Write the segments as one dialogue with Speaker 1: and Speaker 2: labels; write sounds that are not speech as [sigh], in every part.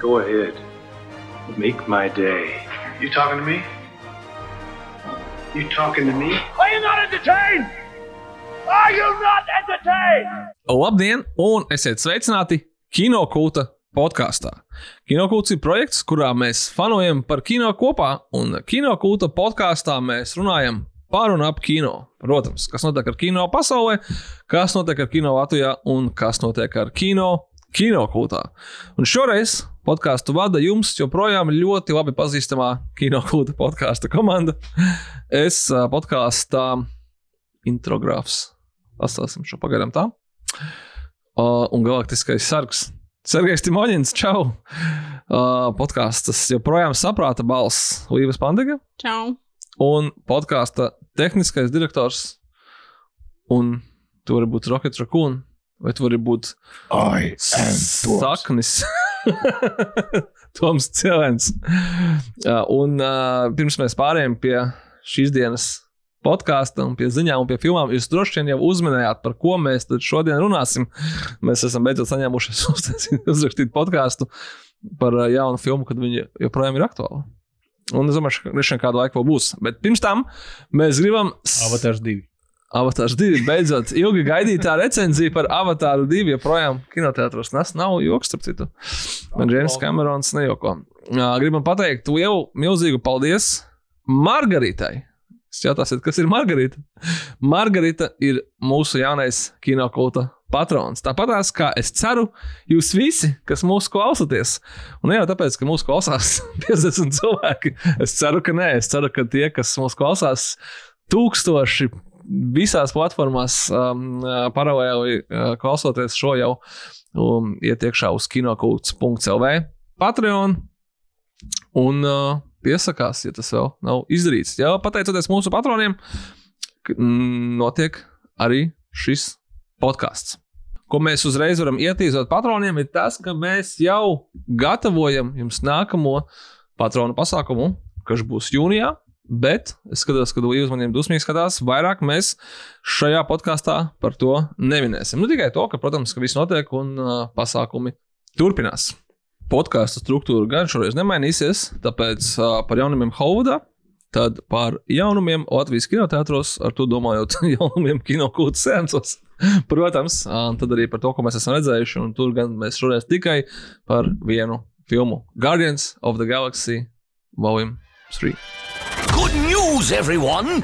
Speaker 1: Go ahead. Make my day. You talking to me? You talking to me?
Speaker 2: Are you not entertained? Are you not entertained?
Speaker 3: Labdien, un esiet sveicināti Kino kulta podkāstā. Kino kults ir projekts, kurā mēs fanojam par kino kopā, un Kino kulta podkāstā mēs runājam par un ap kino. Protams, kas notiek ar kino pasaulē, kas notiek ar kino Latvijā un kas notiek ar kino kino kultā. Un šoreiz podkāstu vada jums joprojām ļoti labi pazīstamā kino kulta podkāstu komanda. Es podkāstā introgrāfs. Pastāstīsim šo pagaidām tā. Uh, un galaktiskais sargs. Sergejs Timoņins, čau! Uh, podkāstas joprojām saprāta balss Līves Pandega
Speaker 4: Čau!
Speaker 3: un podkāsta tehniskais direktors. Un tu vari būt Rocket Raccoon, vai tu vari būt
Speaker 5: am Toms.
Speaker 3: saknis. [laughs] Toms Cilvēns. Un pirms mēs pārējām pie šīs dienas podkāstu, un pie ziņām, un pie filmām, jūs droši vien jau uzminējāt, par ko mēs šodien runāsim. Mēs esam beidzot saņēmušies [laughs] uztaisīt- uzrakstīt podkāstu par jaunu filmu, kad viņa joprojām ir aktuāla. Un es domāju, ka viņš kādu laiku vēl būs. Bet pirms tam mēs gribam.
Speaker 5: Avatars 2.
Speaker 3: Avatārs 2. Beidzot, ilgi gaidītā recenzija par Avatāru 2. joprojām kinoteātros nes. Nav joks, starp citu. Man Džeims Kamerons nejoko. Gribam pateikt lielu, milzīgu paldies Margaritai. Jūs jautājsiet, kas ir Margarita? Margarita ir mūsu jaunais kinokulta patrons. Tāpat kā es ceru, jūs visi, kas mūsu klausāties, un ne jau tāpēc, ka mūsu klausās [laughs] 50 cilvēki, es ceru, ka nē, es ceru, ka tie, kas mūsu klausās, tūkstoši visās platformās um, paralēli uh, klausoties šo jau um, iet iekšā uz kinokults.cl. Patreon un uh, piesakās, ja tas vēl nav izdarīts. Jā, pateicoties mūsu patroniem, mm, notiek arī šis podkāsts. Ko mēs uzreiz varam ietīzot patroniem, ir tas, ka mēs jau gatavojam jums nākamo patronu pasākumu, kas būs jūnijā. Bet es skatos, ka Līja uz maniem dusmīgi skatās. Vairāk mēs šajā podkāstā par to neminēsim. Nu, tikai to, ka, protams, ka viss notiek un uh, pasākumi turpinās. Podkāstu struktūra gan šoreiz nemainīsies, tāpēc uh, par jaunumiem Holivudā, tad par jaunumiem Latvijas kinoteātros, ar to domājot, [laughs] jaunumiem kinokūtas sēnesos. Protams, un tad arī par to, ko mēs esam redzējuši. Un tur gan mēs šoreiz tikai par vienu filmu - Guardians of the Galaxy Volume 3.
Speaker 2: Good news, everyone!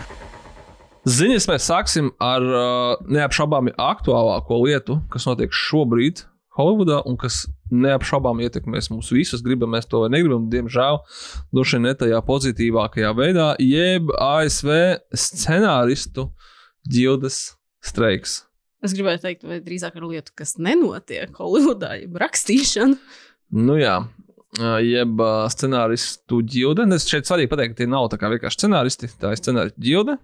Speaker 3: Ziņas mēs sāksim ar uh, neapšaubāmi aktuālāko lietu, kas notiek šobrīd Holivudā un kas neapšaubāmi ietekmēs mūs visus. Gribam mēs to vai negribam, diemžēl, droši vien ne tajā pozitīvākajā veidā, jeb ASV scenāristu ģildes streiks.
Speaker 4: Es gribēju teikt, vai drīzāk ar lietu, kas nenotiek Holivudā, jeb rakstīšana.
Speaker 3: Nu jā. Jeb scenāristu ģilde. Es šeit svarīgi pateikt, ka tie nav vienkārši scenāristi. Tā ir scenāristu ģilde,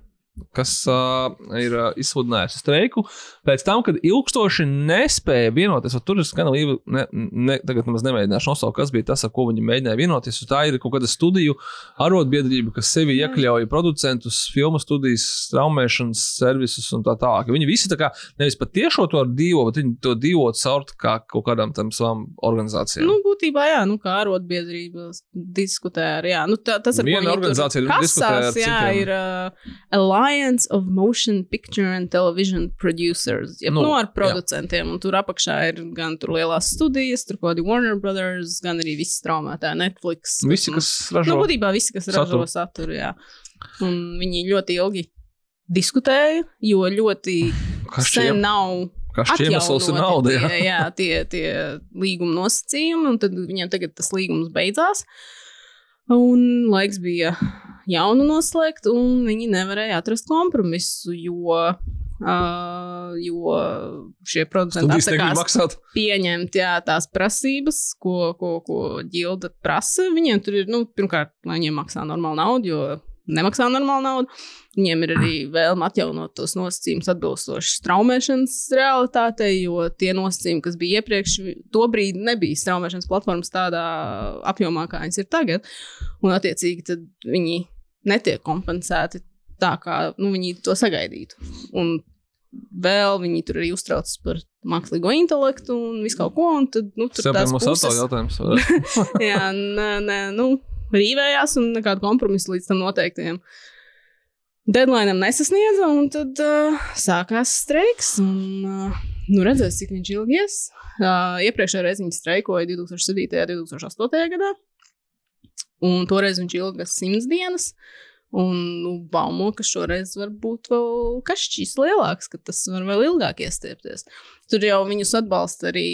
Speaker 3: kas uh, ir uh, izsludinājusi streiku pēc tam, kad ilgstoši nespēja vienoties. Tur es gan līdzi, ne, ne, tagad nemaz nemēģināšu nosaukt, kas bija tas, ar ko viņi mēģināja vienoties. Tā ir kaut kāda studiju arotbiedrība, kas sevi iekļauj producentus, filmu studijas, straumēšanas servisus un tā tālāk. Viņi visi tā kā nevis pat tiešo to divu, bet viņi to divu caur kā kaut kādām tam savām organizācijām.
Speaker 4: Nu, būtībā, jā, nu, kā arotbiedrība diskutē ar, jā, nu, tā, tas, ar
Speaker 3: Viena organizācija diskutē ar
Speaker 4: kasās, jā,
Speaker 3: citiem.
Speaker 4: ir uh, Alliance of Motion Picture and Television Producers, jeb,
Speaker 3: Nu,
Speaker 4: nu, ar
Speaker 3: jā.
Speaker 4: producentiem, un tur apakšā ir gan tur lielās studijas, tur kaut kādi Warner Brothers, gan arī visi straumētāji, Netflix.
Speaker 3: Visi,
Speaker 4: un-
Speaker 3: kas ražo
Speaker 4: Nu, būtībā visi, kas
Speaker 3: saturu.
Speaker 4: ražo saturu, jā. Un viņi ļoti ilgi diskutēja, jo ļoti [laughs]
Speaker 3: Kas
Speaker 4: sen
Speaker 3: šiem,
Speaker 4: nav
Speaker 3: kas šiem iemesls ir nauda?
Speaker 4: Tie,
Speaker 3: Jā. [laughs]
Speaker 4: jā, tie, tie līguma nosacījumi, un tad viņiem tagad tas līgums beidzās. Un laiks bija jaunu noslēgt, un viņi nevarēja atrast kompromisu, jo, uh, jo šie producenti atsakās [laughs] pieņemt jā, tās prasības, ko, ko, ko ģilda prasa. Viņiem tur ir, nu, pirmkārt, lai viņiem maksā normālu naudu, jo nemaksā normālu naudu. Viņiem ir arī vēlme atjaunot tos nosacījumus atbilstoši straumēšanas realitātei, jo tie nosacījumi, kas bija iepriekš, tobrīd nebija straumēšanas platformas tādā apjomā, kā viņas ir tagad. Un, attiecīgi, viņi netiek kompensēti tā, kā nu, viņi to sagaidītu. Un vēl viņi tur arī uztraucas par mākslīgo intelektu un visu kaut ko. Un tad, nu, tur
Speaker 3: Tas mūsu
Speaker 4: puses,
Speaker 3: jautājums. [laughs]
Speaker 4: jā, nē, nē, nu, rīvējās un nekādu kompromisu līdz tam noteiktajam. Deadline nesasniedza, un tad uh, sākās streiks. Un, uh, nu, redzēs, cik viņš ilgi ies. Uh, iepriekšējā reizē viņš streikoja 2007. un 2008. gadā. Un toreiz viņš ilga simts dienas. Un nu, baumo, ka šoreiz var būt vēl kašķis lielāks, ka tas var vēl ilgāk iestiepties. Tur jau viņus atbalsta arī,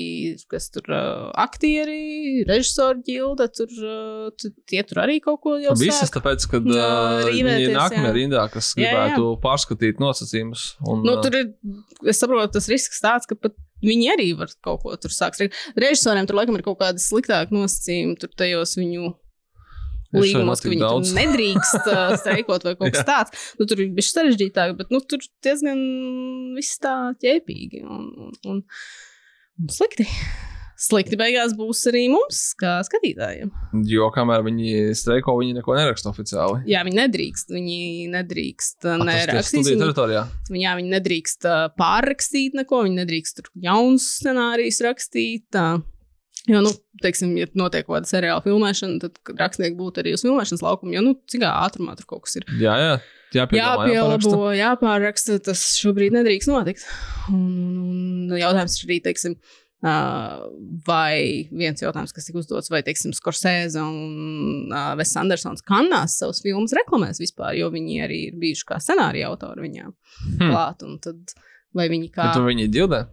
Speaker 4: kas tur uh, aktieri, režisori ģilda, tur uh, tie tur arī kaut ko jau
Speaker 3: Visas
Speaker 4: sāk.
Speaker 3: tāpēc, ka
Speaker 4: Jā,
Speaker 3: uh, viņi nākamajā
Speaker 4: jā.
Speaker 3: rindā, kas
Speaker 4: Jā, jā.
Speaker 3: gribētu pārskatīt nosacījumus. Un,
Speaker 4: Nu, tur ir, es saprotu, tas risks tāds, ka pat viņi arī var kaut ko tur sākt. Režisoriem tur laikam ir kaut kādi sliktāki nosacījumi, tur tajos viņu līgumos, ka viņi tur
Speaker 3: daudz.
Speaker 4: nedrīkst uh, [laughs] streikot vai kaut kas tāds. Nu, tur ir bijis sarežģītāk, bet nu, tur diezgan viss tā ķēpīgi un, un, un, slikti. Slikti beigās būs arī mums, kā skatītājiem.
Speaker 3: Jo kamēr viņi streiko, viņi neko neraksta oficiāli.
Speaker 4: Jā, viņi nedrīkst. Viņi nedrīkst nerakstīt. Viņi,
Speaker 3: teritorijā.
Speaker 4: jā, viņi nedrīkst pārrakstīt neko, viņi nedrīkst tur jaunus scenārijus rakstīt. Uh, Jo, nu, teiksim, ja notiek kaut kāda seriāla filmēšana, tad rakstnieki būtu arī uz filmēšanas laukuma. Jo, nu, cik ātrumā tur kaut kas ir
Speaker 3: Jā, jā.
Speaker 4: Jāpielabo, jāpārraksta. Tas šobrīd nedrīkst notikt. Un, un, un jautājums ir arī, teiksim, uh, vai viens jautājums, kas tika uzdots, vai, teiksim, Skorsēze un uh, Ves Andersons Kannās savus filmus reklamēs vispār, jo viņi arī ir bijuši kā scenārija autori viņām
Speaker 3: Hmm.
Speaker 4: klāt. Un tad, vai viņi kā,
Speaker 3: Bet tur viņi ģildē.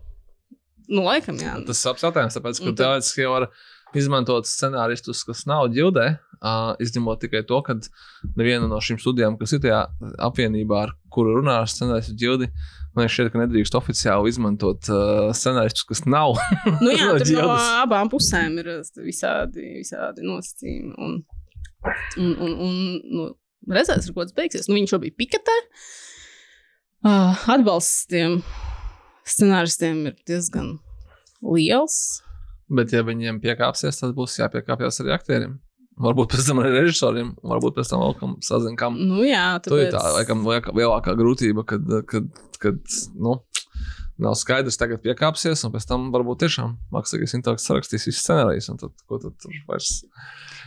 Speaker 4: Nu, laikam, jā.
Speaker 3: Tas ir apsvērtams, tāpēc, ka teorētiski jau var izmantot scenāristus, kas nav ģildē, uh, izņemot tikai to, ka neviena no šīm studijām, kas ir tajā apvienībā, ar kuru runā ar scenāristu ģildi, man šķiet, ka nedrīkst oficiāli izmantot uh, scenāristus, kas nav. [laughs]
Speaker 4: Nu, jā, [laughs]
Speaker 3: No
Speaker 4: no abām pusēm ir visādi, visādi nosacījumi. Un, un, un, un nu, redzēs, ar ko tas beigsies. Nu, viņš jau bija piketē. Uh, atbalsts tiem scenāristiem ir diezgan liels.
Speaker 3: Bet, ja viņiem piekāpsies, tad būs jāpiekāpjas arī aktieriem. Varbūt pēc tam arī režisoriem, varbūt pēc tam vēl kam sazinām, kam.
Speaker 4: Nu, jā,
Speaker 3: Tu ir
Speaker 4: tāpēc,
Speaker 3: tā, laikam, lielākā grūtība, kad, kad, kad nu, nav skaidrs, tagad piekāpsies, un pēc tam varbūt tiešām mākslīgais intelekts sarakstīs visu scenāriju, un tad, ko tad tur vairs.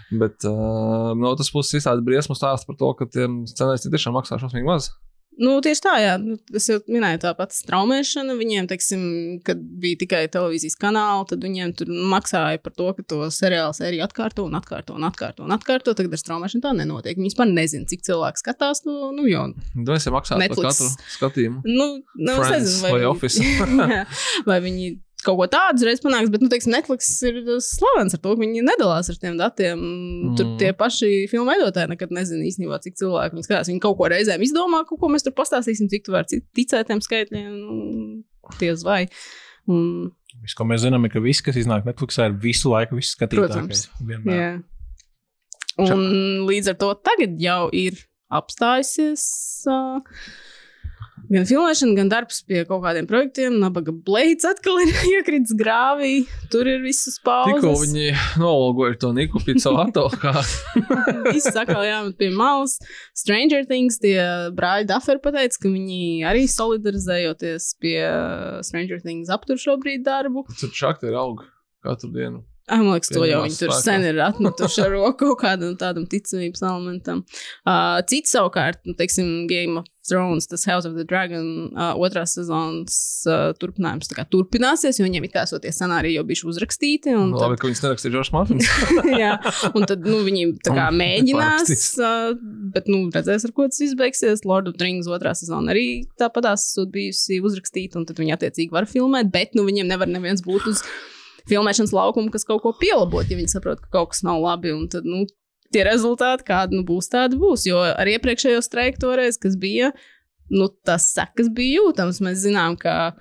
Speaker 3: Bet uh, no otras puses, visādi briesmu stāsta par to, ka tiem scenāristiem tiešām maksā šausmīgi maz.
Speaker 4: Nu, tieši tā, jā. Nu, Es jau minēju, tā pati straumēšana. Viņiem, teiksim, kad bija tikai televīzijas kanāli, tad viņiem tur maksāja par to, ka to seriālu sēriju atkārto un atkārto un atkārto. Un atkārto. Tagad ar straumēšanu tā nenotiek. Viņi vispār nezina, cik cilvēki skatās to. Nu, jo,
Speaker 3: Tu esi maksājis par katru skatījumu.
Speaker 4: nu, nu, es
Speaker 3: Friends
Speaker 4: nezinu, vai,
Speaker 3: vai [laughs]
Speaker 4: vai viņi kaut ko tādu reiz panāks, bet, nu, teiksim, Netflix ir slavens ar to, ka viņi nedalās ar tiem datiem. Mm. Tur tie paši filmu veidotāji nekad nezina īstenībā, cik cilvēki viņi skatās. Viņi kaut ko reizēm izdomā, kaut ko mēs tur pastāstīsim, cik tu vari ticēt tiem skaitļiem. Nu, Tiesa vai. Un,
Speaker 6: Viss, ko mēs zinām, ir, ka viss, kas iznāk Netflixā, ir visu laiku viss skatītākais. Vienmēr.
Speaker 4: jā. Un līdz ar to tagad jau ir apstājusies. Uh, Gan filmēšana, gan darbs pie kaut kādiem projektiem. Nabaga Blades atkal ir [laughs] iekritis grāvī. Tur ir visas pauzes.
Speaker 3: Tikko viņi novalgoja to Niku Picovato, kā [laughs]
Speaker 4: Viss atkal jāmet pie malas. Stranger Things, tie brāļi Daferi pateica, ka viņi arī solidarizējoties pie Stranger Things aptur šobrīd darbu.
Speaker 3: tur šakti ir aug katru dienu.
Speaker 4: Ah, Man liekas, to jau viņi tur
Speaker 3: spēkā.
Speaker 4: sen ir atmetuši ar roku kaut kādam tādam ticamības elementam. Uh, cits savukārt, nu, teiksim, Game of Thrones, tas House of the Dragon uh, otrās sezonas uh, turpinājums turpināsies, jo viņiem ir kā sotie scenāriji jau bijuši uzrakstīti. un
Speaker 3: Nu,
Speaker 4: tad-
Speaker 3: labi, ka viņas nerakstīja Džordžs Mārtiņš. [laughs]
Speaker 4: Jā, un tad nu, viņi tā kā mēģinās, uh, bet nu, redzēs, ar ko tas viss beigsies. Lord of the Rings otrā sezona arī tāpatās bijusi uzrakstīta, un tad viņi attiecīgi var filmēt, bet nu, viņiem nevar neviens būt uz filmēšanas laukumu, kas kaut ko pielabot, ja viņi saprot, ka kaut kas nav labi. Tad, nu, tie rezultāti, kādi nu, būs, tādi būs. Jo ar iepriekšējo streiku toreiz, kas bija, nu, tas sekas bija jūtams. Mēs zinām, ka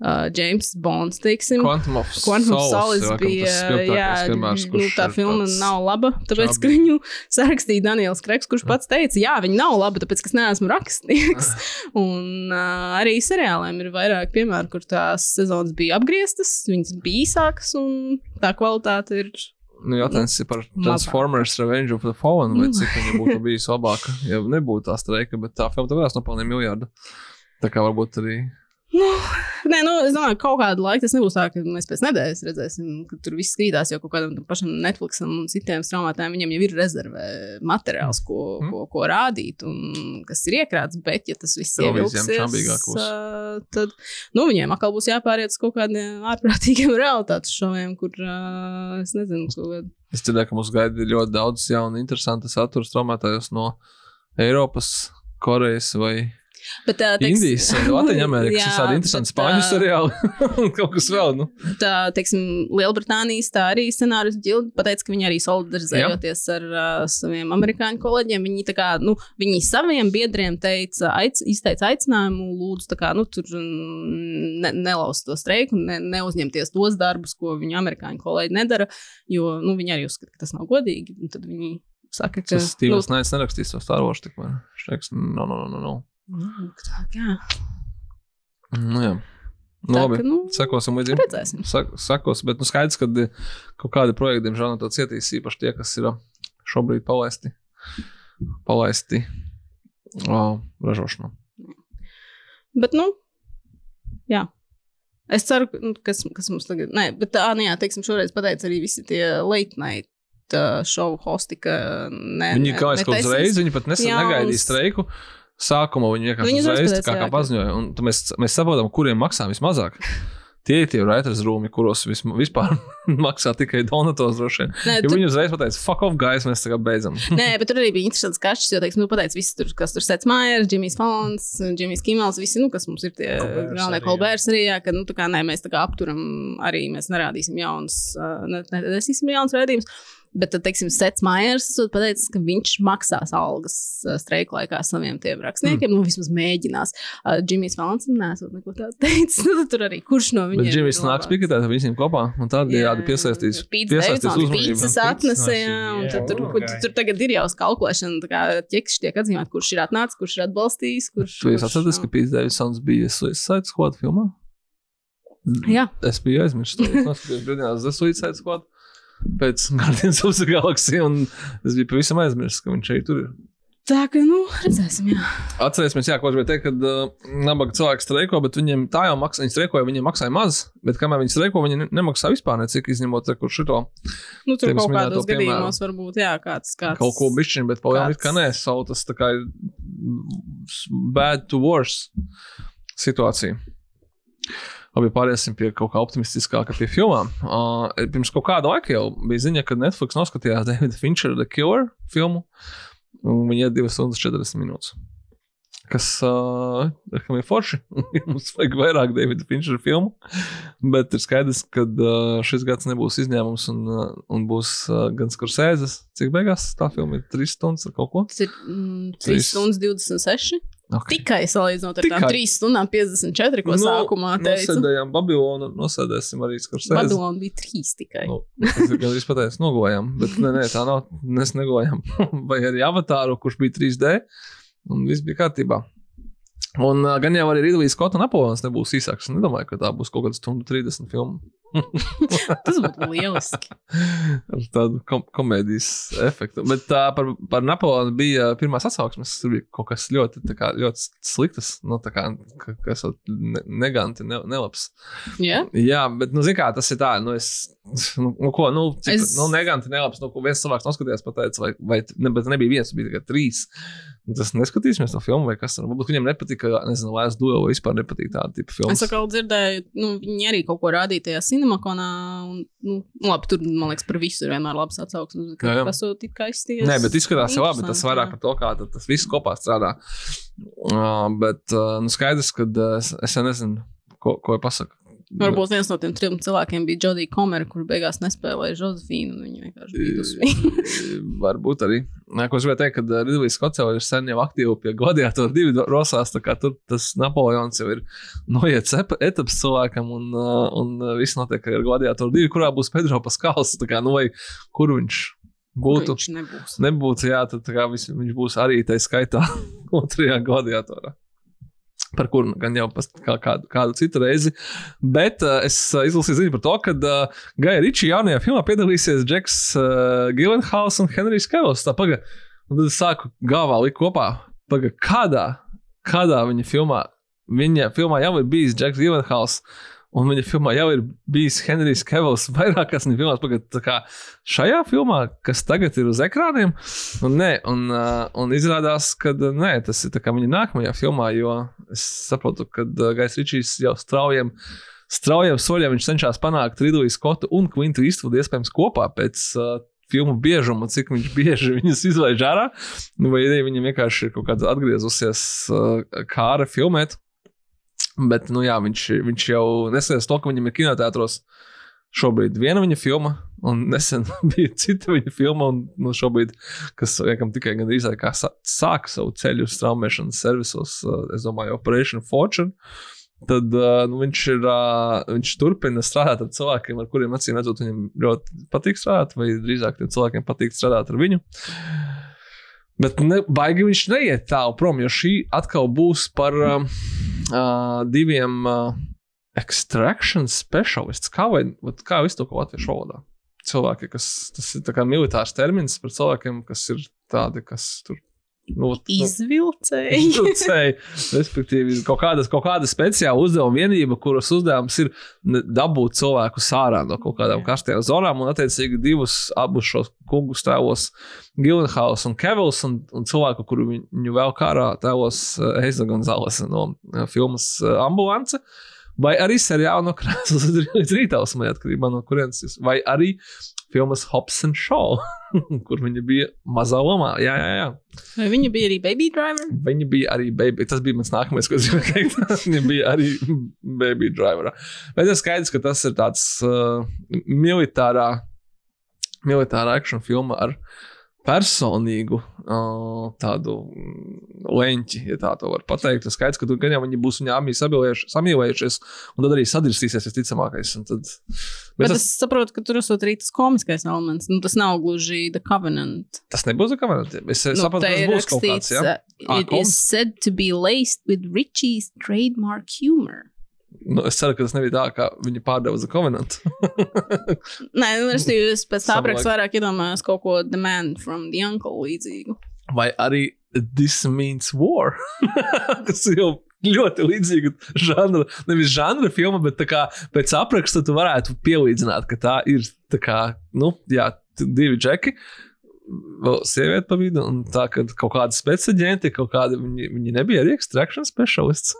Speaker 4: uh, James Bonds, teiksim,
Speaker 3: Quantum of
Speaker 4: Quantum
Speaker 3: Solace
Speaker 4: Solace bija. Jā,
Speaker 3: piemērs,
Speaker 4: nu, tā filma nav laba. Tāpēc, ka
Speaker 3: čabi.
Speaker 4: viņu [laughs] sarakstīja Daniels Kreks, kurš pats teica, jā, viņa nav laba, tāpēc, ka es neesmu rakstnieks. [laughs] Un uh, arī seriāliem ir vairāk piemēru, kur tās sezonas bija apgrieztas, viņas bija īsākas un tā kvalitāte ir.
Speaker 3: Nu, jautājums ir par. Transformers Revenge of the Fallen, vai
Speaker 4: Nu.
Speaker 3: cik viņa būtu bijusi labāka, ja nebūtu tā streika, bet tā filma varēs nopelnīt miljardu. Tā kā varbūt arī
Speaker 4: Nē, nu, es domāju, ka kaut kādu laiku tas nebūs tā, ka mēs pēc nedēļas redzēsim, ka tur viss krītās jau kaut kādam tam pašam Netflixam un citiem straumētājiem. Viņiem jau ir rezervē materiāls, ko,
Speaker 3: Mm.
Speaker 4: ko, ko rādīt un kas ir iekrāts. Bet, ja tas viss
Speaker 3: Televīzijām
Speaker 4: ievilksies, tad nu, viņiem atkal būs jāpāriet uz kaut kādiem ārprātīgiem [laughs] realitātes šoviem, kur ā, es nezinu, kaut kāda.
Speaker 3: Es dzirdēju, ka mums gaida ļoti daudz jaunu, interesantu satura straumētājus no Eiropas, Korejas vai
Speaker 4: Bet, ā, teiks-
Speaker 3: Indijas, Latvijas-Amerikas. [laughs]
Speaker 4: Jā,
Speaker 3: Tas ir interesants spāņu
Speaker 4: ā,
Speaker 3: seriāli [laughs] un kaut kas vēl. Nu.
Speaker 4: tā, teiksim, Lielbritānijas tā arī scenārijs ģildi pateica, ka viņi arī solidarizējoties ar uh, saviem amerikāņu kolēģiem. Viņi, tā kā, nu, viņi saviem biedriem teica, aic, izteica aicinājumu, lūdzu, tā kā, nu, tur ne, nelaust to streiku, ne, neuzņemties tos darbus, ko viņu amerikāņu kolēģi nedara, jo nu, viņi arī uzskata, ka tas nav godīgi. un Tad viņi saka, ka
Speaker 3: Tas Stīvens nu, Naits nerakstīs to Star Wars teiks, no, no, no, no.
Speaker 4: Nu, tā, jā,
Speaker 3: Nu, jā. Nu,
Speaker 4: tā,
Speaker 3: labi.
Speaker 4: ka, nu,
Speaker 3: Sekosim līdzi.
Speaker 4: redzēsim.
Speaker 3: Sak- Sakos, bet nu, skaidrs, ka eh, kaut kādi projekti, diemžēl, no tā cietīs īpaši tie, kas ir šobrīd palaisti, palaisti o, ražošanā.
Speaker 4: Bet, nu, jā. Es ceru, nu, kas, kas mums tagad. Nē, bet tā, nu, jā, teiksim, šoreiz pateica arī visi tie late night show hosti, ka ne.
Speaker 3: Viņi kā es kaut uzreiz, viņi pat nesen negaidīja streiku. Sākumā viņi vienkārši
Speaker 4: Viņi uzreiz
Speaker 3: tā kā, kā paziņoja, un mēs, mēs saprotam, kuriem maksā vismazāk. [laughs] Tie ir tie writers rūmi, kuros visma, vispār [laughs] maksā tikai donatos droši vien.
Speaker 4: Nē,
Speaker 3: Jo
Speaker 4: tur,
Speaker 3: viņi uzreiz pateica, fuck off, guys, mēs tagad beidzam. [laughs]
Speaker 4: nē, bet tur arī bija interesants kašķis, jo, teiksim, nu, pateica visi tur, kas tur sēž mājās, Džimijs Fons, Džimijs Kimels, visi, nu, kas mums ir tie
Speaker 6: Colberts
Speaker 4: galvenie kolbērs arī, jā, ka, nu, tā kā, nē, mēs tā kā apturam arī, mēs nerādīsim jaunas, uh, ne- nenesīsim jaunas redzējumus. Bet, tad, teiksim, Sets Maiers esot pateicis, ka viņš maksās algas uh, streika laikā saviem tiem rakstniekiem. Mm. Nu, vismaz mēģinās. Uh, Džimijs Falons nesot neko tādu teicis. [laughs] Nu, tur arī kurš no viņiem.
Speaker 3: Bet Džimis
Speaker 4: ir
Speaker 3: nāks piketēt visiem kopā, un tad
Speaker 4: Jā,
Speaker 3: jādi piesaistīs.
Speaker 4: Pīts
Speaker 3: piesaistīs
Speaker 4: pīcis atnesa, jā, un
Speaker 6: Jā,
Speaker 4: tad tur,
Speaker 6: ok.
Speaker 4: kur, tur tagad ir jau kalkulēšana, tā kā ķekšs tiek atzīmēt, kurš ir atnācis, kurš ir atbalstījis, kurš.
Speaker 3: Tu esi
Speaker 4: kurš
Speaker 3: atceries, ka. Pīts Davidsons bija Suicide Squad filmā?
Speaker 4: Jā.
Speaker 3: Es biju aizmirsis. Es noskatījos brīdinās The Suicide Squad pēc Guardians of the Galaxy, un es biju pavisam aizmirsis, ka viņš šeit tur ir.
Speaker 4: Tā kā, nu, redzēsim, jā.
Speaker 3: Atcerēsimies, jā, ko es gribēju teikt, kad uh, nabaga cilvēki streiko, bet viņiem tā jau maksā, viņi streikoja, viņiem maksāja maz, bet kamēr viņi streiko, viņi ne- nemaksā vispār necik, izņemot, kur šito
Speaker 4: Nu, tur kaut kādos gadījumos varbūt, jā, kāds. kāds
Speaker 3: kaut ko bišķiņu, bet palielam it kā nē,
Speaker 4: kāds-
Speaker 3: savu tas tā kā ir bad to worse situācija. Labi, pāriesim pie kaut kā optimistiskāka, pie filmām. Uh, pirms kaut kāda laika jau bija ziņa, ka Netflix noskatījās Davida Finčera The Cure filmu, un viņa ir 2 stundas 40 minūtes. Kas uh, ir forši. [laughs] Mums vajag vairāk Davida Finčera filmu. Bet ir skaidrs, ka uh, šis gads nebūs izņēmums un, uh, un būs uh, gan skursēzes. Cik beigās tā filma ir 3 stundas ar kaut ko?
Speaker 4: Tas ir mm, 3
Speaker 3: Trīs.
Speaker 4: stundas 26.
Speaker 3: Okay.
Speaker 4: Tikai salīdzinot ar
Speaker 3: Tikai.
Speaker 4: tām 3 stundām 54, ko nu, sākumā teicu.
Speaker 3: Nosēdējām Babilonu, nosēdēsim arī skursēzi.
Speaker 4: Badalona bija 3 tikai.
Speaker 3: Nu, es gan arī pateicu, nogojām, bet nē, nē, tā nav. Mēs negojām. [laughs] Vai arī avatāru, kurš bija 3D, un viss bija kārtībā. Un uh, gan jau arī Rīdlīs Skota Napoleons nebūs īsāks. Es nedomāju, ka tā būs kaut kāda stundu 30 filma.
Speaker 4: Tas būtu lieliski.
Speaker 3: Ar tādu kom komēdijas efektu. Bet tā par, par Napoleonu bija pirmās atsauksmes. Tur bija kaut kas ļoti, kā, ļoti sliktas, nu, kā, ka- kas ne, neganti, ne, nelabs.
Speaker 4: Jā,
Speaker 3: Jā, bet, nu, zini, kā tas ir tā, nu, es, nu, nu ko, nu, cik,
Speaker 4: Es-
Speaker 3: nu neganti, nelabs, nu, viens cilvēks noskatījās, pateica, vai, vai, ne, bet nebija viens, bija tikai trīs. Un Tas neskatīsimies to filmu, vai kas tur, varbūt viņam nepatika, nezinu, Lēs Duel, vai vispār nepatīk tāda tipa filmas.
Speaker 4: es atkal dzirdēju, nu, viņi arī kaut ko rādīja tajā cinemakonā. Un, nu, labi, tur, man liekas, par visu ir vienmēr labs atsauksmes. Tas ir tikai izties.
Speaker 3: Nē, bet izskatās jau labi. Tas vairāk
Speaker 4: jā.
Speaker 3: par to, kā tas viss kopā strādā. Uh, bet uh, nu, skaidrs, ka uh, es, es jau nezinu, ko, ko pasakāt.
Speaker 4: Varbūt viens no tiem trim cilvēkiem bija Jodija Komera, kur beigās nespēlēja Josefīnu. Viņa vienkārši bija uz viņu.
Speaker 3: Varbūt arī. Nē, ko es gribēju teikt, ka Ridlīs Skots jau ir sen jau aktīvi pie Gladiatora divi rosās. Tur tas Napoleons jau ir noiets etaps cilvēkam, un, uh, un uh, viss notiek ar Gladiatoru divi, kurā būs Pedro Paskals. kā, Nu, vai kur viņš būtu?
Speaker 4: Viņš nebūs.
Speaker 3: nebūtu, jā, tad kā viņš būs arī tajā skaitā [laughs] otrajā gladiatorā. Par kuru gan jau pas, kā, kādu, kādu citu reizi. Bet uh, es uh, izlasīju ziņu par to, ka uh, Gaja Ričija jaunajā filmā piedalīsies Džeks uh, Gilenhals un Henrijs Kevils. Tā paga, un tad es sāku galvā likt kopā, paga, kādā, kādā viņa filmā viņa filmā jau ir bijis Džeks Givenhaus. Un viņa filmā jau ir bijis Henrijs Kevils vairākās filmās. Pagad, šajā filmā, kas tagad ir uz ekrāniem, un, nē, un, un izrādās, ka nē, tas ir viņa nākamajā filmā, jo es saprotu, ka uh, Gais Ričijs jau straujam, straujam viņš cenšas panākt Ridliju Skotu un Kvintu Istvudu iespējams kopā pēc uh, filmu biežuma, cik viņš [laughs] bieži viņas izlaiž ārā, nu, vai arī viņam vienkārši ir kaut kāda atgriezusies uh, kāra filmēt. Bet, nu jā, viņš, viņš jau neskatās to, ka viņam ir kinoteātros šobrīd viena viņa filma, un [laughs] nesen bija cita viņa filma, un nu, šobrīd, kas vienam tikai gandrīz kā sāka savu ceļu straumēšanas servisos, uh, es domāju, Operation Fortune. Tad uh, nu, viņš, ir, uh, viņš turpina strādāt ar cilvēkiem, ar kuriem acīm redzot, viņam ļoti patīk strādāt, vai drīzāk tiem cilvēkiem patīk strādāt ar viņu. Bet ne, baigi viņš neiet tālu prom, jo šī atkal būs par uh, uh, diviem uh, extraction specialists. Kā, vai, kā jūs to ko latviešu valodā? Cilvēki, kas tas ir militārs termins par cilvēkiem, kas ir tādi, kas tur Nu,
Speaker 4: Izvilcēji.
Speaker 3: Izvilcēji. Respektīvi, kaut kāda, kaut kāda speciāla uzdevuma vienība, kuras uzdevums ir dabūt cilvēku sārā no kaut kādām karstajām zonām, un attiecīgi divus abus šos kungus tēlos, Gilenhaus un Kevils, un, un cilvēku, kuru viņu vēl kārā tēlos Heiza Gonzales no filmas Ambulance. Vai arī seriāla no krāsas [laughs] līdz rītausmai, atkarībā no kurienes tas ir. Vai arī filmas Hops and Shaw, [laughs] kur viņa bija mazā lomā. Jā, jā, jā.
Speaker 4: Vai viņa bija arī baby driver?
Speaker 3: Viņa bija arī baby. Tas bija mans nākamais, ko es gribēju teikt. [laughs] viņa bija arī baby driver. Bet ir skaidrs, ka tas ir tāds uh, militārā, militārā akciju filma ar personīgu uh, tādu leņķi, ja tā to var pateikt. Tas skaidrs, ka tur gan jau viņi būs viņa samīlējušies, un tad arī sadrīstīsies visticamākais. Tad...
Speaker 4: Bet, es saprotu, ka tur esot arī tas komiskais elements. Nu, tas nav gluži The Covenant.
Speaker 3: Tas nebūs The Covenant. Es nu, saprotu, ka tas būs kaut kāds. Ja?
Speaker 4: Uh, it ah, is said to be laced with Richie's trademark humor.
Speaker 3: Nu, es ceru, ka tas nebija tā, ka viņi pārdeva uz Covenant.
Speaker 4: Nē, nu, es, es pēc tā apraksta vairāk iedomājos kaut ko The Man from the Uncle līdzīgu.
Speaker 3: Vai arī This Means War, [laughs] kas jau ļoti līdzīga žanra, nevis žanra filma, bet kā, pēc apraksta tu varētu pielīdzināt, ka tā ir tā kā, nu, jā, divi džeki vēl sieviete pa vidu, un tā, ka kaut kāda speciālisti, kaut kādi viņi, viņi nebija arī extraction specialists.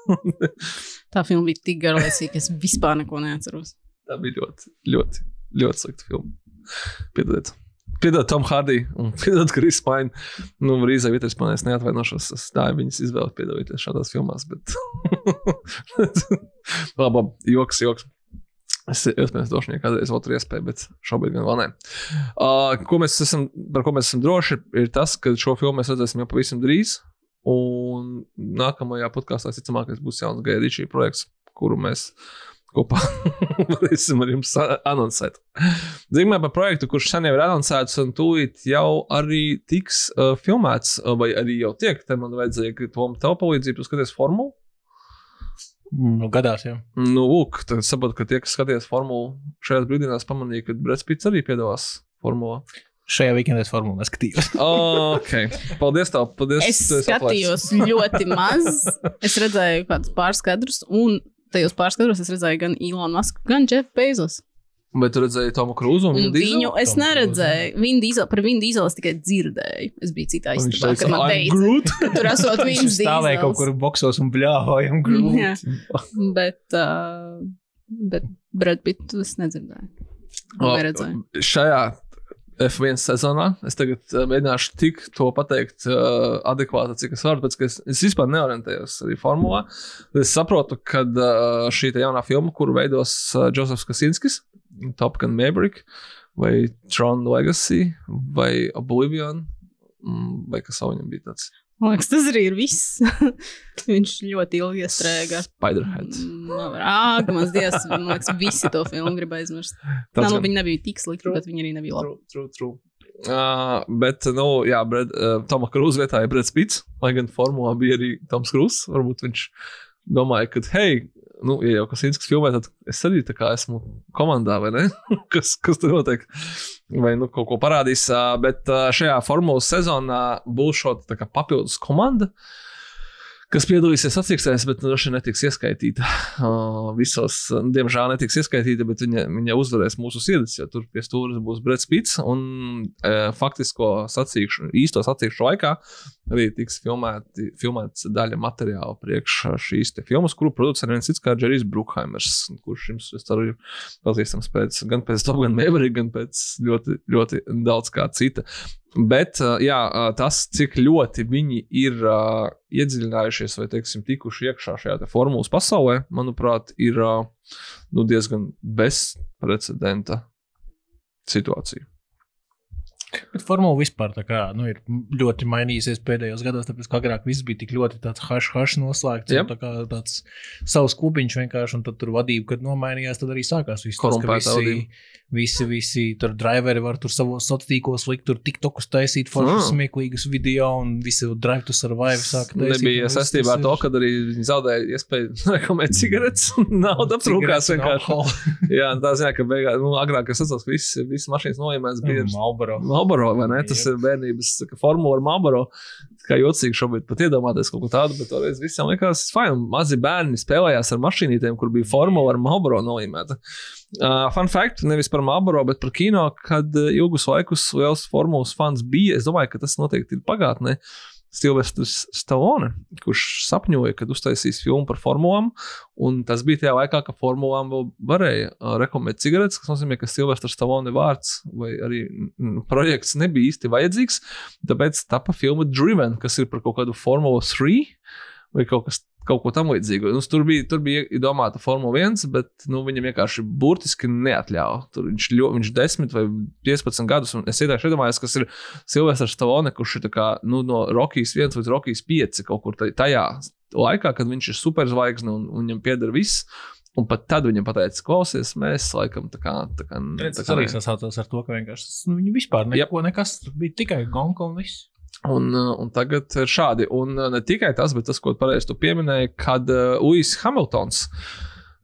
Speaker 3: [laughs]
Speaker 4: tā filma bija tik garlaicīga, ka es vispār neko neatceros.
Speaker 3: Tā bija ļoti, ļoti, ļoti slikta filma. Piedodiet. Piedod Tom Hardy un [laughs] piedod Kris Paine. Nu, Rīzai Viters man es neatvainošos. Es tā viņas izvēle piedalīties šādās filmās, bet. [laughs] labi, joks, joks. Es iespējams došu viņai kādreiz otru iespēju, bet šobrīd gan vēl nē. Uh, ko mēs esam, par ko mēs esam droši, ir tas, ka šo filmu mēs redzēsim jau pavisam drīz. Un nākamajā podkāstā, visticamāk, būs jauns Gaidīčī projekts, kuru mēs kopā [laughs] varēsim ar jums anoncēt. Zīmē par projektu, kurš sen jau ir anoncēts, un tūlīt jau arī tiks uh, filmēts, vai arī jau tiek. Te man vajadzēja tom tev palīdzību, skaties formulu.
Speaker 6: Nu, gadās, jā.
Speaker 3: Nu, lūk, tad saprotu, ka tie, kas skatījās formulu šajās brīdinās, pamanīja, ka Brits Pits arī piedalās formulā.
Speaker 6: Šajā weekendā es formulu neskatījos. [laughs]
Speaker 3: ok, paldies tev. Paldies,
Speaker 4: es skatījos ļoti maz. Es redzēju kādus pārskatkus, un tajos pārskatkus es redzēju gan Ilonu Masku, gan Jeffu Bezos.
Speaker 3: Bet tu redzēji Tomu Krūzu un
Speaker 4: dīzelu? Viņu es neredzēju. Viņu dīzelu, par viņu dīzelu es tikai dzirdēju. Es biju citā istabā, kad man teica, tur esot [laughs] viņas dīzels.
Speaker 6: Stāvēja kaut kur boksos un bļāvojam [laughs] grūti.
Speaker 4: Bet, uh, bet Brad Pittu es nedzirdēju. O.
Speaker 3: Šajā F1 sezonā. Es tagad uh, mēģināšu tik to pateikt uh, adekvāti, cik es varu, pēc, es, es vispār neorientējos arī formulā. Es saprotu, ka uh, šī jaunā filma, kuru veidos uh, Josefs Kasinskis, Top Gun Maverick, vai Tron Legacy, vai Oblivion, mm, vai kas viņam bija tāds.
Speaker 4: Man liekas, tas arī ir viss. [laughs] Viņš ļoti ilgi iestrēga.
Speaker 3: Spiderhead.
Speaker 4: Āk, mans dievs, man liekas, visi to filmu grib aizmirst. Tā, nu, viņi nebija tik slikti, bet viņi arī nebija labi.
Speaker 3: True, true, true. Uh, bet, nu, jā, Brad, uh, Toma Krūza vietā ir Brad Spits, lai gan formulā bija arī Toms Krūzs. Varbūt viņš domāja, ka, hei, nu, ja jau kas Inskis filmē, tad es arī esmu komandā, vai ne? [laughs] kas, kas tur notiek? Vai nu kaut ko parādīs. Bet šajā formulas sezonā būs šo papildus komanda, kas piedalīsies sacīkstēs, bet droši vien netiks ieskaitīta. [laughs] Uh, visos, diemžēl, netiks ieskaitīta, bet viņa, viņa uzvarēs mūsu sirdis, jo tur pie stūra būs Brits Pits. Un uh, faktisko sacīkšu, īsto sacīkšu laikā arī tiks filmēti, filmēts daļa materiāla priekš šīs filmas, kuru producents ir viens cits kā Džerijs Brukhaimers, kurš jums, es ceru, ir pazīstams pēc, gan pēc Top Gun Maverick, gan pēc ļoti, ļoti daudz kā cita. Bet jā, tas, cik ļoti viņi ir iedziļinājušies vai teiksim, tikuši iekšā šajā formulas pasaulē, manuprāt, ir nu, diezgan bezprecedenta situācija.
Speaker 6: Bet formula vispār kā, nu, ir ļoti mainījusies pēdējos gados, tāpēc ka agrāk viss bija tik ļoti tāds hash-hash noslēgts.
Speaker 3: Yep.
Speaker 6: Tā kā tāds savs kubiņš vienkārši, un tad tur vadība, kad nomainījās, tad arī sākās viss
Speaker 3: Korumpētā
Speaker 6: visi, visi, visi tur driveri var tur savos sociālos tīklos likt, tur tiktokus taisīt, foršus
Speaker 3: Ah.
Speaker 6: smieklīgus video, un visi drive to survive sāk taisīt.
Speaker 3: Nebija saistībā ar to,
Speaker 6: ir-
Speaker 3: ka arī viņi zaudēja iespēju [laughs] reklamēt cigaretes, un nauda aptrūkās vienkārši. [laughs] Jā, tā ziņā, ka beigās, nu, agrāk es atceros, ka visas, mašīnas noīmēs bija ar
Speaker 6: Marlboro.
Speaker 3: Marlboro, vai ne? Tas
Speaker 6: Jep.
Speaker 3: ir bērnības kā formula ar Marlboro. Kā jocīgi šobrīd pat iedomāties kaut ko tādu, bet toreiz visiem likās, ka mazi bērni spēlējās ar mašīnītēm, kur bija formula ar Marlboro noīmēta. Uh, fun fact, nevis par Marlboro, bet par kino, kad uh, ilgus laikus liels formulas fans bija. Es domāju, ka tas noteikti ir pagātnē. Silvestris Stallone, kurš sapņoja, kad uztaisīs filmu par formulām, tas bija tajā laikā, kad formulām vēl varēja uh, reklamēt cigaretes, kas nozīmē, ka Silvestris Stallone vārds vai arī mm, projekts nebija īsti vajadzīgs. Tāpēc tapa filma Driven, kas ir par kaut kādu Formula 3 vai kaut kas. Kaut ko tamlīdzīgu. Nu, tur bija, tur bija domāta Formula 1, bet nu, viņam vienkārši burtiski neatļāva. Tur viņš, ļo, viņš 10 vai 15 gadus, un es iedomājos, iedomājos kas ir Silvestris Stallone, kurš ir tā kā, nu, no Rockies 1 līdz Rockies 5 kaut kur taj- tajā laikā, kad viņš ir superzvaigzne un, un viņam pieder viss. Un pat tad viņam pateica, klausies, mēs laikam tā kā. Tā kā, tā
Speaker 6: Tas
Speaker 3: kā
Speaker 6: arī sasaucās ar to, ka vienkārši nu, viņi vispār neko, nekas, tur bija tikai gonka un viss.
Speaker 3: Un, uh, un tagad ir šādi. Un uh, ne tikai tas, bet tas, ko pareizi tu pieminēji, kad uh, Lūsis Hamiltons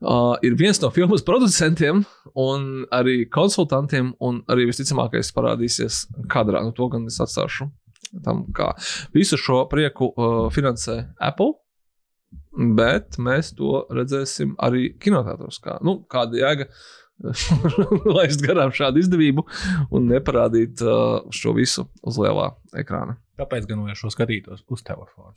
Speaker 3: uh, ir viens no filmas producentiem un arī konsultantiem, un arī visticamākais parādīsies kadrā. Nu, to gan es atstāšu tam, kā visu šo prieku uh, finansē Apple. Bet mēs to redzēsim arī kinotētos. Kā, nu, kāda jēga [laughs] laist garām šādu izdevību un neparādīt uh, šo visu uz lielā ekrāna.
Speaker 6: Kāpēc gan es šo skatītos uz telefona?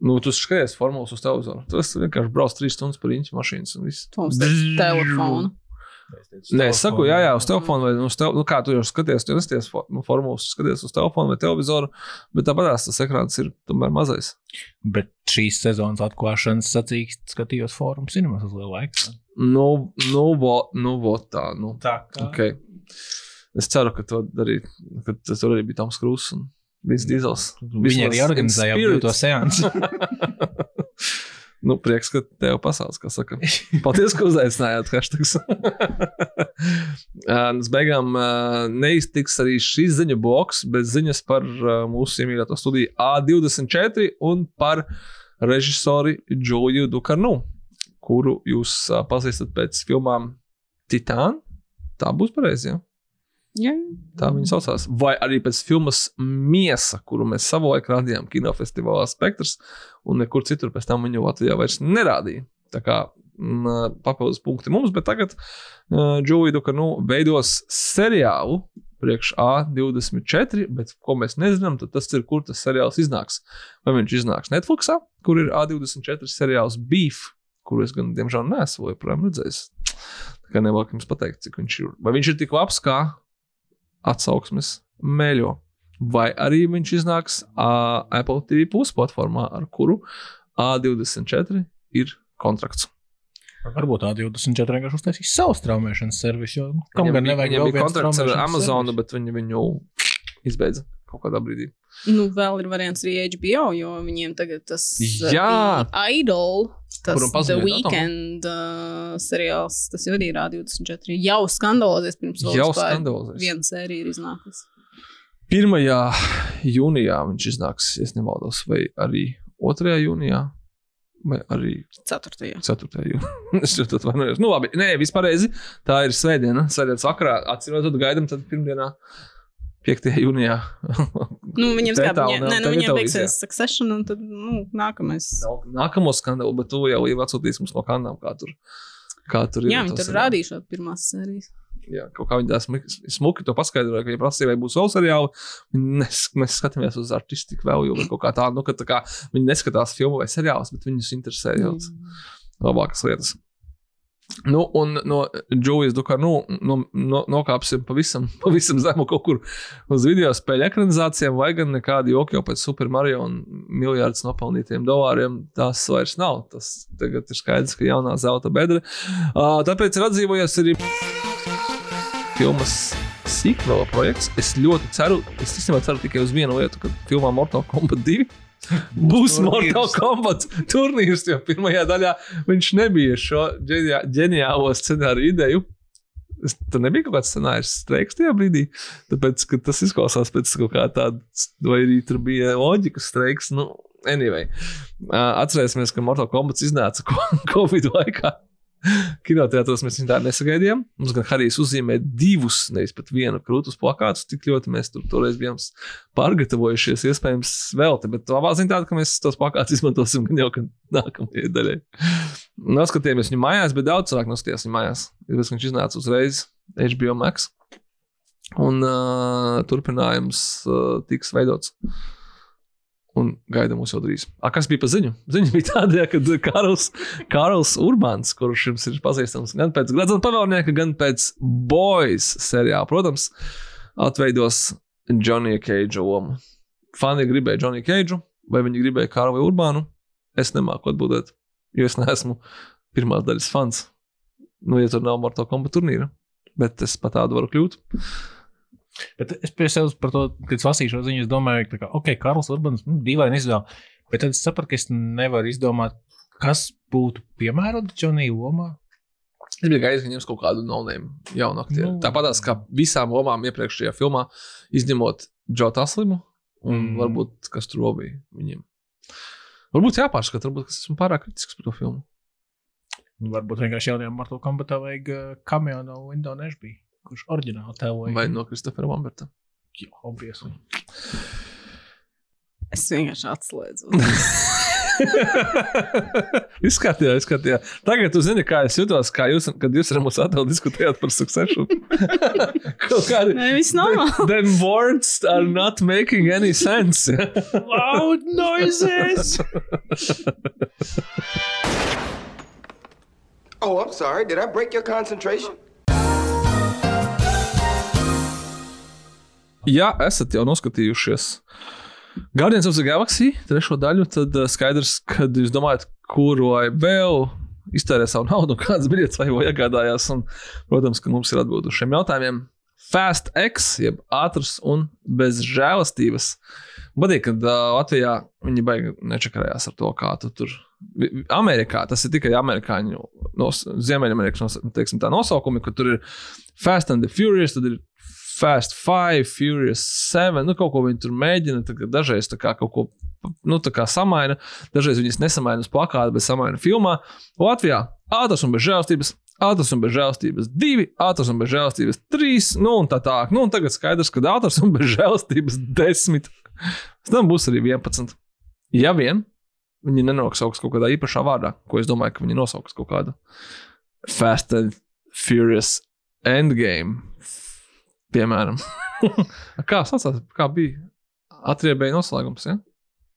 Speaker 3: Nu, tu skaties formulas uz televizoru. Tas vienkārši brauc trīs stundas par īņķu mašīnas un viss.
Speaker 4: Ir telefona.
Speaker 3: Nē, es saku, jā, jā, uz telefona vai uz telefona. Nu, kā tu jau skaties, tu nesties nu, formulas, skaties uz telefona vai televizoru, bet tāpat tas ekrāns ir tomēr mazais.
Speaker 6: Bet šīs sezonas atklāšanas sacīks skatījos fórumu cinemas uz lielu laiku.
Speaker 3: Nu, nu, vo, nu, vo tā, nu.
Speaker 6: Tā kā.
Speaker 3: Okay. Es ceru, ka to darīt, ka tas arī bija Toms Krūss un Vins Dīzels.
Speaker 6: Viņi arī organizēja to seansu. [laughs]
Speaker 3: Nu, prieks, ka tev pasaules, kā saka. Paldies, ka uzaicinājāt hashtags. [laughs] Uz beigām ā, neiztiks arī šīs ziņu bloks bez ziņas par mūsu iemīļoto studiju A24 un par režisori Džuliju Dukarnu, kuru jūs pazīstat pēc filmām Titāna. Tā būs pareizi. Ja?
Speaker 4: Jā,
Speaker 3: Tā viņa saucās. Vai arī pēc filmas Miesa, kuru mēs savulaik rādījām kinofestivālā Spektrs, un nekur citur pēc tam viņu Latvijā vairs nerādīja. Tā kā mm, papildus punkti mums, bet tagad uh, Džūija Dukanu veidos seriālu priekš A24, bet ko mēs nezinām, tas ir, kur tas seriāls iznāks. Vai viņš iznāks Netflixā, kur ir A24 seriāls Beef, kuru es gan, diemžēl, neesmu joprojām redzējis. Tā kā nevaru jums pateikt, cik viņš ir. Vai viņš ir tik labs kā atsauksmes mēļo. Vai arī viņš iznāks uh, Apple TV Plus platformā, ar kuru A24 ir kontrakts.
Speaker 6: Varbūt tā 24 vienkārši uztaisīs savu straumēšanas servisu. Kam gan nevajag vēl
Speaker 3: bija kontrakts ar Amazonu, bet viņi viņu izbeidza kaut kādā brīdī.
Speaker 4: nu vēl ir variants arī HBO, jo viņiem tagad tas uh. The Idol, tas The Weekend uh, seriāls, tas jau arī ir A24. Jau skandalozēs pirms vēl
Speaker 3: Jau
Speaker 4: vispār
Speaker 3: skandalozēs.
Speaker 4: Viena sērija ir iznākusi.
Speaker 3: 1. jūnijā viņš iznāks, ja nemaldos, vai arī 2. jūnijā, vai arī
Speaker 4: Ceturtajā.
Speaker 3: 4. jūnijā. [laughs] es jau tādu vainojos. Nu, labi, nē, vispārēji tā ir svētdiena. Svētdienas vakarā, atcīmredzot, gaidām tad pirmdienā 5. jūnijā. [laughs]
Speaker 4: Nu, nē, nu,
Speaker 3: televīzijā.
Speaker 4: beigsies Succession, un tad, nu, nākamais.
Speaker 3: Nākamo skandālu, bet tu jau ir atsūtījis mums no kandām, kā tur, kā tur ir.
Speaker 4: Jā, viņi tur šo pirmās sērijas.
Speaker 3: Jā, kaut kā viņi tā smuki, to paskaidroja, ka, ja prasīja, vai būs vēl seriāli, nes, mēs skatāmies uz artistiku vēl, jo kaut kā tādu, nu, ka tā kā viņi neskatās filmu vai seriālus, bet viņus interesē jau labākas lietas. Nu, un no Džūjas Dukā nu, no, no, nokāpsim pavisam, [laughs] pavisam zemu kaut kur uz video spēļu ekranizācijām, vai gan nekādi joki jau pēc Super Mario un miljardus nopelnītiem dolāriem. Tas vairs nav. Tas tagad ir skaidrs, ka jaunā zelta bedra. Uh, tāpēc ir atdzīvojies arī filmas sequela projekts. Es ļoti ceru, es īstenībā ceru tikai uz vienu lietu, ka filmā Mortal Kombat 2 būs. Mortal Kombat turnīrs, jo pirmajā daļā viņš nebija šo ģeniā- ģeniālo scenāriju ideju. Tur nebija kaut kāds scenārijs streiks tajā brīdī, tāpēc ka tas izklausās pēc kaut kā tāda, vai arī tur bija loģikas streiks. Nu, anyway, atcerēsimies, ka Mortal Kombat iznāca [laughs] Covid laikā. Kinoteātros mēs viņu tā nesagaidījām. Mums gan Harijs uzzīmēja divus, nevis pat vienu krūtus plakātus, tik ļoti mēs tur toreiz bijām pārgatavojušies. Iespējams, vēl te, bet labā ziņa tāda, ka mēs tos plakātus izmantosim gan jau nākamajai daļai. Noskatījāmies viņu mājās, bet daudz cilvēku noskatījās viņu mājās. Tāpēc viņš iznāca uzreiz HBO Max. Un uh, turpinājums uh, tiks veidots. Un gaida mūs jau drīz. A, kas bija pa ziņu? Ziņa bija tāda, ka Karls, Karls Urbāns, kurš jums ir pazīstams gan pēc Glazūna pavēlnieka, gan pēc Boys seriāla, protams, atveidos Johnny Cage lomu. Fani gribēja Johnny Cage, vai viņi gribēja Karlu Urbānu? Es nemāku atbildēt, jo es neesmu pirmās daļas fans. Nu, ja tur nav Mortal Kombat turnīra, bet es pat tādu varu kļūt.
Speaker 6: Bet es pie sevis par to, kad lasīju šo ziņu, domāju, ka, ok, Karls Urbans, nu, dīvaini izvēle. Bet tad es sapratu, ka es nevaru izdomāt, kas būtu piemērots Džonija lomā.
Speaker 3: Es biju gaidījis, ka ņems kaut kādu no-name jaunu aktieru.
Speaker 6: Nu.
Speaker 3: Tāpat kā visām lomām iepriekšējā filmā, izņemot Džo Taslimu un
Speaker 6: Mm.
Speaker 3: varbūt kas tur vēl bija viņiem. Varbūt jāpārskata, varbūt es esmu pārāk kritisks par to filmu.
Speaker 6: Varbūt vienkārši jaunajam Mortal Kombatā vajag uh, cameo no Windows Nešbī, kurš oriģināli tēloja.
Speaker 3: Vai no Kristofera Lamberta.
Speaker 6: Jā, obviously.
Speaker 4: Es vienkārši atslēdzu. [laughs]
Speaker 3: izskatījā, izskatījā. Tagad jūs zināt, kā es jutos, kā jūs, kad jūs ar mums atkal diskutējāt par succession. [laughs] Kaut kādi.
Speaker 4: Nē, viss normāli.
Speaker 3: Then words are not making any sense. [laughs]
Speaker 6: Loud noises!
Speaker 7: Oh, I'm sorry. Did I break your concentration?
Speaker 3: Ja esat jau noskatījušies Guardians of the Galaxy trešo daļu, tad uh, skaidrs, ka jūs domājat, kuru vēl iztērē savu naudu, kādas biļetes vai jau iegādājās. Un, protams, ka mums ir atbildi uz šiem jautājumiem. Fast X, jeb ātrs un bez žēlastības. Patīk, ka uh, Latvijā viņi baigi nečakarējās ar to, kā tu tur. Amerikā tas ir tikai amerikāņu, nos, Ziemeļamerikas nos, teiksim, nosaukumi, ka tur ir Fast and the Furious, tad ir Fast 5, Furious 7. Nu, kaut ko viņi tur mēģina. kā Dažreiz tā kā kaut ko nu, kā samaina. Dažreiz viņas nesamaina uz plakāta, bet samaina filmā. Latvijā ātrs un bez žēlstības. Ātrs un bez žēlstības divi, ātrs un bez žēlstības trīs, nu un tā tālāk. Nu, un tagad skaidrs, ka ātrs un bez žēlstības desmit. Tam būs arī 11. Ja vien viņi nenosauks kaut kādā īpašā vārdā, ko es domāju, ka viņi nosauks kaut kādu Fast and Furious Endgame. Piemēram, [laughs] kā saucās, kā bija atriebēja noslēgums. Ja?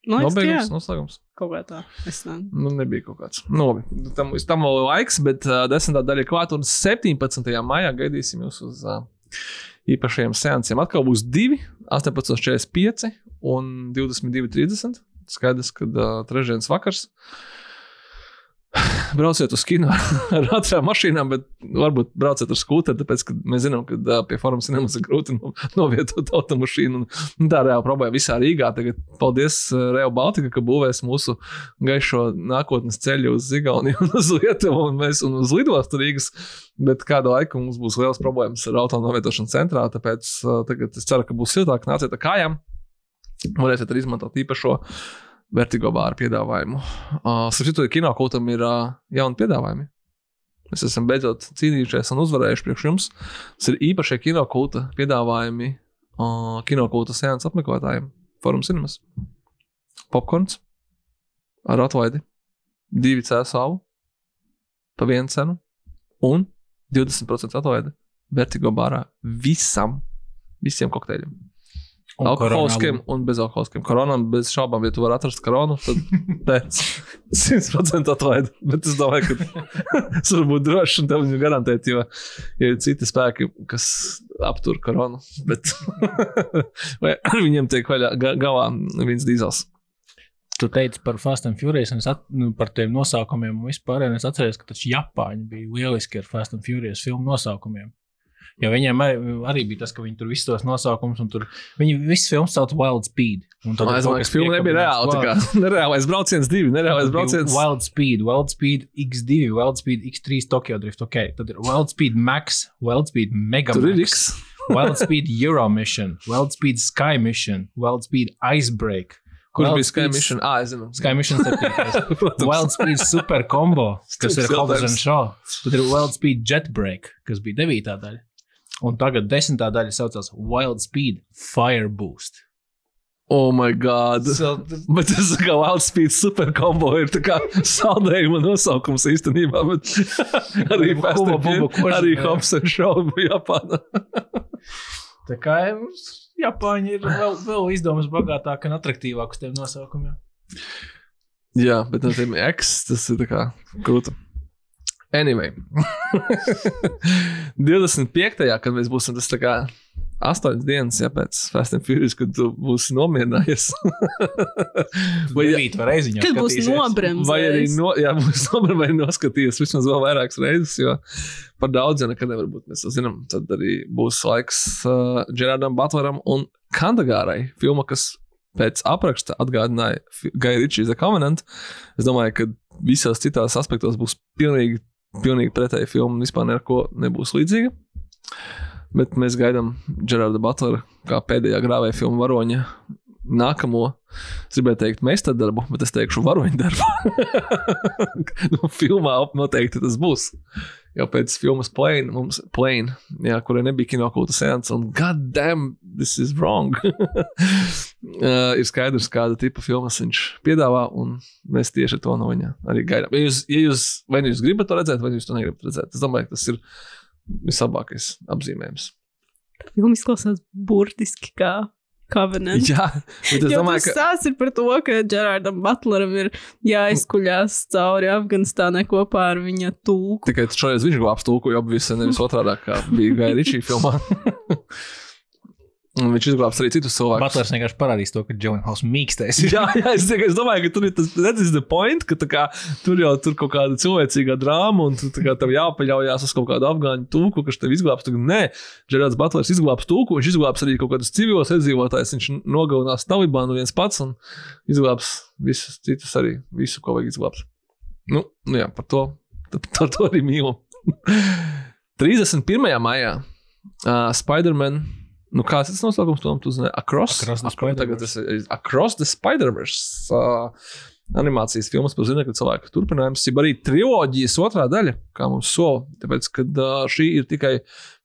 Speaker 4: Jā,
Speaker 3: Nobeigums, noslēgums.
Speaker 4: kaut kā tā. Es nezinu.
Speaker 3: Nu, nebija kaut kāds. Nu, labi. tam, tam vēl ir laiks, bet uh, desmitā daļa ir klāta. Un 17. maijā gaidīsim jūs uz uh, īpašajiem seansiem. Atkal būs 2, 18.45 un 22.30. Skaidrs, ka uh, trešdienas vakars. [laughs] Brauciet uz kino ar ātrām mašīnām, bet varbūt brauciet ar skūteri, tāpēc ka mēs zinām, ka uh, pie formas ir grūti no, novietot automašīnu. Un, tā ir reāla problēma visā Rīgā. Tagad paldies uh, Real Baltica, ka būvēs mūsu gaišo nākotnes ceļu uz Zigauniju un uz Lietuvu un, mēs, un uz lidostu Rīgas. Bet kādu laiku mums būs liels problēmas ar auto novietošanu centrā, tāpēc uh, tagad es ceru, ka būs siltāk, nāciet ar kājām. Varēsiet arī izmantot īpašo vertigo bāru piedāvājumu. Uh, Sapratu, ka kinokūtam ir uh, jauni piedāvājumi. Mēs esam beidzot cīnījušies un uzvarējuši priekš jums. Tas ir īpašie kinokūta piedāvājumi uh, kinokūta sēnes apmeklētājiem. Forum cinemas. Popkorns ar atlaidi. Divi cēlāvu pa vienu cenu un 20% atlaidi Vertigo barā visam, visiem kokteļiem.
Speaker 6: Un
Speaker 3: Alkoholiskiem un bezalkoholiskiem. Koronam bez šaubām, [laughs] [laughs] ja [laughs] tu vari atrast koronu, tad pēc 100% atlaidi. Bet es domāju, ka tas var būt droši un tev viņu garantēt, jo ja ir citi spēki, kas aptur koronu. Bet vai ar viņiem tiek vaļā ga- galā viens dīzels.
Speaker 6: Tu teici par Fast and Furious, un at, nu, par tiem nosaukumiem un vispār. Es atceros, ka taču Japāņi bija lieliski ar Fast and Furious filmu nosaukumiem. Jo viņiem arī, bija tas, ka viņi tur visus tos nosaukumus, un tur viņi visu filmu sauc Wild Speed. Un tad
Speaker 3: Es domāju, ka filma nebija reāla. tā kā [laughs] Nereālais brauciens divi, nereālais brauciens.
Speaker 6: Wild Speed, Wild Speed X2, Wild Speed X3, Tokyo Drift. Okay. Tad ir Wild Speed Max, Wild Speed Mega
Speaker 3: Tur ir
Speaker 6: Max,
Speaker 3: X. [laughs]
Speaker 6: Wild Speed Euro Mission, Wild Speed Sky Mission, Wild Speed Icebreak.
Speaker 3: Kurš
Speaker 6: Wild
Speaker 3: bija Sky
Speaker 6: Speed-
Speaker 3: Mission? Ah, es zinu.
Speaker 6: Sky Mission [laughs] 7.
Speaker 3: Protams.
Speaker 6: Wild Speed Super Combo, kas ir Hobbs and Shaw. Tad ir Wild Speed Jetbreak, kas bija 9. daļa. Un tagad 10. daļa saucās Wild Speed Fire Boost.
Speaker 3: Oh, my God.
Speaker 6: So,
Speaker 3: Bet tas ir kā Wild Speed super combo. Ir tā kā saldējuma nosaukums īstenībā. Bet [laughs] arī and
Speaker 6: buba
Speaker 3: arī. Hobbs and [laughs] bija Japāna.
Speaker 6: tā kā Japāņi ir vēl, vēl izdomas bagātāki un attraktīvāki uz tiem nosaukumiem.
Speaker 3: Jā, bet no tiem X tas ir tā kā krūta. Anyway. [laughs] 25. kad mēs būsim tas tā kā astoņas dienas ja, pēc Fast and Furious, kad tu būsi nomierinājies. [laughs] Vai, ja,
Speaker 6: vai reiziņā.
Speaker 4: Kad būs
Speaker 6: skatīsies.
Speaker 4: nobremzējis.
Speaker 3: vai arī no, jā, būs [laughs] nomierinājies, vai noskatījies vismaz vēl vairākas reizes, jo par daudz jau nekad nevar būt. Mēs to zinām. Tad arī būs laiks uh, Gerardam Butleram un Kandagārai, filma, kas pēc apraksta atgādināja Gaia Ričija The Covenant. Es domāju, ka visos citos aspektos būs pilnīgi, pilnīgi pretēji filma vispār neko nebūs līdzīga. Bet mēs gaidām Gerarda Butlera kā pēdējā grāvēja filmu varoņa nākamo. Es gribēju teikt, meistardarbu, bet es teikšu, varoņu darbu. [laughs] nu, filmā noteikti tas būs. Jau pēc filmas Plane, mums Plane, jā, kurai nebija kinokūta sēnes, un God damn, this is wrong. [laughs] uh, ir skaidrs, kāda tipa filmas viņš piedāvā, un mēs tieši to no viņa arī gaidām. Ja jūs, ja jūs, vai nu jūs gribat to redzēt, vai jūs to negribat redzēt, es domāju, ka tas ir vislabākais apzīmējums.
Speaker 4: Filma izklausās burtiski kā Covenant.
Speaker 3: Jā, bet es domāju,
Speaker 4: tas
Speaker 3: ka.
Speaker 4: stāsts ir par to, ka Gerardam Butleram ir jāizkuļās cauri Afganistānai kopā ar viņa tulku.
Speaker 3: Tikai šoreiz viņš glābs tulku, jo bija nevis otrādi, kā bija Ričija filmā. [laughs] Un viņš izglābs arī citus cilvēkus.
Speaker 6: Butlers vienkārši parādīs to, ka Džona Hauss mīkstais. [laughs]
Speaker 3: Jā, jā es, es domāju, ka tur ir tas redzes, the point, ka kā, tur jau tur kaut kāda cilvēcīga drāma, un tu, kā, tev jāpaļaujas uz kaut kādu afgāņu tūku, kas tev izglābs. Tagad, nē, Džerards Butlers izglābs tūku, viņš izglābs arī kaut kādus civilos iedzīvotājus. Viņš nogalinās Talibānu viens pats un izglābs visus citus arī, visu, ko vajag izglābt. Nu, nu jā, par to, par to arī mīlu. [laughs] 31. maijā uh, Spider-Man. Nu, kāds ir tas nosaukums? Tom, tu zini, Across,
Speaker 6: Across the
Speaker 3: tas ir Across the Spider-Verse. Uh, animācijas filmas par zinātnē, cilvēku turpinājums, jau arī triloģijas otrā daļa, kā mums sola. Tāpēc, ka uh, šī ir tikai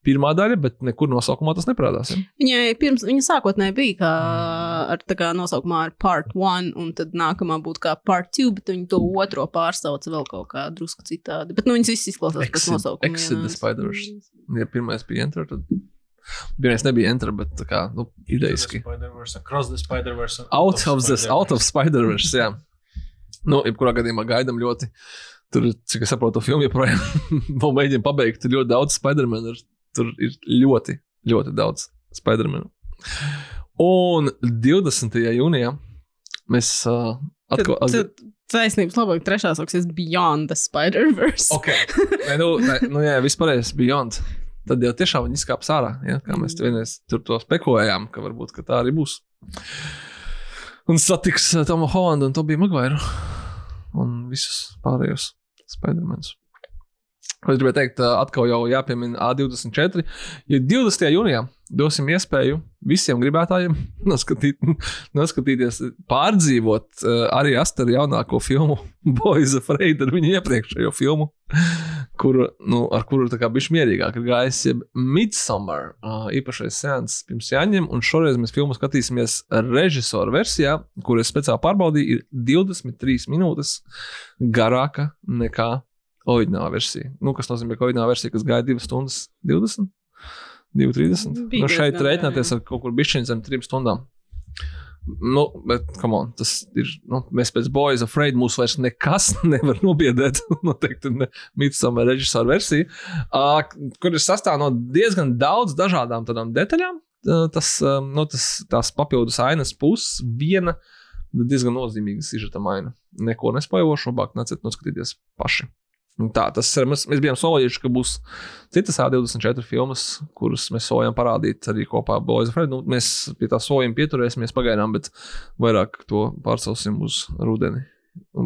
Speaker 3: pirmā daļa, bet nekur nosaukumā tas neparādās. Ja?
Speaker 4: Viņai pirms, viņa sākotnēji bija kā ar tā kā nosaukumā ar part one, un tad nākamā būtu kā part two, bet viņi to otro pārsauca vēl kaut kā drusku citādi. Bet nu viņas viss izklausās pēc
Speaker 3: Exit-
Speaker 4: nosaukuma.
Speaker 3: Exit the Spider-Verse. Ja pirmais bija Enter, tad pirmais nebija Enter, bet tā kā, nu, ideiski.
Speaker 6: Across the Spider-Verse.
Speaker 3: Out of, the, out of Spider-Verse. Jā. Nu, jebkurā gadījumā gaidām ļoti. Tur, cik es saprotu, filmu joprojām [laughs] vēl mēģina pabeigt. Tur ļoti daudz Spider-Man. ir- Tur ir ļoti, ļoti daudz Spider-Man. Un 20. jūnijā mēs uh, atkal.
Speaker 4: Tad, tad taisnības labāk trešā sauksies Beyond the Spider-Verse.
Speaker 3: Okay. Nē, nu, nē, nu, jā, vispār ir Beyond. Tad jau tiešām viņi izkāps ārā. Ja? Kā mēs vienreiz tur to spekulējām, ka varbūt ka tā arī būs. Un satiks uh, Tomu Holandu un Tobiju Magvairu. Un visus pārējos Spider-Manus. Es gribēju teikt, uh, atkal jau jāpiemina A24. Ja 20. jūnijā dosim iespēju visiem gribētājiem [laughs] noskatīt, noskatīties, pārdzīvot uh, arī Asteru jaunāko filmu [laughs] Boys of Raid ar viņu iepriekšējo filmu, kuru, nu, ar kuru tā kā bišķi mierīgāk ir gājis, jeb Midsummer uh, īpašais seans pirms jāņem, un šoreiz mēs filmu skatīsimies režisora versijā, kur es speciāli pārbaudīju, ir 23 minūtes garāka nekā oriģinālā versija. Nu, kas nozīmē, ka oriģinālā versija, kas gāja 2 stundas 20, 2,30.
Speaker 4: Bija
Speaker 3: Nu, šeit rēķināties ar kaut kur bišķiņu zem 3 stundām. Nu, bet, come on, tas ir. Nu, mēs pēc Boys of Raid mūs vairs nekas [laughs] nevar nobiedēt. [laughs] Noteikti ne Midsummer režisora versija, uh, kur ir sastāv no diezgan daudz dažādām tādām detaļām. Tas, nu, tas, tās papildus ainas puses, viena diezgan nozīmīga sižeta maina. Neko nespējošu, labāk neciet noskatīties paši. Un Tā, tas ir. Mēs, mēs bijām solījuši, ka būs citas A24 filmas, kuras mēs solījām parādīt arī kopā ar Boys of Red. Nu, mēs pie tā solījuma pieturēsimies pagaidām, bet vairāk to pārcelsim uz rudeni.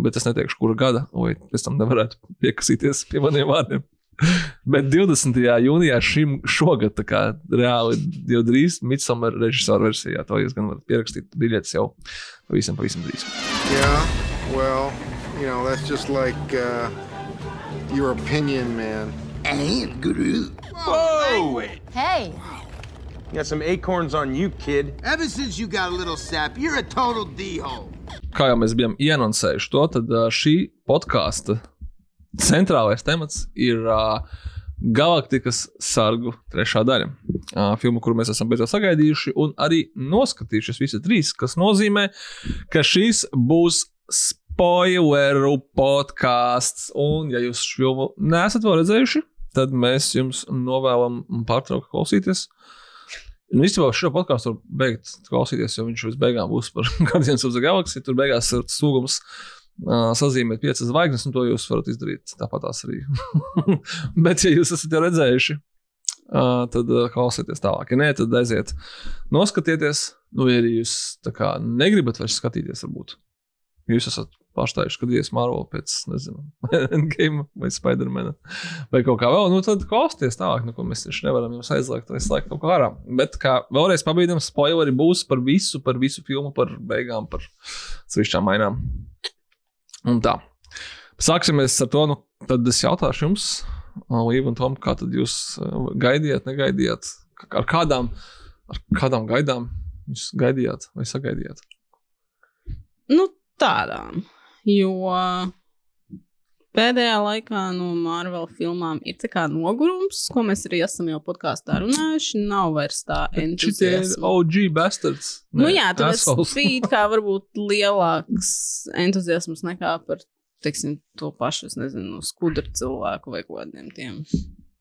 Speaker 3: Bet es neteikšu, kura gada, lai pēc tam nevarētu piekasīties pie maniem vārdiem. [laughs] Bet 20. jūnijā šim šogad, tā kā reāli jau drīz, Midsummer režisora versijā, to jūs gan varat pierakstīt biļetes jau pavisam, pavisam drīz.
Speaker 8: Yeah, well, you know, that's just like uh, your opinion, man.
Speaker 9: Hey,
Speaker 7: Got some acorns on you, kid.
Speaker 10: Ever since you got a little sap, you're a total D-hole.
Speaker 3: kā jau mēs bijām ienansējuši to, tad šī podkāsta centrālais temats ir uh, Galaktikas sargu trešā daļa. Uh, filmu, kuru mēs esam beidzot sagaidījuši, un arī noskatījušies visi trīs, kas nozīmē, ka šīs būs spoileru podkāsts. Un, ja jūs šo filmu neesat vēl redzējuši, tad mēs jums novēlam pārtraukt klausīties. Nu, īstenībā šo podkāstu var beigt klausīties, jo viņš līdz beigām būs par [laughs] Guardians of the Galaxy. Tur beigās ir sūgums uh, sazīmēt piecas zvaigznes, un to jūs varat izdarīt tāpat arī. [laughs] Bet, ja jūs esat jau redzējuši, uh, tad uh, klausieties tālāk. Ja nē, tad aiziet, noskatieties. Nu, ja jūs kā negribat vairs skatīties, varbūt jūs esat pārstājuši skatīties Marvel pēc, nezinu, [laughs] Endgame vai Spidermana vai kaut kā vēl, nu tad klausieties tālāk, nu, ko mēs taču nevaram jums aizliegt vai slēgt kaut kā ārā. Bet kā vēlreiz pabīdam, spoileri būs par visu, par visu filmu, par beigām, par sevišķām mainām. Un tā. Sāksimies ar to, nu, tad es jautāšu jums, Līva un Tom, kā tad jūs uh, gaidījāt, negaidījāt, ar kādām, ar kādām gaidām jūs gaidījāt vai sagaidījāt?
Speaker 4: Nu, tādām. Jo pēdējā laikā no Marvel filmām ir tā kā nogurums, ko mēs arī esam jau podkāstā runājuši. Nav vairs tā
Speaker 3: Šitie ir
Speaker 4: entuziasma.
Speaker 3: OG bastards.
Speaker 4: Nu, jā, tur tas bija kā varbūt lielāks entuziasms nekā par teiksim, to pašu, es nezinu, skudru cilvēku vai kādiem tiem,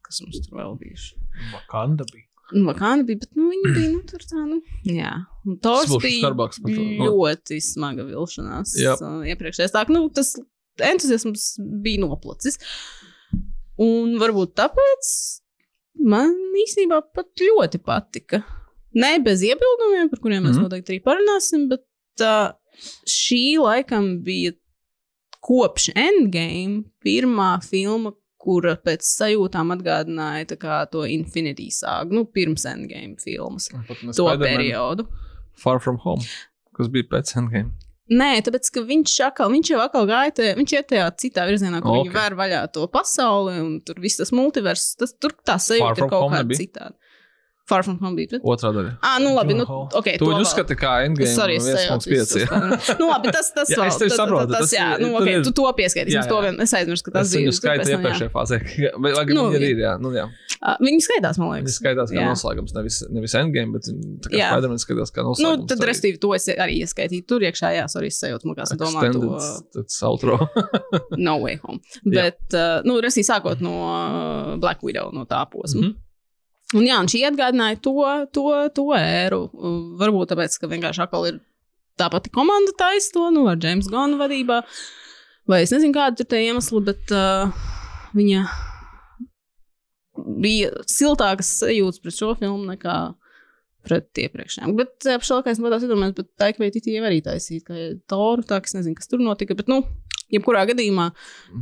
Speaker 4: kas mums tur vēl bijuši.
Speaker 6: Vakanda bija.
Speaker 4: Nu, Vakāna bija, bet nu, viņi bija nu, tur tā, nu, jā. Un Tors
Speaker 3: Smulšs
Speaker 4: bija
Speaker 3: to, nu.
Speaker 4: ļoti smaga vilšanās. Uh, Iepriekšējais tā, nu, tas entuziasms bija noplacis. Un varbūt tāpēc man īstenībā pat ļoti patika. Ne bez iebildumiem, par kuriem mēs
Speaker 3: Mhm.
Speaker 4: noteikti arī parunāsim, bet uh, šī laikam bija kopš Endgame pirmā filma, kura pēc sajūtām atgādināja kā to Infinity sāgu, nu, pirms Endgame filmas. To periodu.
Speaker 3: Far From Home, kas bija pēc Endgame.
Speaker 4: Nē, tāpēc, ka viņš, atkal, viņš jau atkal gāja, te, viņš iet tajā citā virzienā, kur okay.
Speaker 3: Ok.
Speaker 4: viņi vēr vaļā to pasauli, un tur viss tas multivers, tas tur tā sajūta ir kaut kāda citāda. Far from home bija. Bet...
Speaker 3: Otrā daļa.
Speaker 4: Ah, nu labi, nu,
Speaker 6: Hole.
Speaker 4: ok.
Speaker 3: Tu viņu uzskati kā Endgame
Speaker 4: Sorry, es sajaucu
Speaker 3: 1.5.
Speaker 4: visus
Speaker 3: jā.
Speaker 4: tos. [laughs] Nu, labi, tas, tas
Speaker 3: Jā,
Speaker 4: vēl.
Speaker 3: es tevi
Speaker 4: tas-
Speaker 3: saprotu,
Speaker 4: Tas,
Speaker 3: tas
Speaker 4: jā, nu,
Speaker 3: tur
Speaker 4: ok,
Speaker 3: ir-
Speaker 4: tu to pieskaitīsi.
Speaker 3: Jā,
Speaker 4: Es vien, es aizmirsu, ka tas
Speaker 3: Es viņu
Speaker 4: bija. tam, jā.
Speaker 3: iepriekšējā fāzē. Vai lai gan
Speaker 4: Nu,
Speaker 3: viņi ir? Jā, nu, jā.
Speaker 4: Ah, Viņi skaitās, man liekas.
Speaker 3: Viņi skaitās kā noslēgums, nevis, nevis Endgame, bet tā kā. Spider-Man skatās kā
Speaker 4: Nu,
Speaker 3: noslēgums.
Speaker 4: tad, restīvi, to es arī ieskaitīju tur iekšā. Jā, sorry, es sajūtu, man kāds domā to.
Speaker 3: Tas outro. [laughs]
Speaker 4: No way home. Bet, uh, nu, resī sākot no uh, Black Widow, no tā posma. Un jā, un šī atgādināja to, to, to ēru. Varbūt tāpēc, ka vienkārši atkal ir tā pati komanda taisa to, nu, ar James Gunn vadībā. Vai es nezinu, kāda ir tie iemesli, bet uh, viņa bija siltākas sajūtas pret šo filmu nekā pret iepriekšējām. Bet uh, pašā laikā es nevaru iedomāties, bet tā kā viņi arī taisīja, ka Toru tā, ka es nezinu, kas tur notika. Bet, nu, jebkurā gadījumā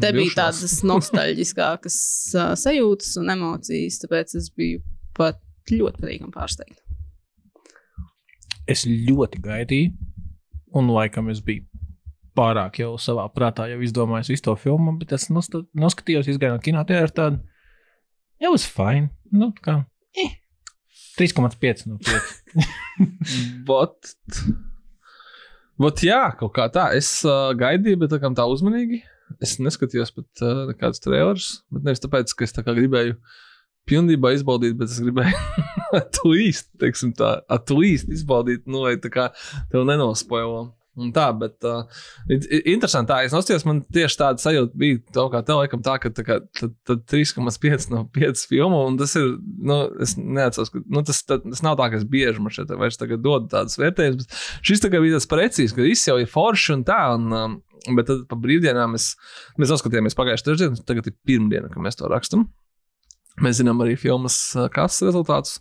Speaker 4: te bija tādas nostalģiskākas uh, sajūtas un emocijas, tāpēc es biju pat ļoti patīkami pārsteigta.
Speaker 6: Es ļoti gaidīju, un laikam es biju pārāk jau savā prātā jau izdomājis visu to filmu, bet es noskatījos, izgāju no kinoteātra tādu. Jau uz fine. Nu, kā. Eh. 3,5 no 5.
Speaker 3: Bot. Bot, jā, kaut kā tā. Es uh, gaidīju, bet tā, tā uzmanīgi. Es neskatījos pat uh, nekādus trailerus. Bet nevis tāpēc, ka es tā kā gribēju pilnībā izbaudīt, bet es gribēju [laughs] to īsti, teiksim, tā, to īsti izbaudīt, nu, lai tā kā tev nenospoilo. Un tā, bet uh, interesanti, tā es nostājos, man tieši tāda sajūta bija, tā kā tev laikam tā, ka tā kā, tad, tad 3,5 no 5 filmu, un tas ir, nu, es neatceros, ka, nu, tas, tas, tas nav tā, ka es bieži man šeit vairs tagad dodu tādas vērtējumus, bet šis kā bija tas precīzi, ka viss jau ir forši un tā, un, um, bet tad pa brīvdienām mēs, mēs noskatījāmies pagājušajā trešdienā, tagad ir pirmdiena, kad mēs to rakstam. Mēs zinām arī filmas kases rezultātus.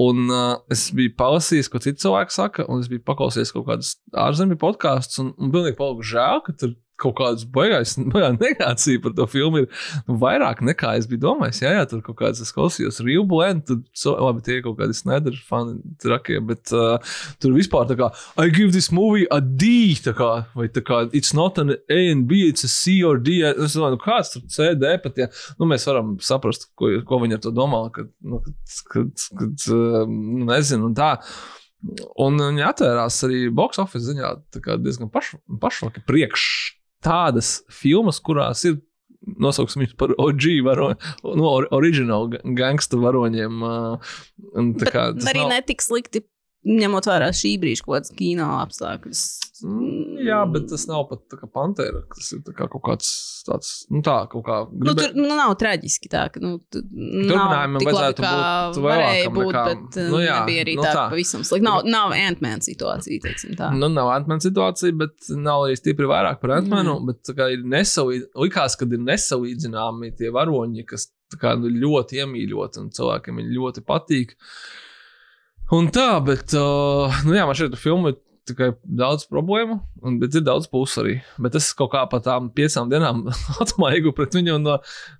Speaker 3: Un uh, es biju palasījis, ko citi cilvēki saka, un es biju paklausījies kaut kādus ārzemju podkāstus. Un, un pilnīgi palika žēl, ka tur kaut kādas baigās [laughs] negācija par to filmu ir nu, vairāk nekā es biju domājis. Jā, jā tur kaut kādas es klausījos Rīvblēnu, tur so, labi tie kaut kādi snedri fani trakie, bet uh, tur vispār tā kā I give this movie a D, tā kā, vai tā kā it's not an A and B, it's a C or D. Es domāju, nu kāds tur C, D pat, ja, nu mēs varam saprast, ko, ko viņi ar to domā, kad, nu, kad, kad, kad nu, nezinu, un tā. Un viņi atvērās arī box office ziņā diezgan paš, pašvaki priekš tādas filmas, kurās ir nosauksim viņus par OG varoņiem, no or, original ga- gangsta varoņiem. kā
Speaker 4: arī
Speaker 3: nav-
Speaker 4: netik slikti, ņemot vērā šī brīža kaut kādas kino apstākļus.
Speaker 3: Mm, Jā, bet tas nav pat pantēra. Tas ir kā kaut kāds tāds, nu tā, kaut kā.
Speaker 4: Nu,
Speaker 3: gribē-
Speaker 4: tur nu, nav traģiski tā, ka nu,
Speaker 3: Turpinājumam vajadzētu būt vēlākam
Speaker 4: būt,
Speaker 3: nekā-
Speaker 4: bet uh,
Speaker 3: nu jā,
Speaker 4: nebija arī
Speaker 3: nu
Speaker 4: tā,
Speaker 3: tā.
Speaker 4: pavisam slikti. Nav, nav Ant-Man situācija, teiksim tā.
Speaker 3: Nu, nav Antmana situācija, bet nav arī stipri vairāk par Antmanu.
Speaker 4: Nē.
Speaker 3: Bet kā ir nesalīd... likās, ka ir nesalīdzināmi tie varoņi, kas kā, nu, ļoti iemīļoti un cilvēkiem ļoti patīk. Un tā, bet, uh, nu jā, man šeit filma ir tikai daudz problēmu, un, bet ir daudz puses arī. Bet es kaut kā pa tām piecām dienām [laughs] atmaigu pret viņu no,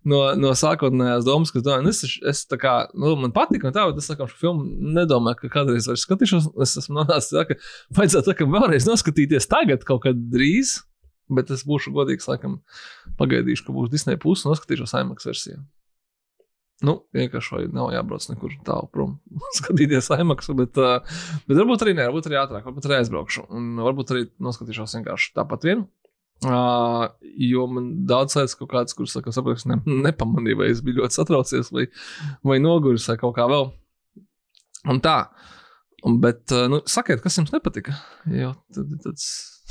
Speaker 3: no, no sākotnējās domas, ka domāju, nu, es, es tā kā, nu, man patīk, un tā, bet es laikam šo filmu nedomāju, ka kādreiz vairs skatīšos. Es esmu nonācis tā, ka vajadzētu tā, vēlreiz noskatīties tagad, kaut kad drīz. Bet es būšu godīgs, laikam, pagaidīšu, ka būs Disneja puse un noskatīšos IMAX versiju. Nu, vienkārši nav jābrauc nekur tālu prom, [laughs] skatīties IMAX, bet, bet varbūt arī nē, varbūt arī ātrāk, varbūt arī aizbraukšu. Un varbūt arī noskatīšos vienkārši tāpat vien. Uh, jo man daudz lietas, kaut kādas, kuras saka, saprotu, ne, nepamanīju, vai es biju ļoti satraucies, vai, vai noguris, vai kaut kā vēl. Un tā. Bet, nu, sakiet, kas jums nepatika? Jo tad, tad,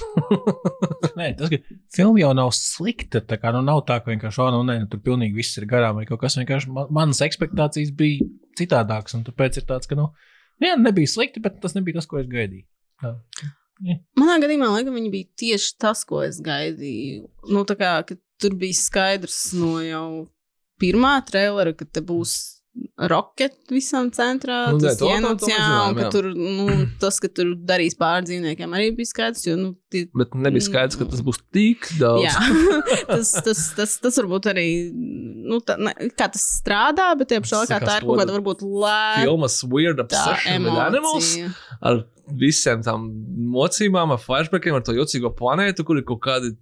Speaker 3: [laughs]
Speaker 6: Nē, tas, filma jau nav slikta. Tā kā nu, nav tā, ka vienkārši, oh, nu, nē, nu, tur pilnīgi viss ir garām vai kaut kas. Vienkārši man, manas expectācijas bija citādākas. Un tāpēc ir tāds, ka, nu, jā, nebija slikti, bet tas nebija tas, ko es gaidīju. Tā.
Speaker 4: Manā gadījumā, laikam, viņi bija tieši tas, ko es gaidīju. Nu, kā tur bija skaidrs no jau pirmā trailera, ka te būs roketi visam centrā.
Speaker 3: Nu,
Speaker 4: tas ienāca, jā, un ka tur, nu, tas, ka tur darīs pāri dzīvniekiem, arī bija skaidrs. Jo, nu, tie,
Speaker 3: bet nebija skaidrs, ka tas būs tik daudz.
Speaker 4: Jā, [laughs] tas, tas, tas, tas varbūt arī nu, tā, ne, kā tas strādā, bet tajā pašā laikā tā ir kaut kāda varbūt lēta
Speaker 3: Filmas Weird Obsession with Animals. ar visiem tām mocībām, ar flashbackiem, ar to jocīgo planētu, kur ir kaut kādi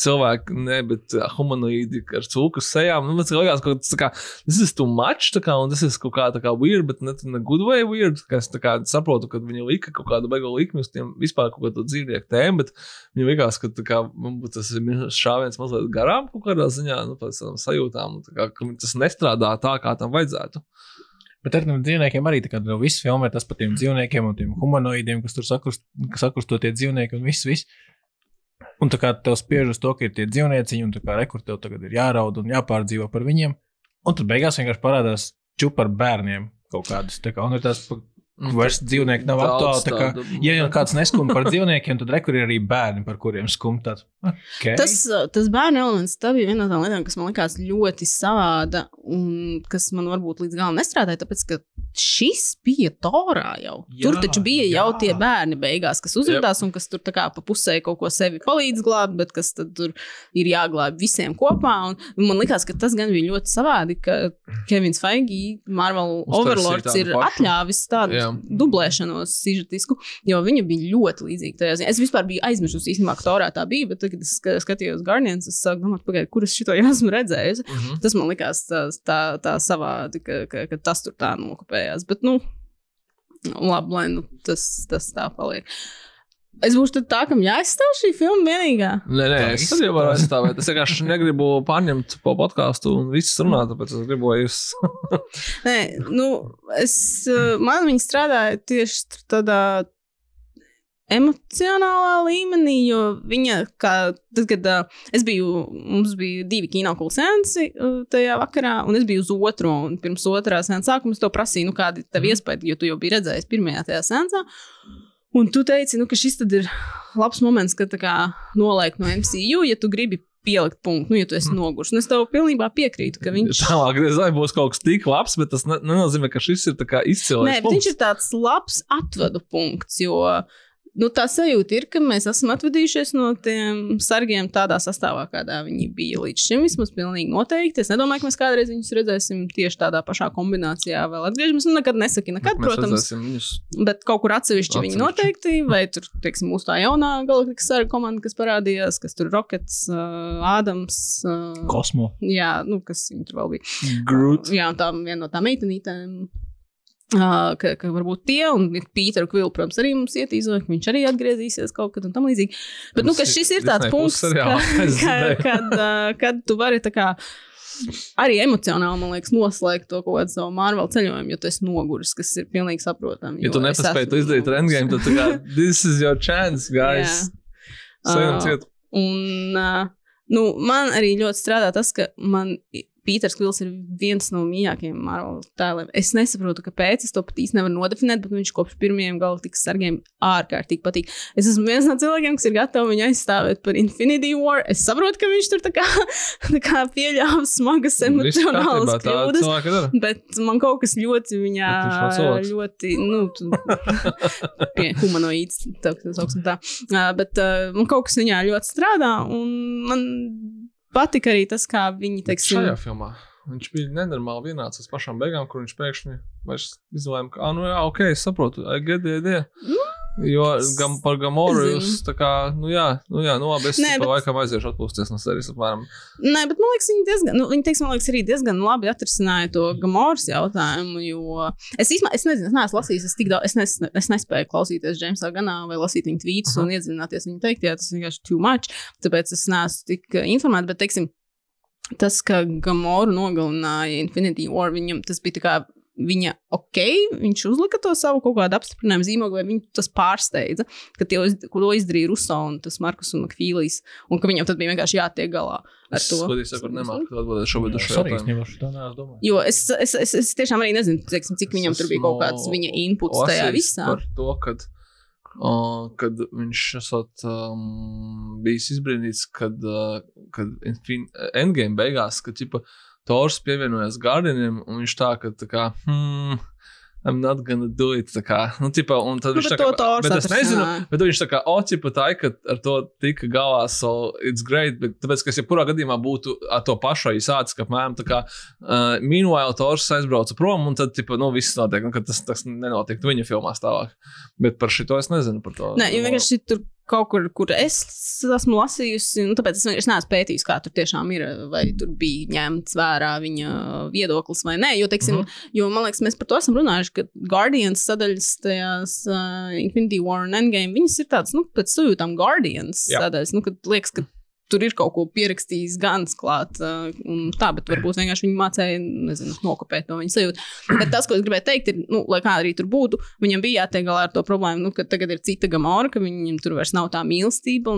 Speaker 3: cilvēki, ne, bet uh, humanoīdi ar cūku sejām. Nu, man liekas, ka tas, kā, ir too much, kā, un tas ir kaut kā, tā kā weird, bet ne, ne good way weird. Es kā saprotu, ka viņi lika kaut kādu beigu likmi uz tiem vispār kaut kādu dzīvnieku tēmu, bet viņi likās, ka kā, man būtu tas ir šāviens mazliet garām kaut kādā ziņā, nu, pēc tam sajūtām, kā, ka tas nestrādā tā, kā tam vajadzētu.
Speaker 6: Bet ar tiem dzīvniekiem arī tā kā viss filmē tas par tiem dzīvniekiem un tiem humanoidiem, kas tur sakrust, kas sakrusto tie dzīvnieki un viss. viss. Un tā kā tev spiež uz to, ka ir tie dzīvnieciņi, un tā kā rekur tev tagad ir jāraud un jāpārdzīvo par viņiem. Un tad beigās vienkārši parādās čūpa ar bērniem kaut kādas. Tā kā, un ir tas, ka vairs dzīvnieki nav aktuāli. Kā, ja jau kāds neskum par dzīvniekiem, tad rekur ir arī bērni, par kuriem skum. Okay.
Speaker 4: Tas, uh, tas bērnu elements tā bija viena no tām lietām, kas man likās ļoti savāda un kas man varbūt līdz galam nestrādāja. Tāpēc, ka šis bija Torā jau. Jā, tur taču bija jā. jau tie bērni beigās, kas uzrādījās un kas tur kā pa pusē kaut ko sevi palīdz glābt, bet kas tur ir jāglābj visiem kopā. Un, man liekas, ka tas gan bija ļoti savādi, ka Kevins Feige, Marvel
Speaker 3: Uztaisīja
Speaker 4: Overlords, ir
Speaker 3: pašu.
Speaker 4: atļāvis tādu
Speaker 3: Jā.
Speaker 4: Dublēšanos sižetisku, jo viņa bija ļoti līdzīga tajā ziņā. Es vispār biju aizmirsusi īstenībā, ka Torā tā bija, bet kad es ska- skatījos Guardians, es sāku domāt, pagaid, kur es šito jau esmu redzējusi.
Speaker 3: Mhm.
Speaker 4: Tas man likās tā, tā, tā savādi, ka, ka, ka tas tur tā nokopējās. Bet, nu, labi, lai nu, tas, tas tā paliek. Es būšu tad tā, kam jāizstāv šī filma vienīgā.
Speaker 3: Nē, nē, es arī varu aizstāvēt. Es vienkārši negribu pārņemt po podkāstu un visus runāt, tāpēc es gribu, lai jūs.
Speaker 4: Nē, nu, es, eh, man viņa strādāja tieši tādā emocionālā līmenī, jo viņa, kā tad, kad uh, es biju, mums bija divi kino kulsēnci uh, tajā vakarā, un es biju uz otro, un pirms otrā sēna sākuma es to prasīju, nu, kādi tev iespēja, jo tu jau biji redzējis pirmajā tajā sēncā. Un tu teici, nu, ka šis ir labs moments, kad tā kā noliek no MCU, ja tu gribi pielikt punktu, nu, ja tu esi noguris. Un es tev pilnībā piekrītu, ka viņš
Speaker 3: Tālāk, reizē būs kaut kas tik labs, bet tas ne, nenozīmē, ka šis ir izcils.
Speaker 4: Nē, viņš ir tāds labs atvadu punkts, jo nu, tā sajūta ir, ka mēs esam atvadījušies no tiem sargiem tādā sastāvā, kādā viņi bija līdz šim. Vismaz pilnīgi noteikti. Es nedomāju, ka mēs kādreiz viņus redzēsim tieši tādā pašā kombinācijā. Vēl atgriežamies, nu, nekad nesaki, nekad,
Speaker 3: Mēs
Speaker 4: protams.
Speaker 3: Viņus.
Speaker 4: Bet kaut kur atsevišķi viņi
Speaker 3: Atsevišķi.
Speaker 4: noteikti, vai tur, teiksim, mūsu tā jaunā galaktikas sarga komanda, kas parādījās, kas tur Rockets, uh, Ādams. Uh,
Speaker 6: Kosmo.
Speaker 4: jā, nu, kas viņi tur vēl bija.
Speaker 3: Groot.
Speaker 4: Jā, un tā viena no tām meitenītēm. Uh, ka, ka varbūt tie, un Pīteru Kvilu, protams, arī mums ietīzo, ka viņš arī atgriezīsies kaut kad un tam līdzīgi. Bet, nu, ka šis ir tāds punkts, ka, ka, kad, uh, kad tu vari tā kā arī emocionāli, man liekas, noslēgt to kaut kādu savu Marvel ceļojumu, jo tu esi noguris, kas ir pilnīgi saprotami.
Speaker 3: Ja tu nepaspēji to izdarīt ar endgame, tad tā kā, this is your chance, guys.
Speaker 4: Ā,
Speaker 3: ciet.
Speaker 4: Un, uh, nu, man arī ļoti strādā tas, ka man Pīters Kvils ir viens no mīļākajiem Marvel tēliem. Es nesaprotu, kāpēc es to pat īsti nevaru nodefinēt, bet viņš kopš pirmajiem galaktikas sargiem ārkārtīgi patīk. Es esmu viens no cilvēkiem, kas ir gatavi viņu aizstāvēt par Infinity War. Es saprotu, ka viņš tur tā kā, [laughs] tā kā pieļāva smagas
Speaker 3: Viss
Speaker 4: emocionālas
Speaker 3: tā
Speaker 4: kļūdas. Bet man kaut kas ļoti viņā
Speaker 3: Bet
Speaker 4: ļoti, nu, [laughs] pie humanoīds, tā kā sauksim tā. Uh, bet uh, man kaut kas viņā ļoti strādā, un man patika arī tas, kā viņi, teiksim,
Speaker 3: Šajā filmā viņš bija nenormāli vienāds līdz pašām beigām, kur viņš pēkšņi izlēma, ka, ah, nu jā, ok, es saprotu, I get the idea. Jo gam, par Gamoru
Speaker 4: Zinu.
Speaker 3: jūs tā kā, nu jā, nu jā, nu labi, es
Speaker 4: Nē,
Speaker 3: pa
Speaker 4: bet-
Speaker 3: laikam aiziešu atpūsties no serijas apmēram.
Speaker 4: Nē, bet man liekas, viņi diezgan, nu, viņi, teiksim, man liekas, arī diezgan labi atrisināja to Gamoras jautājumu. Jo es īstenībā, es nezinu, es neesmu lasījis, es tik daudz, es, nes, es nespēju klausīties Jamesā Ganā vai lasīt viņa tvītus un iedzināties viņa teiktajā. Tas vienkārši too much, tāpēc es neesmu tik eh, informēta. Bet, teiksim, tas, ka Gamoru nogalināja Infinity War, viņam tas bija tā kā. Viņa ok, viņš uzlika to savu kaut kādu apstiprinājumu zīmogu, vai viņu tas pārsteidza, ka tie, to izdarīja Ruso un tas Markus un Makfīlijs, un ka viņam tad bija vienkārši jātiek galā ar
Speaker 3: Es
Speaker 4: to.
Speaker 3: godīgi sakot, nemāku atbildēt šobrīd uz šo jautājumu.
Speaker 4: Jo es, es, es, es tiešām arī nezinu, teiksim, cik viņam tur bija kaut kāds viņa inputs tajā visā.
Speaker 3: Par to, kad, uh, kad viņš esot um, bijis izbrīnīts, kad, uh, kad Endgame beigās, kad ķipa, Tors pievienojās Guardianiem, un viņš tā, ka tā kā, hmm, I'm not gonna do it. Tā kā, nu, tipa, un tad
Speaker 4: Nu,
Speaker 3: viņš tā kā, bet es nezinu,
Speaker 4: atrisināja.
Speaker 3: bet viņš tā kā, o, tipa, tā, ka ar to tika galā, so it's great, bet tāpēc, ka es jebkurā gadījumā būtu ar to pašu arī sācis, ka, apmēram, tā kā, uh, meanwhile, Tors aizbrauca prom, un tad, tipa, nu, viss notiek, un ka tas, tas nenotiek viņa filmās tālāk. Bet par šito es nezinu, par to.
Speaker 4: Nē, jo vienkārši tur kaut kur, kur es esmu lasījusi, nu, tāpēc es vienkārši neesmu pētījis, kā tur tiešām ir, vai tur bija ņemts vērā viņa viedoklis vai nē. Jo, teiksim, mm. -hmm. jo man liekas, mēs par to esam runājuši, ka Guardians sadaļas tajās uh, Infinity War un Endgame, viņas ir tādas, nu, pēc sajūtām Guardians
Speaker 3: Jā.
Speaker 4: sadaļas, nu, kad liekas, ka tur ir kaut ko pierakstījis Gans klāt. Uh, un tā, bet varbūt vienkārši viņi mācīja, nezinu, nokopēt to viņa sajūtu. Bet tas, ko es gribēju teikt, ir, nu, lai kā arī tur būtu, viņam bija jātiek galā ar to problēmu, nu, ka tagad ir cita gamora, ka viņam tur vairs nav tā mīlestība.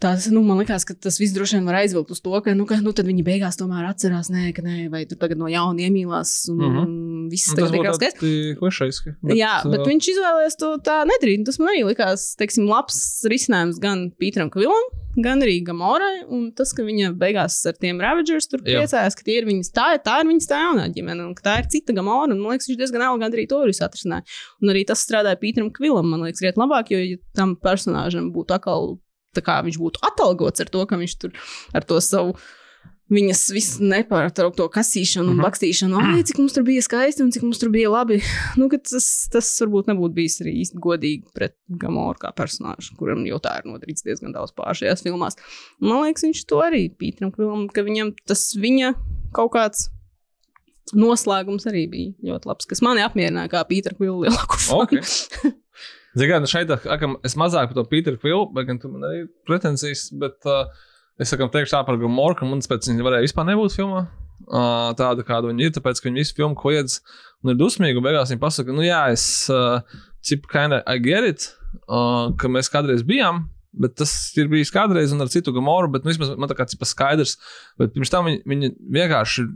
Speaker 4: Tas, nu, man liekas, ka tas viss droši vien var aizvilkt uz to, ka, nu, ka nu, viņi beigās tomēr atcerās, nē, ka nē, vai tur tagad no jauna iemīlās, un mm. -hmm. Viss
Speaker 3: Un
Speaker 4: tagad skaists.
Speaker 3: ļoti klišejiski.
Speaker 4: Bet, jā, bet
Speaker 3: uh,
Speaker 4: viņš izvēlējās to tā nedarīt. Tas man arī likās, teiksim, labs risinājums gan Pīteram Kvilam, gan arī Gamorai. Un tas, ka viņa beigās ar tiem Ravagers tur
Speaker 3: Jā.
Speaker 4: priecājās, ka tie ir viņas tā, tā ir viņas tā jaunā ģimene, un ka tā ir cita Gamora. Un, man liekas, viņš diezgan eleganti arī to visu atrisināja. Un arī tas strādāja Pīteram Kvilam, man liekas, riet labāk, jo ja tam personāžam būtu atkal. Tā kā viņš būtu atalgots ar to, ka viņš tur ar to savu Viņas visu nepārtraukto kasīšanu un
Speaker 3: Mhm.
Speaker 4: bakstīšanu, ai, cik mums tur bija skaisti un cik mums tur bija labi. [laughs] Nu, tas, tas varbūt nebūtu bijis arī īsti godīgi pret Gamoru kā personāžu, kuram jau tā ir nodarīts diezgan daudz pār šajās filmās. Man liekas, viņš to arī Pīteram Kvilam, ka viņam tas viņa kaut kāds noslēgums arī bija ļoti labs, kas mani apmierināja kā Pītera Kvila lielāko fanu.
Speaker 3: Okay. [laughs] Ziniet, kā šeit akam, es mazāk par to Pīteru Kvilu, bet gan tu man arī pretenzijas, bet uh, es sakam, teikšu tā par Gamoru, ka man pēc viņa varēja vispār nebūt filmā. Uh, tāda, kāda viņa ir, tāpēc, ka viņa visu filmu kliedz un ir dusmīga, beigās viņa pasaka, nu jā, es, uh, cip, kinda, I get it, uh, ka mēs kādreiz bijām, Bet tas ir bijis kādreiz, un ar citu gamoru, bet nu, vismaz man tā kā tas ir skaidrs. Bet pirms tam viņi, viņi vienkārši ir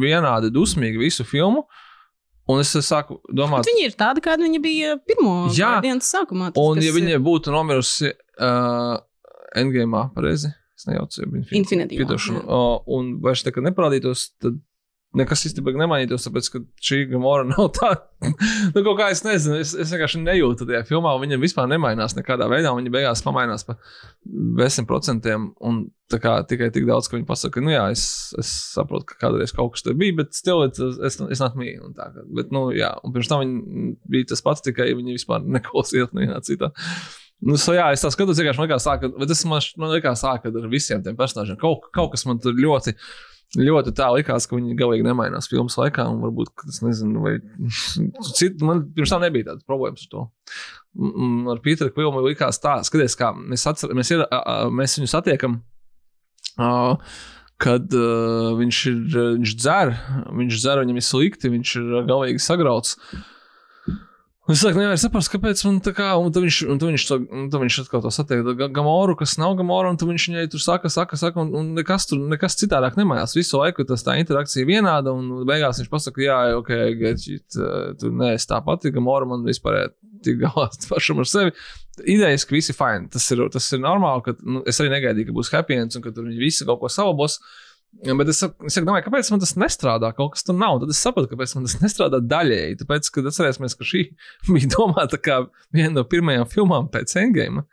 Speaker 3: vienādi dusmīgi visu filmu. Un es sāku domāt,
Speaker 4: Bet Viņa ir tāda, kāda viņa bija pirmo
Speaker 3: Jā.
Speaker 4: dienas sākumā. Tas,
Speaker 3: un ja viņa
Speaker 4: ir-
Speaker 3: būtu nomirusi uh, Endgame, pareizi, es nejaucu, jau bija Piedošanu,
Speaker 4: jā.
Speaker 3: uh, un vairs tā kā neparādītos, tad nekas īstenībā nemainītos, tāpēc, ka šī gamora [laughs] nav tā. nu, kaut kā es nezinu, es, es vienkārši nejūtu tajā filmā, un viņa vispār nemainās nekādā veidā, viņa beigās pamainās pa 10%, un tā kā tikai tik daudz, ka viņi pasaka, nu jā, es, es saprotu, ka kādreiz kaut kas tur bija, bet still, it- es, es not me, un tā, bet, nu, jā, un pirms tam viņi bija tas pats, tikai viņi vispār [laughs] neklausījās nevienā citā. Nu, so, jā, es tā skatos, vienkārši man liekas, tā, ka, tas man, man liekas, tā, ka ar visiem tiem personāžiem kaut, kaut kas man tur ļoti, ļoti tā likās, ka viņi galīgi nemainās filmas laikā. Varbūt, tas nezinu, vai [laughs] citu, man pirms tam nebija tādas problēmas ar to. Ar Pīteru Kvilu likās tā, skaties, kā mēs, atcer, mēs, ir, mēs viņu satiekam. Uh, kad uh, viņš ir, viņš dzer, viņš dzer, viņam ir slikti, viņš ir uh, galīgi sagrauts. Un Es saku, nevaru saprast, kāpēc man tā kā, un tad viņš, un tad viņš, to, un tad viņš atkal to satiek, Ga- Gamoru, kas nav Gamoru, un tad viņš viņai tur saka, saka, saka, un, un nekas tur, nekas citādāk nemainās. Visu laiku tas tā interakcija vienāda, un beigās viņš pasaka, jā, ok, get it, uh, tu neesi tā pati, Gamoru man vispār tik galā [laughs] pašam ar sevi. Idejas, ka visi fini, tas ir, tas ir normāli, ka nu, es arī negaidīju, ka būs happy ends, un ka tur viņi visi kaut ko salabos. Ja, Bet es, es domāju, kāpēc man tas nestrādā? Kaut kas tur nav. Tad es saprotu, kāpēc man tas nestrādā daļēji. Tāpēc, kad atcerēsimies, ka šī [laughs] bija domāta kā viena no pirmajām filmām pēc Endgame.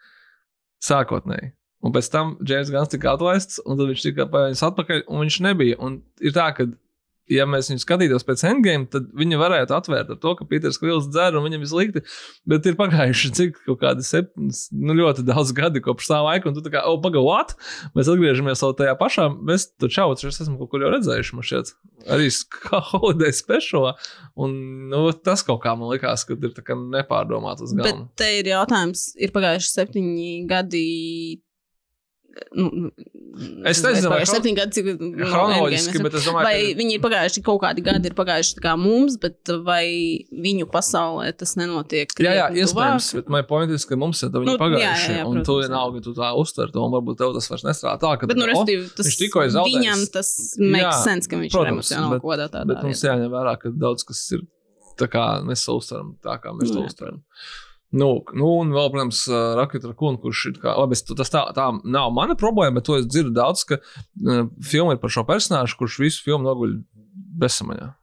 Speaker 3: Sākotnēji. Un pēc tam James Gans tika atlaists, un tad viņš tika paņemts atpakaļ, un viņš nebija. Un ir tā, ka, ja mēs viņu skatītos pēc Endgame, tad viņi varētu atvērt ar to, ka Pīters Kvils dzer, un viņam ir slikti. Bet ir pagājuši cik kaut kādi septiņas, nu ļoti daudz gadi kopš tā laika, un tu tā kā, oh, pagaidi, mēs atgriežamies vēl tajā pašā. Mēs tur čau, es esmu kaut kur jau redzējuši, man šķiet, arī kā [laughs] holiday special. Un nu, tas kaut kā man likās, ka ir nepārdomāts
Speaker 4: Bet te ir jautājums, ir pagājuši septiņi gadi. Nu,
Speaker 3: Es nezinu, vai
Speaker 4: vai
Speaker 3: chron-
Speaker 4: septiņi gadi, cik nu,
Speaker 3: Chronoloģiski, bet es domāju,
Speaker 4: vai
Speaker 3: ka-
Speaker 4: viņi ir pagājuši kaut kādi gadi, ir pagājuši kā mums, bet vai viņu pasaulē tas nenotiek?
Speaker 3: Jā, jā, iespējams,
Speaker 4: tuvāk?
Speaker 3: bet man points ir, ka mums ir viņi
Speaker 4: Nu,
Speaker 3: nu, pagājuši,
Speaker 4: jā, jā, jā,
Speaker 3: un tu vienalga, tu tā uztver to, un varbūt tev tas vairs nestrādā tā, ka
Speaker 4: Bet, nu,
Speaker 3: tā,
Speaker 4: respektīvi, tas
Speaker 3: viņš tikko ir zaudējis.
Speaker 4: viņam tas makes sense, ka viņš ir
Speaker 3: protams,
Speaker 4: emocionāli
Speaker 3: bet-
Speaker 4: kodā tādā
Speaker 3: Bet mums jāņem vērā, ka daudz kas ir tā kā nesaustveram, tā kā mēs
Speaker 4: Nu,
Speaker 3: to
Speaker 4: jā,
Speaker 3: uztveram. Nu, nu, un vēl, protams, Rakita Rakuna, kurš ir kā, labi, tas tā, tā nav mana problēma, bet to es dzirdu daudz, ka uh, filma ir par šo personāžu, kurš visu filmu noguļ bezsamaņā.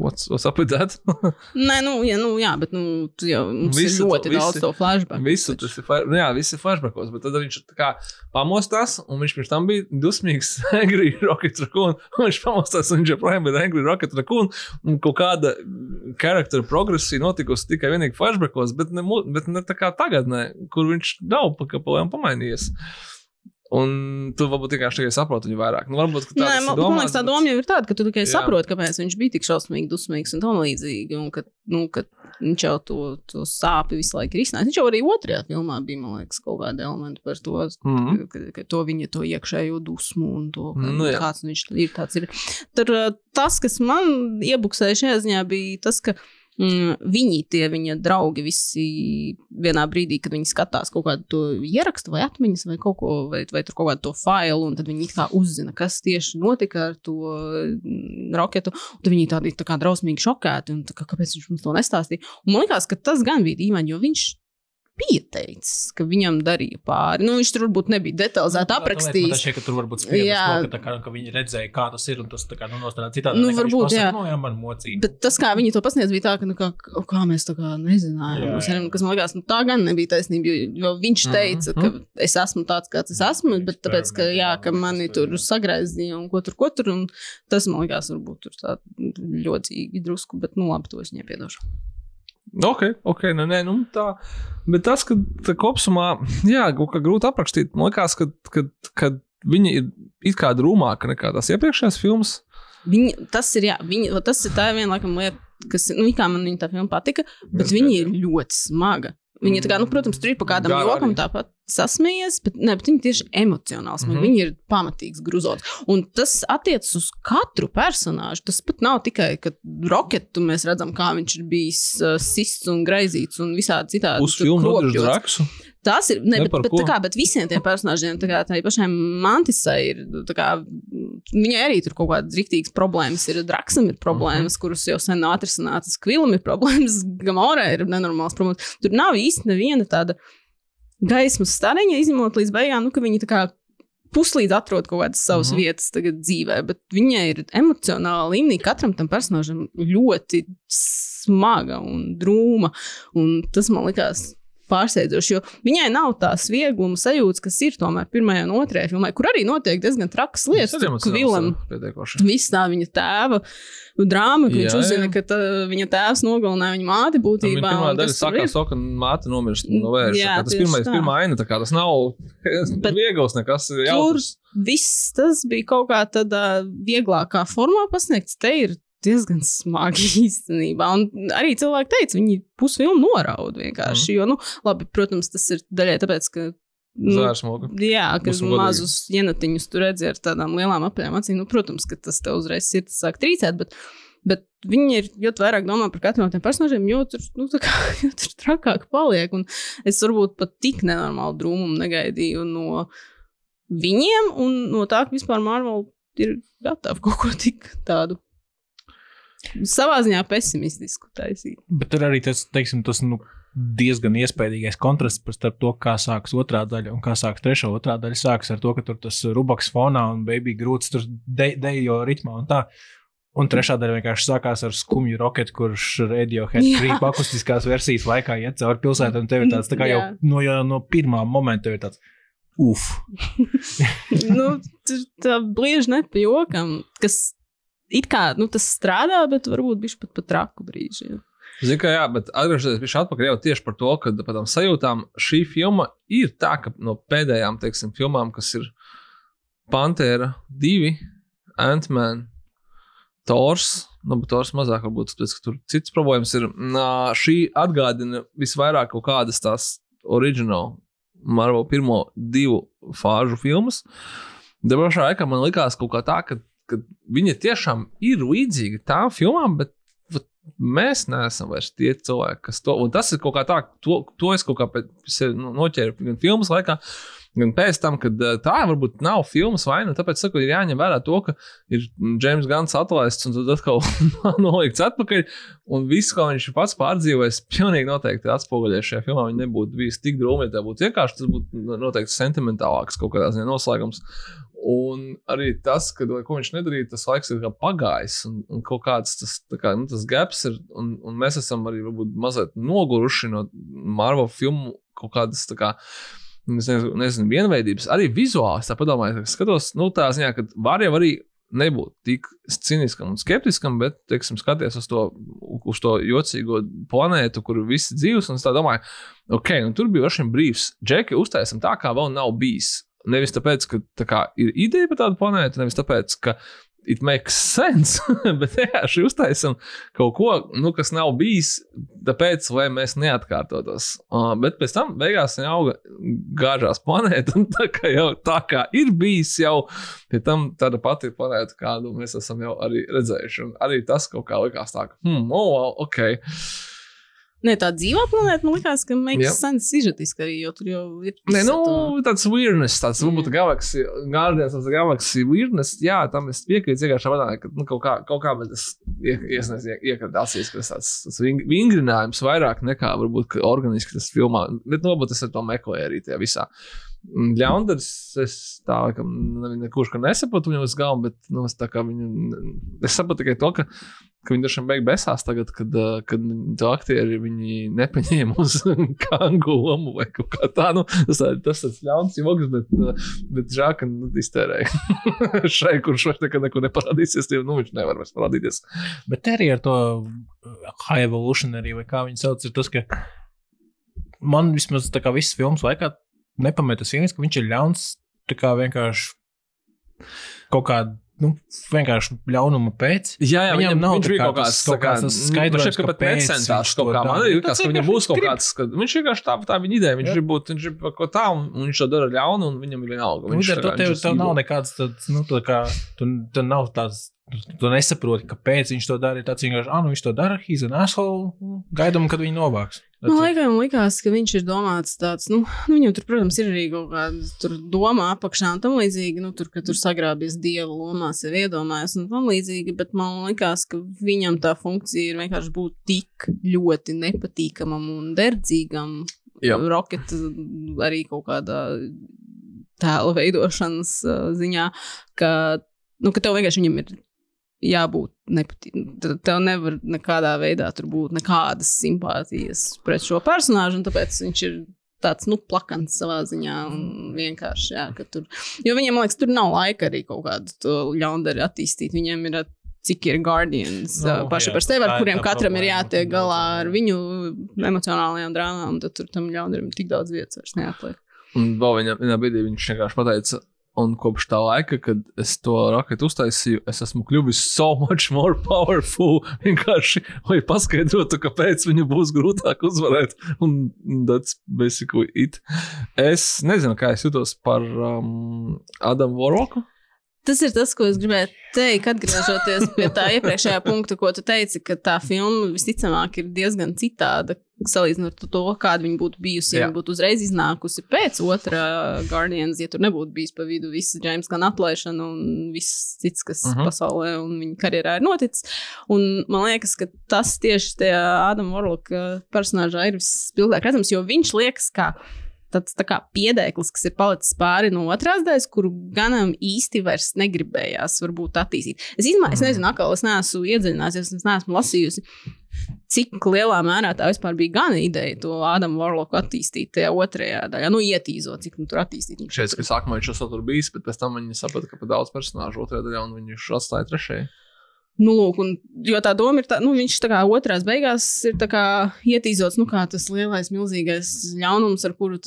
Speaker 3: What's, what's up with that? [laughs]
Speaker 4: Nē, nu, jā, nu, jā, bet nu, tu jau
Speaker 3: Visu
Speaker 4: ir
Speaker 3: to-
Speaker 4: ļoti daudz
Speaker 3: visi-
Speaker 4: to flashback.
Speaker 3: Visu tas ir, nu jā, viss ir flashbackos, bet tad viņš tā kā pamostās, un viņš pirms tam bija dusmīgs [laughs] Angry Rocket Raccoon, un [laughs] viņš pamostās, un viņš joprojām ir Angry Rocket Raccoon, un kaut kāda charakteru progresija notikusi tikai vienīgi flashbackos, bet ne, bet ne tā kā tagadnē, kur viņš nav pakāpojām pamainījies. Un tu varbūt tikai tikai saproti viņu vairāk. Nu, varbūt, tā
Speaker 4: Nē, man, man
Speaker 3: domāts,
Speaker 4: liekas, tā doma jau ir tāda, ka tu tikai
Speaker 3: Jā.
Speaker 4: saproti, kāpēc viņš bija tik šausmīgi dusmīgs un tam līdzīgi. Un ka, nu, ka viņš jau to, to sāpju visu laiku ir izsnājis. Viņš jau arī otrajā filmā bija, man liekas, kaut kāda elementa par to,
Speaker 3: Mhm.
Speaker 4: ka, ka to viņa to iekšējo dusmu un to, ka,
Speaker 3: Nu, jā.
Speaker 4: kāds viņš ir. Ir. Tur tas, kas man iebuksēja šajā ziņā, bija tas, ka Mm, viņi, tie viņa draugi, visi vienā brīdī, kad viņi skatās kaut kādu ierakstu, vai atmiņas, vai kaut ko, vai, vai tur kaut kādu to failu, un tad viņi it kā uzzina, kas tieši notika ar to mm, raketu. Tad viņi tādi tā kā drausmīgi šokēti, un tā kā, kāpēc viņš mums to nestāstīja. Un man liekas, ka tas gan bija dīvaini, jo viņš pieteicis, ka viņam darīja pāri. Nu, viņš tur varbūt nebija detalizēti
Speaker 6: Man
Speaker 4: aprakstījis.
Speaker 6: šķiet, ka tur varbūt
Speaker 4: Jā.
Speaker 6: to, ka, kā, ka viņi redzēja, kā tas ir, un tas tā kā nu, nostādā citādi.
Speaker 4: Nu, varbūt,
Speaker 6: pasaka,
Speaker 4: jā.
Speaker 6: Nu, jā, man mocīja.
Speaker 4: Bet tas, kā viņi to pasniedz, bija tā, ka, nu, kā, kā mēs tā kā nezinājām.
Speaker 6: Jā, jā.
Speaker 4: Kas man liekas, nu, tā gan nebija taisnība. Jo, viņš teica, ka es esmu tāds, kāds es esmu, bet tāpēc, ka, jā, ka mani tur sagraizīja un ko tur, ko tur. Un tas man liekas, varbūt tur tā ļoti drusku, bet, nu, labi, to es viņai piedošu.
Speaker 3: Ok, ok, nē, nē, nu tā. Bet tas, ka tā kopumā, jā, kā grūti aprakstīt, man liekas, ka, ka, ka viņi ir it kā drūmāki nekā tās iepriekšējās filmas.
Speaker 4: Viņi, tas ir, jā, viņi, va tas ir tā viena laikam, lieta, kas, nu, kā man viņa tā filma patika, bet viņa ir ļoti smaga. Viņa, tā kā, nu, protams, tur ir pa kādam
Speaker 3: Gara
Speaker 4: jokam
Speaker 3: arī.
Speaker 4: tāpat sasmējies, bet, ne, bet viņa tieši.
Speaker 3: Mhm.
Speaker 4: Mm -hmm. Viņa ir pamatīgs gruzots. Un tas attiecas uz katru personāžu. Tas pat nav tikai, ka roketu mēs redzam, kā viņš ir bijis uh, sists un graizīts un visādi citādi.
Speaker 3: Uz filmu
Speaker 4: kropļots.
Speaker 3: Draksu.
Speaker 4: Tas ir. Ne,
Speaker 3: Ne
Speaker 4: bet, bet, tā kā, bet visiem tiem personāžiem, tā kā tai pašai mantisai, ir. tā Kā, viņai arī tur kaut kādas rīktīgas problēmas. Ir Draksam ir problēmas, uh -huh. kuras jau sen nav atrisinātas. Kvilam ir problēmas, [laughs] Gamorē ir nenormāls problēmas. Tur nav īsti neviena tāda gaismas stariņa, izņemot līdz beigām, nu, ka viņi tā kā puslīdz atrod kaut kādas savas
Speaker 3: Mhm.
Speaker 4: -huh. vietas tagad dzīvē, bet viņai ir emocionāli līmenī katram tam personāžam ļoti smaga un drūma. Un tas man likās pārsteidzoši, jo viņai nav tās viegluma sajūtas, kas ir tomēr pirmajā un otrajā filmā, kur arī notiek diezgan trakas lietas.
Speaker 3: Tas ir
Speaker 4: Tur
Speaker 3: emocionāls,
Speaker 4: Kvilam viss tā viņa tēva drāma, ka viņš
Speaker 3: Jā,
Speaker 4: uzzina,
Speaker 3: jā.
Speaker 4: ka tā, viņa tēvs nogalināja viņa māti
Speaker 3: Tam
Speaker 4: būtībā.
Speaker 3: viņa pirmā daļa
Speaker 4: tur
Speaker 3: sākās to, ka māte nomirst no vērša. Tas pirmais,
Speaker 4: tā.
Speaker 3: pirmā aina, tā kā tas nav [laughs] viegls nekas.
Speaker 4: Tur
Speaker 3: Jautrs.
Speaker 4: viss tas bija kaut kā tādā vieglākā formā pasniegts. Te ir diezgan [laughs] smagi īstenībā. Un arī cilvēki teica, viņi pusfilmu norauda vienkārši. Mm. Jo, nu, labi, protams, tas ir daļai tāpēc, ka. Nu,
Speaker 3: Zvērsmoga.
Speaker 4: Jā, ka
Speaker 3: Būsim godīgi.
Speaker 4: mazus ienatiņus tur redzēja ar tādām lielām apaļām acīm. Nu, protams, ka tas tev uzreiz sirds sāk trīcēt, bet, bet viņi ir ļoti vairāk domā par katru no tiem personāžiem, jo tur, nu, tā kā, [laughs] jo tur trakāk paliek. Un es varbūt pat tik nenormālu drūmumu negaidīju no viņiem un no tā, ka vispār Marvel ir gatava kaut ko tik tādu. Savā ziņā pesimistisku taisīt.
Speaker 6: Bet tur arī tas, teiksim, tas nu, diezgan iespaidīgais kontrasts starp to, kā sākas otrā daļa un kā sākas trešā. Otrā daļa sākas ar to, ka tur tas rubaks fonā un baby grūts tur de- dejo ritmā un tā. Un trešā daļa vienkārši sākās ar skumju roketu, kurš radiohead krīpa akustiskās versijas laikā iet cauri pilsētai. Un tev ir tāds tā kā jau no, jau no pirmā momenta tev ir tāds. Uf, [laughs] [laughs]
Speaker 4: nu, tā blieži nepajokam, kas it kā nu, tas strādā, bet varbūt bija pat pat traku brīži.
Speaker 3: Zinu, ka jā, bet atgriežoties pie šā atpakaļ jau tieši par to, ka par tām sajūtām šī filma ir tā, ka no pēdējām, teiksim, filmām, kas ir Pantera 2, Ant-Man, Tors, nu, bet Tors mazāk varbūt, tāpēc, ka tur cits problēmas ir. Nā, šī atgādina visvairāk kaut kādas tās oriģinālu Marvel pirmo divu fāžu filmas. Bet pašā laikā man likās kaut kā tā, ka, ka viņa tiešām ir līdzīga tām filmām, bet mēs neesam vairs tie cilvēki, kas to. Un tas ir kaut kā tā, to, to es kaut kā noķēru gan filmas laikā, gan pēc tam, kad tā varbūt nav filmas vaina. Tāpēc saku, ir jāņem vērā to, ka ir James Gans atlaists un tad atkal [laughs] nolikts atpakaļ. Un viss, ko viņš pats pārdzīvojis, pilnīgi noteikti atspoguļojas šajā filmā. Viņa nebūtu bijusi tik drūma, ja tā būtu vienkārši. Tas būtu noteikti sentimentālāks kaut kādā ziņā noslēgums. Un arī tas, ka, lai ko viņš nedarīja, tas laiks ir pagājis. Un, un kaut kāds tas, kā, nu, tas gaps ir. Un, un mēs esam arī varbūt, mazliet noguruši no Marvel filmu kaut kādas. Kā, Es nezinu, nezinu, vienveidības, arī vizuāli. Tā padomāju, ka skatos, nu, tā ziņā, ka var jau arī nebūt tik cīniskam un skeptiskam, bet, teiksim, skaties uz to, uz to jocīgo planētu, kur viss dzīves. Un es domāju, ok, nu, tur bija šim brīvs. Džeki, uztaisam tā, kā vēl nav bijis. Nevis tāpēc, ka tā kā, ir ideja par tādu planētu, nevis tāpēc, ka it makes sense, [laughs] bet vienkārši uztaisam kaut ko, nu, kas nav bijis, tāpēc, lai mēs neatkārtotos. Uh, bet pēc tam beigās auga gāžās planēta, [laughs] un tā kā jau tā kā ir bijis jau pie tam tāda pati planēta, kādu mēs esam jau arī redzējuši. Un arī tas kaut kā likās tā, ka, hmm, oh, wow, ok.
Speaker 4: Nē, tā dzīvā planēta man liekas, ka makes sense izžetiski arī, jo tur jau ir.
Speaker 3: Nē, nu,
Speaker 4: to-
Speaker 3: tāds weirdness, tāds varbūt Guardians of the Galaxy weirdness, jā, tam es piekrītu vienkārši tādā, ka nu, kaut kā, kaut kā man tas iesniedz iekradāsies, ka tas tāds, tāds ving- vingrinājums vairāk nekā varbūt organiski tas filmā, bet nu, varbūt es ar to meklēju arī tajā visā. Mm, Ļaundars, es tā ne- nekurš nesaprotu viņu uz galvu, bet, nu, es kā viņu, es saprotu tikai to, ka ka viņi dažiem beig besās tagad, kad, kad to aktieri nepaņēma uz [laughs] kangu lomu vai kaut kā tā. Nu, tas tas tas ļauns joks, bet, bet žēl, ka nu, iztērēja. [laughs] Šai, kurš vairs nekad neko neparādīsies, tie, nu, viņš nevar vairs parādīties.
Speaker 6: Bet arī ar to high evolutionary, vai kā viņi sauc, ir tas, ka man vismaz tā kā visas filmas laikā nepametas viens, ka viņš ir ļauns tā kā vienkārši kaut kādā. Nu, vienkārši ļaunuma pēc.
Speaker 3: Jā, jā,
Speaker 6: Viņam
Speaker 3: viņam
Speaker 6: nav
Speaker 3: viņš bija
Speaker 6: kā
Speaker 3: kaut kāds
Speaker 6: tas- kaut kāds tas skaidrojums,
Speaker 3: Viņš pat necentās kaut
Speaker 6: to
Speaker 3: kā. Man
Speaker 6: Nu, tas
Speaker 3: ka viņam būs kaut kāds, ka viņš vienkārši tā, tā viņa ideja. Viņš
Speaker 6: Jā.
Speaker 3: grib būt, viņš grib kaut ko tā, un viņš to dara ļaunu, un viņam ir vienalga.
Speaker 6: Viņš to
Speaker 3: tā kā-
Speaker 6: tev,
Speaker 3: ir
Speaker 6: tev nav nekāds tāds, nu, tā kā, tu, tu nav tāds, tu nesaproti, kāpēc viņš to dara. Ir tāds vienkārši, ah, nu viņš to dara, he's an asshole, nu, gaidām, kad viņi novāks.
Speaker 4: Man liekas, man liekas, ka viņš ir domāts tāds, nu, [laughs] nu viņam tur, protams, ir arī kaut kāda tur doma apakšā un tam līdzīgi, nu, tur, ka tur sagrābies dieva lomā, sev iedomājas un tam līdzīgi, bet man liekas, ka viņam tā funkcija ir vienkārši būt tik ļoti nepatīkamam un derdzīgam.
Speaker 3: Jā.
Speaker 4: Rocket arī kaut kādā tēla veidošanas ziņā, ka, nu, ka tev vienkārši viņam ir jābūt nepatīkamam. Tev nevar nekādā veidā tur būt nekādas simpātijas pret šo personāžu, un tāpēc viņš ir tāds, nu, plakans savā ziņā un vienkārši, jā, ka tur. Jo viņiem, man liekas, tur nav laika arī kaut kādu to ļaundaru attīstīt. Viņiem ir cik ir Guardians
Speaker 6: Nu,
Speaker 4: no, paši
Speaker 6: jā,
Speaker 4: par sevi, ar
Speaker 6: ir
Speaker 4: kuriem katram ir
Speaker 6: problēma.
Speaker 4: jātiek galā ar viņu emocionālajām drāmām, tad tur tam ļaundaram tik daudz vietas vairs neatliek.
Speaker 3: Un vēl vienā brīdī viņš vienkārši pateica, un kopš tā laika, kad es to raketu uztaisīju, es esmu kļuvis so much more powerful. [laughs] Vienkārši, lai paskaidrotu, kāpēc viņu būs grūtāk uzvarēt. Un that's basically it. Es nezinu, kā es jutos par um, Adamu Vorloku.
Speaker 4: Tas ir tas, ko es gribēju teikt, atgriežoties pie tā iepriekšējā punkta, ko tu teici, ka tā filma visticamāk ir diezgan citāda. Salīdzinot ar to, kāda viņa būtu bijusi, ja būtu uzreiz iznākusi pēc otrā Guardians, ja tur nebūtu bijis pa vidu viss James Gunn atlaišana un viss cits, kas uh
Speaker 3: Mhm.
Speaker 4: -huh. pasaulē un viņa karjerā ir noticis. Un man liekas, ka tas tieši tajā Ādama Orloka personāžā ir visspilgtāk redzams, jo viņš liekas kā tāds tā kā piedēklis, kas ir palicis pāri no otrās daļas, kuru ganam īsti vairs negribējās varbūt attīstīt. Es īstenībā, es nezinu, atkal es neesmu iedziļinājies, es neesmu lasījusi, cik lielā mērā tā vispār bija gana ideja to Ādamu Vorloku attīstīt tajā otrajā daļā, nu ietīzot, cik nu tur attīstīt. viņš
Speaker 3: Šeit,
Speaker 4: tur-
Speaker 3: ka sākumā viņš jau tur bijis, bet pēc tam viņi saprata, ka par daudz personāžu otrajā daļā, un viņš atstāja trešajā.
Speaker 4: Nu, lūk, un, jo tā doma ir, tā, nu, viņš tā kā otrās beigās ir ietīzots, nu, kā tas lielais, milzīgais ļaunums, ar kuru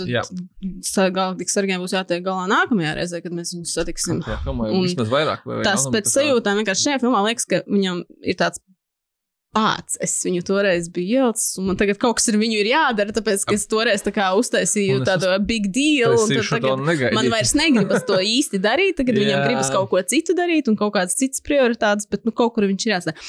Speaker 4: galaktikas sargiem būs jātiek galā nākamajā reizē, kad mēs viņus satiksim.
Speaker 3: Jā, filmā jau vismaz vairāk. Vai,
Speaker 4: Tas pēc
Speaker 3: kā-
Speaker 4: sajūtām vienkārši šajā filmā liekas, ka viņam ir tāds pats. Es viņu toreiz biju ielicis, un man tagad kaut kas ar viņu ir jādara, tāpēc, ka es toreiz tā kā uztaisīju tādu big deal. Man vairs negribas to īsti darīt, tagad viņam [laughs]
Speaker 3: Jā.
Speaker 4: gribas kaut ko citu darīt un kaut kādas citas prioritātes, bet nu, kaut kur viņš ir jāsaka.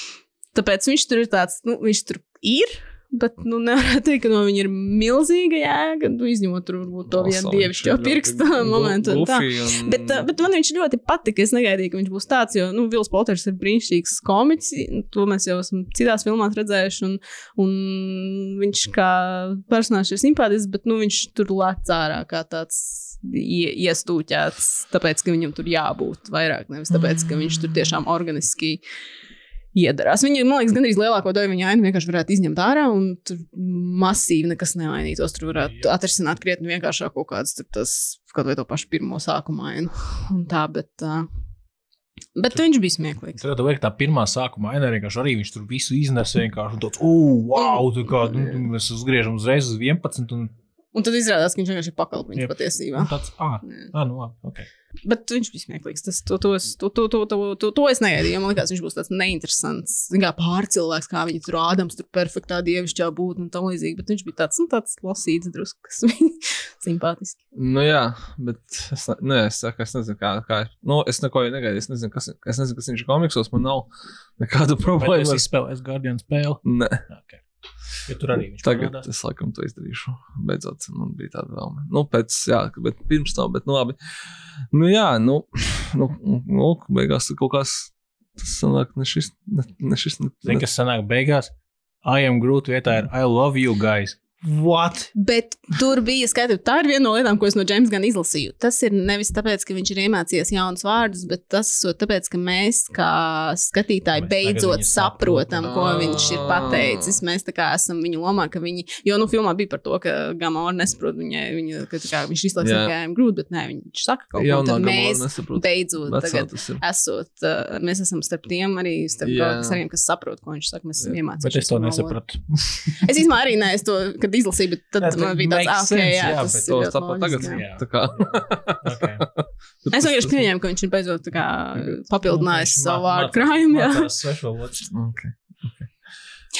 Speaker 4: Tāpēc viņš tur ir tāds, nu, viņš tur ir. Bet, nu, nevarētu teikt, ka no viņa ir milzīga jēga. Nu, izņemot tur varbūt to vienu dievišķo pirkstu momentu. un tā.
Speaker 3: un-
Speaker 4: Bet, uh, bet man viņš ļoti patika. Es negaidīju, ka viņš būs tāds, jo nu, Vils Polters ir brīnišķīgs komiķis. To mēs jau esam citās filmās redzējuši. Un, un viņš kā personāžs ir simpātisks, bet nu, viņš tur lec ārā kā tāds ie, iestūķēts, tāpēc, ka viņam tur jābūt vairāk, nevis tāpēc, ka viņš tur tiešām organiski iedarās. Viņa, man liekas, gandrīz lielāko daļu viņa ainu vienkārši varētu izņemt ārā, un tur masīvi nekas nevainītos. Tur varētu atrisināt krietni vienkāršāk kaut kādas tas, kaut vai to pašu pirmo sākuma ainu. Un tā, bet, uh, bet viņš bija smieklīgs.
Speaker 6: Tad vajag tā pirmā sākuma aina vienkārši arī viņš tur visu iznesa vienkārši un tāds, oh, wow, tā kā nu, mēs uzgriežam uzreiz uz 11 un,
Speaker 4: Un tad izrādās, ka viņš vienkārši ir pakalpojums
Speaker 6: Jep.
Speaker 4: patiesībā.
Speaker 6: tāds, ah, ah, nu labi, ok.
Speaker 4: Bet viņš bija smieklīgs. Tas, to, to, es- to, to, to, to, to, to es negaidīju. Man liekas, viņš būs tāds neinteresants. Kā pārcilvēks, kā viņi tur ādams, tur perfektā dievišķā būt un tam līdzīgi. Bet viņš bija tāds, nu, tāds lasīts drusku, kas bija [laughs] simpātiski.
Speaker 3: Nu, jā, bet es, ne, nē, es, saku, es nezinu, kā. kā nu, es neko jau negaidu. Es nezinu, kas, es nezinu, kas viņš ir komiksos. Man nav nekādu problēmu.
Speaker 6: esi
Speaker 3: ar-
Speaker 6: izspēlējis Guardian spēli?
Speaker 3: Nē,
Speaker 6: Okay. Ja tur arī viņš
Speaker 3: Tagad
Speaker 6: parādās.
Speaker 3: es laikam to izdarīšu. Beidzot, man bija tāda vēlme. Nu, pēc, jā, bet pirms tam, bet nu labi. Nu, jā, nu, nu, nu beigās kaut kas. Tas sanāk, ne šis, ne, ne šis, ne,
Speaker 6: Zini, kas sanāk beigās? I am Groot vietā ir I love you guys. What?
Speaker 4: Bet tur bija skaidrs, tā ir viena no lietām, ko es no Džeimsa gan izlasīju. Tas ir nevis tāpēc, ka viņš ir iemācījies jaunus vārdus, bet tas ir tāpēc, ka mēs, kā skatītāji,
Speaker 6: Mēs
Speaker 4: beidzot
Speaker 6: viņu
Speaker 4: saprotam, ko viņš ir pateicis. Mēs tā kā esam viņa lomā, ka viņi, jo nu, filmā bija par to, ka Gamora nesaprot viņai, viņa, ka, tā kā, viņš izlaiž
Speaker 3: Jā.
Speaker 4: tikai grūti, bet nē, viņš saka kaut ko tādu. Mēs
Speaker 3: nesaprot.
Speaker 4: beidzot
Speaker 3: Vecā
Speaker 4: tagad esot, uh, mēs esam starp tiem arī, starp
Speaker 3: Jā.
Speaker 4: kaut kas, kas saprot, ko viņš saka. Mēs esam
Speaker 3: Jā.
Speaker 4: iemācījušies.
Speaker 6: Bet es to nesapratu.
Speaker 4: Es īstenībā arī ne, es to, kad izlasīju, bet tad
Speaker 6: Jā,
Speaker 4: man bija tāds, ah, ok,
Speaker 6: sense,
Speaker 4: jā,
Speaker 6: jā,
Speaker 4: tas
Speaker 6: bet
Speaker 4: ir
Speaker 3: To
Speaker 4: ļoti
Speaker 3: sapratu tagad.
Speaker 4: jā.
Speaker 6: jā.
Speaker 3: Tā kā.
Speaker 6: Okay. [laughs]
Speaker 4: Es vienkārši pieņēmu, ka viņš ir beidzot tā kā papildinājis savu vārdu krājumu.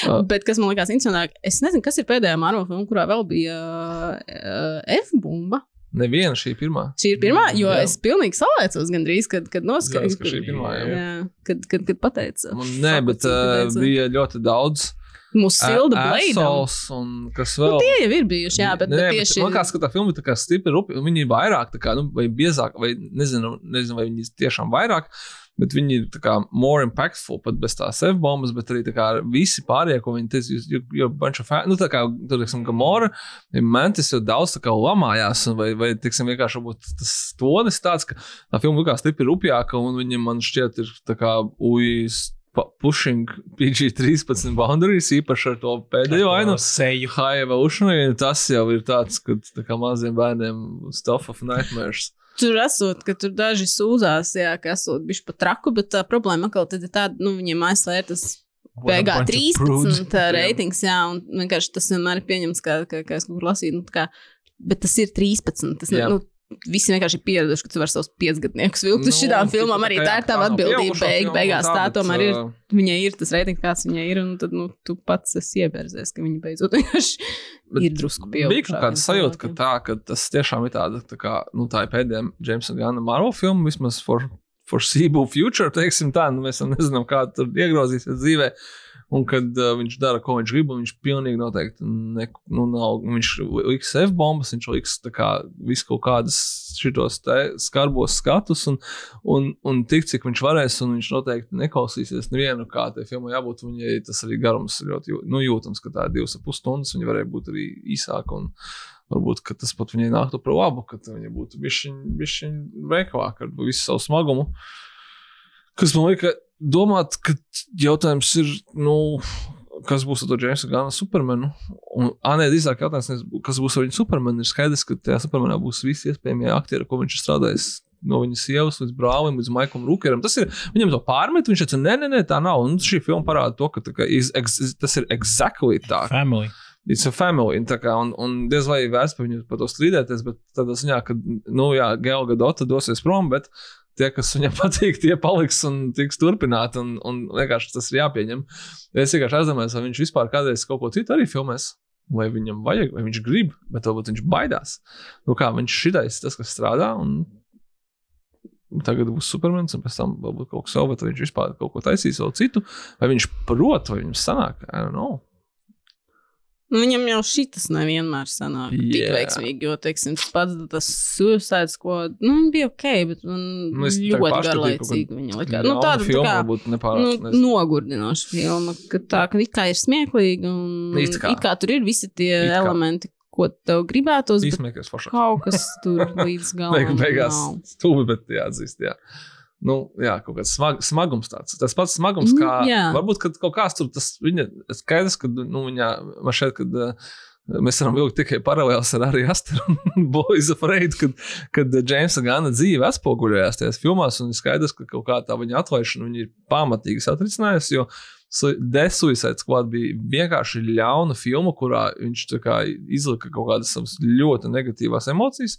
Speaker 3: Uh, [laughs]
Speaker 4: Bet kas man likās interesantāk, es nezinu, kas ir pēdējā Marvel filma, kurā vēl bija uh, F-bumba.
Speaker 3: Neviena šī pirmā.
Speaker 4: Šī ir pirmā, jo
Speaker 3: Jā.
Speaker 4: es pilnīgi salēcos gandrīz, kad, kad noskaidroju,
Speaker 3: Zināms, ka šī pirmā, jā.
Speaker 4: jā, kad, kad, kad pateica.
Speaker 3: Man, nē, bet uh, bija ļoti daudz.
Speaker 4: Mūsu silda blēda.
Speaker 3: Assholes un kas vēl.
Speaker 4: Nu, tie jau ir bijuši, jā, bet,
Speaker 3: Nē,
Speaker 4: bet
Speaker 3: bet
Speaker 4: tieši.
Speaker 3: Man liekas, ka tā filma ir tā kā stipri rupi, un viņi ir vairāk, kā, nu, vai biezāk, vai nezinu, nezinu, vai viņi tiešām vairāk, bet viņi ir tā kā more impactful pat bez tās F-bombas, bet arī kā visi pārējie, ko viņi teica, jo, jo bunch of, nu, tā kā, tur, teiksim, Gamora, Mantis jau daudz tā kā lamājās, un vai, vai, teiksim, vienkārši varbūt tas tonis tāds, ka tā filma likās stipri rupjāka, un viņiem man šķiet ir tā kā, ujas, pushing PG-13 boundaries, īpaši ar to pēdējo ainu.
Speaker 6: seju.
Speaker 3: High evolution, tas jau ir tāds, ka tā kā maziem bērniem stuff of nightmares.
Speaker 4: Tur esot, ka tur daži sūdzās, jā, ka esot bijuši pat traku, bet tā problēma atkal tad ir tāda, nu, viņiem ASV ir tas beigā 13 ā, reitings, jā, un vienkārši tas vienmēr ir pieņemts, kā, kā, kā es kaut kur lasīju, nu, tā kā, bet tas ir 13. Tas,
Speaker 3: Jā.
Speaker 4: nu, Visi vienkārši ir pieraduši, ka tu vari savus piecgadniekus vilkt uz
Speaker 3: Nu,
Speaker 4: šīm filmām. Arī
Speaker 3: tā
Speaker 4: ir tava atbildība. Beig, beigās
Speaker 3: tā,
Speaker 4: tā tomēr ir. Viņai ir tas reitings, kāds viņai ir, un tad nu, tu pats esi iebērzies, ka viņa beidzot [laughs] ir drusku pieauguši.
Speaker 3: Bija kaut kāda sajūta, ka tā, ka tas tiešām ir tāda, tā kā, nu, tā ir pēdējā Jamesa Gana Marvel filma, vismaz for, foreseeable future, teiksim tā, nu, mēs nezinām, kā tur iegrozīsies dzīvē. Un kad uh, viņš dara, ko viņš grib, viņš pilnīgi noteikti ne, nu, nav, viņš liks F bombas, viņš liks kā visu kaut kādas šitos skarbos skatus, un, un, un tik cik viņš varēs, un viņš noteikti neklausīsies nevienu, kā tai filmai jābūt. Viņai tas arī garums ir ļoti nu, jūtams, ka tā ir divas ap pus stundas, viņa varēja būt arī īsāka. Un, Varbūt tas pat viņai nāktu par labu, ka viņa būtu bijusi veiklāka ar visu savu smagumu. Kas man liekas, domāt, ka jautājums ir, nu, kas būs ar to Jamesa Gana Supermanu? Un, nē, drīzāk jautājums, kas būs ar viņu Supermanu. Ir skaidrs, ka tajā Supermanā būs visi iespējamie aktieri, ko viņš ir strādājis. No viņas sievas līdz brālim, līdz Maikam Rūkeram. Tas ir viņam to pārmet. Viņš teica, nē, nē, nē, tā nav. Un šī filma parāda to, ka kā is, ex, tas ir exactly tā.
Speaker 6: Family.
Speaker 3: It's a family. Kā, un, un diez vai vērts par viņu par to strīdēties, bet tādā ziņā, ka, nu, jā, Gelga Dota dosies prom, bet tie, kas viņam [laughs] patīk, tie paliks un tiks turpināti. Un, un vienkārši tas ir jāpieņem. Es vienkārši aizdomājos, vai viņš vispār kādreiz kaut ko citu arī filmēs. Vai viņam vajag, vai viņš grib, bet varbūt viņš baidās. Nu, kā viņš šitais, tas, kas strādā, un tagad būs supermens, un pēc tam varbūt kaut kas savs, vai viņš vispār kaut ko taisīs, vēl citu, vai viņš prot, vai viņam sanāk. I don't know.
Speaker 4: Nu, viņam jau šis nevienmēr sanāk yeah. tik
Speaker 3: Jā.
Speaker 4: veiksmīgi, jo, teiksim, pats tas suicide squad, nu, bija ok, bet man
Speaker 3: Nu, tā
Speaker 4: ļoti garlaicīgi viņa likās. Nu, tāda tā
Speaker 3: filmu
Speaker 4: kā,
Speaker 3: varbūt nepārāk,
Speaker 4: nu, nogurdinoša filma, ka tā, ka it kā ir smieklīga un
Speaker 3: It kā.
Speaker 4: it kā tur ir visi tie
Speaker 3: It
Speaker 4: elementi, ko tev gribētos, bet
Speaker 3: Īsmēkais foršāk.
Speaker 4: kaut kas tur līdz [laughs] galam
Speaker 3: beigās stūbi, bet jāatzīst, jā. Nu, jā, kaut kāds smag, smagums tāds. Tas pats smagums,
Speaker 4: Nu,
Speaker 3: kā
Speaker 4: jā.
Speaker 3: varbūt kaut kāds tur, tas viņa skaidrs, ka, nu, viņa, man šeit, kad uh, mēs varam vilkt tikai paralēlus ar arī Asteru un [laughs] Boys of Raid, kad, kad Džeimsa Gana dzīve atspoguļojās tajās filmās, un ir skaidrs, ka kaut kā tā viņa atlaišana viņa ir pamatīgi satricinājusi, jo Su- The Suicide Squad bija vienkārši ļauna filma, kurā viņš izlika kaut kādas savas ļoti negatīvās emocijas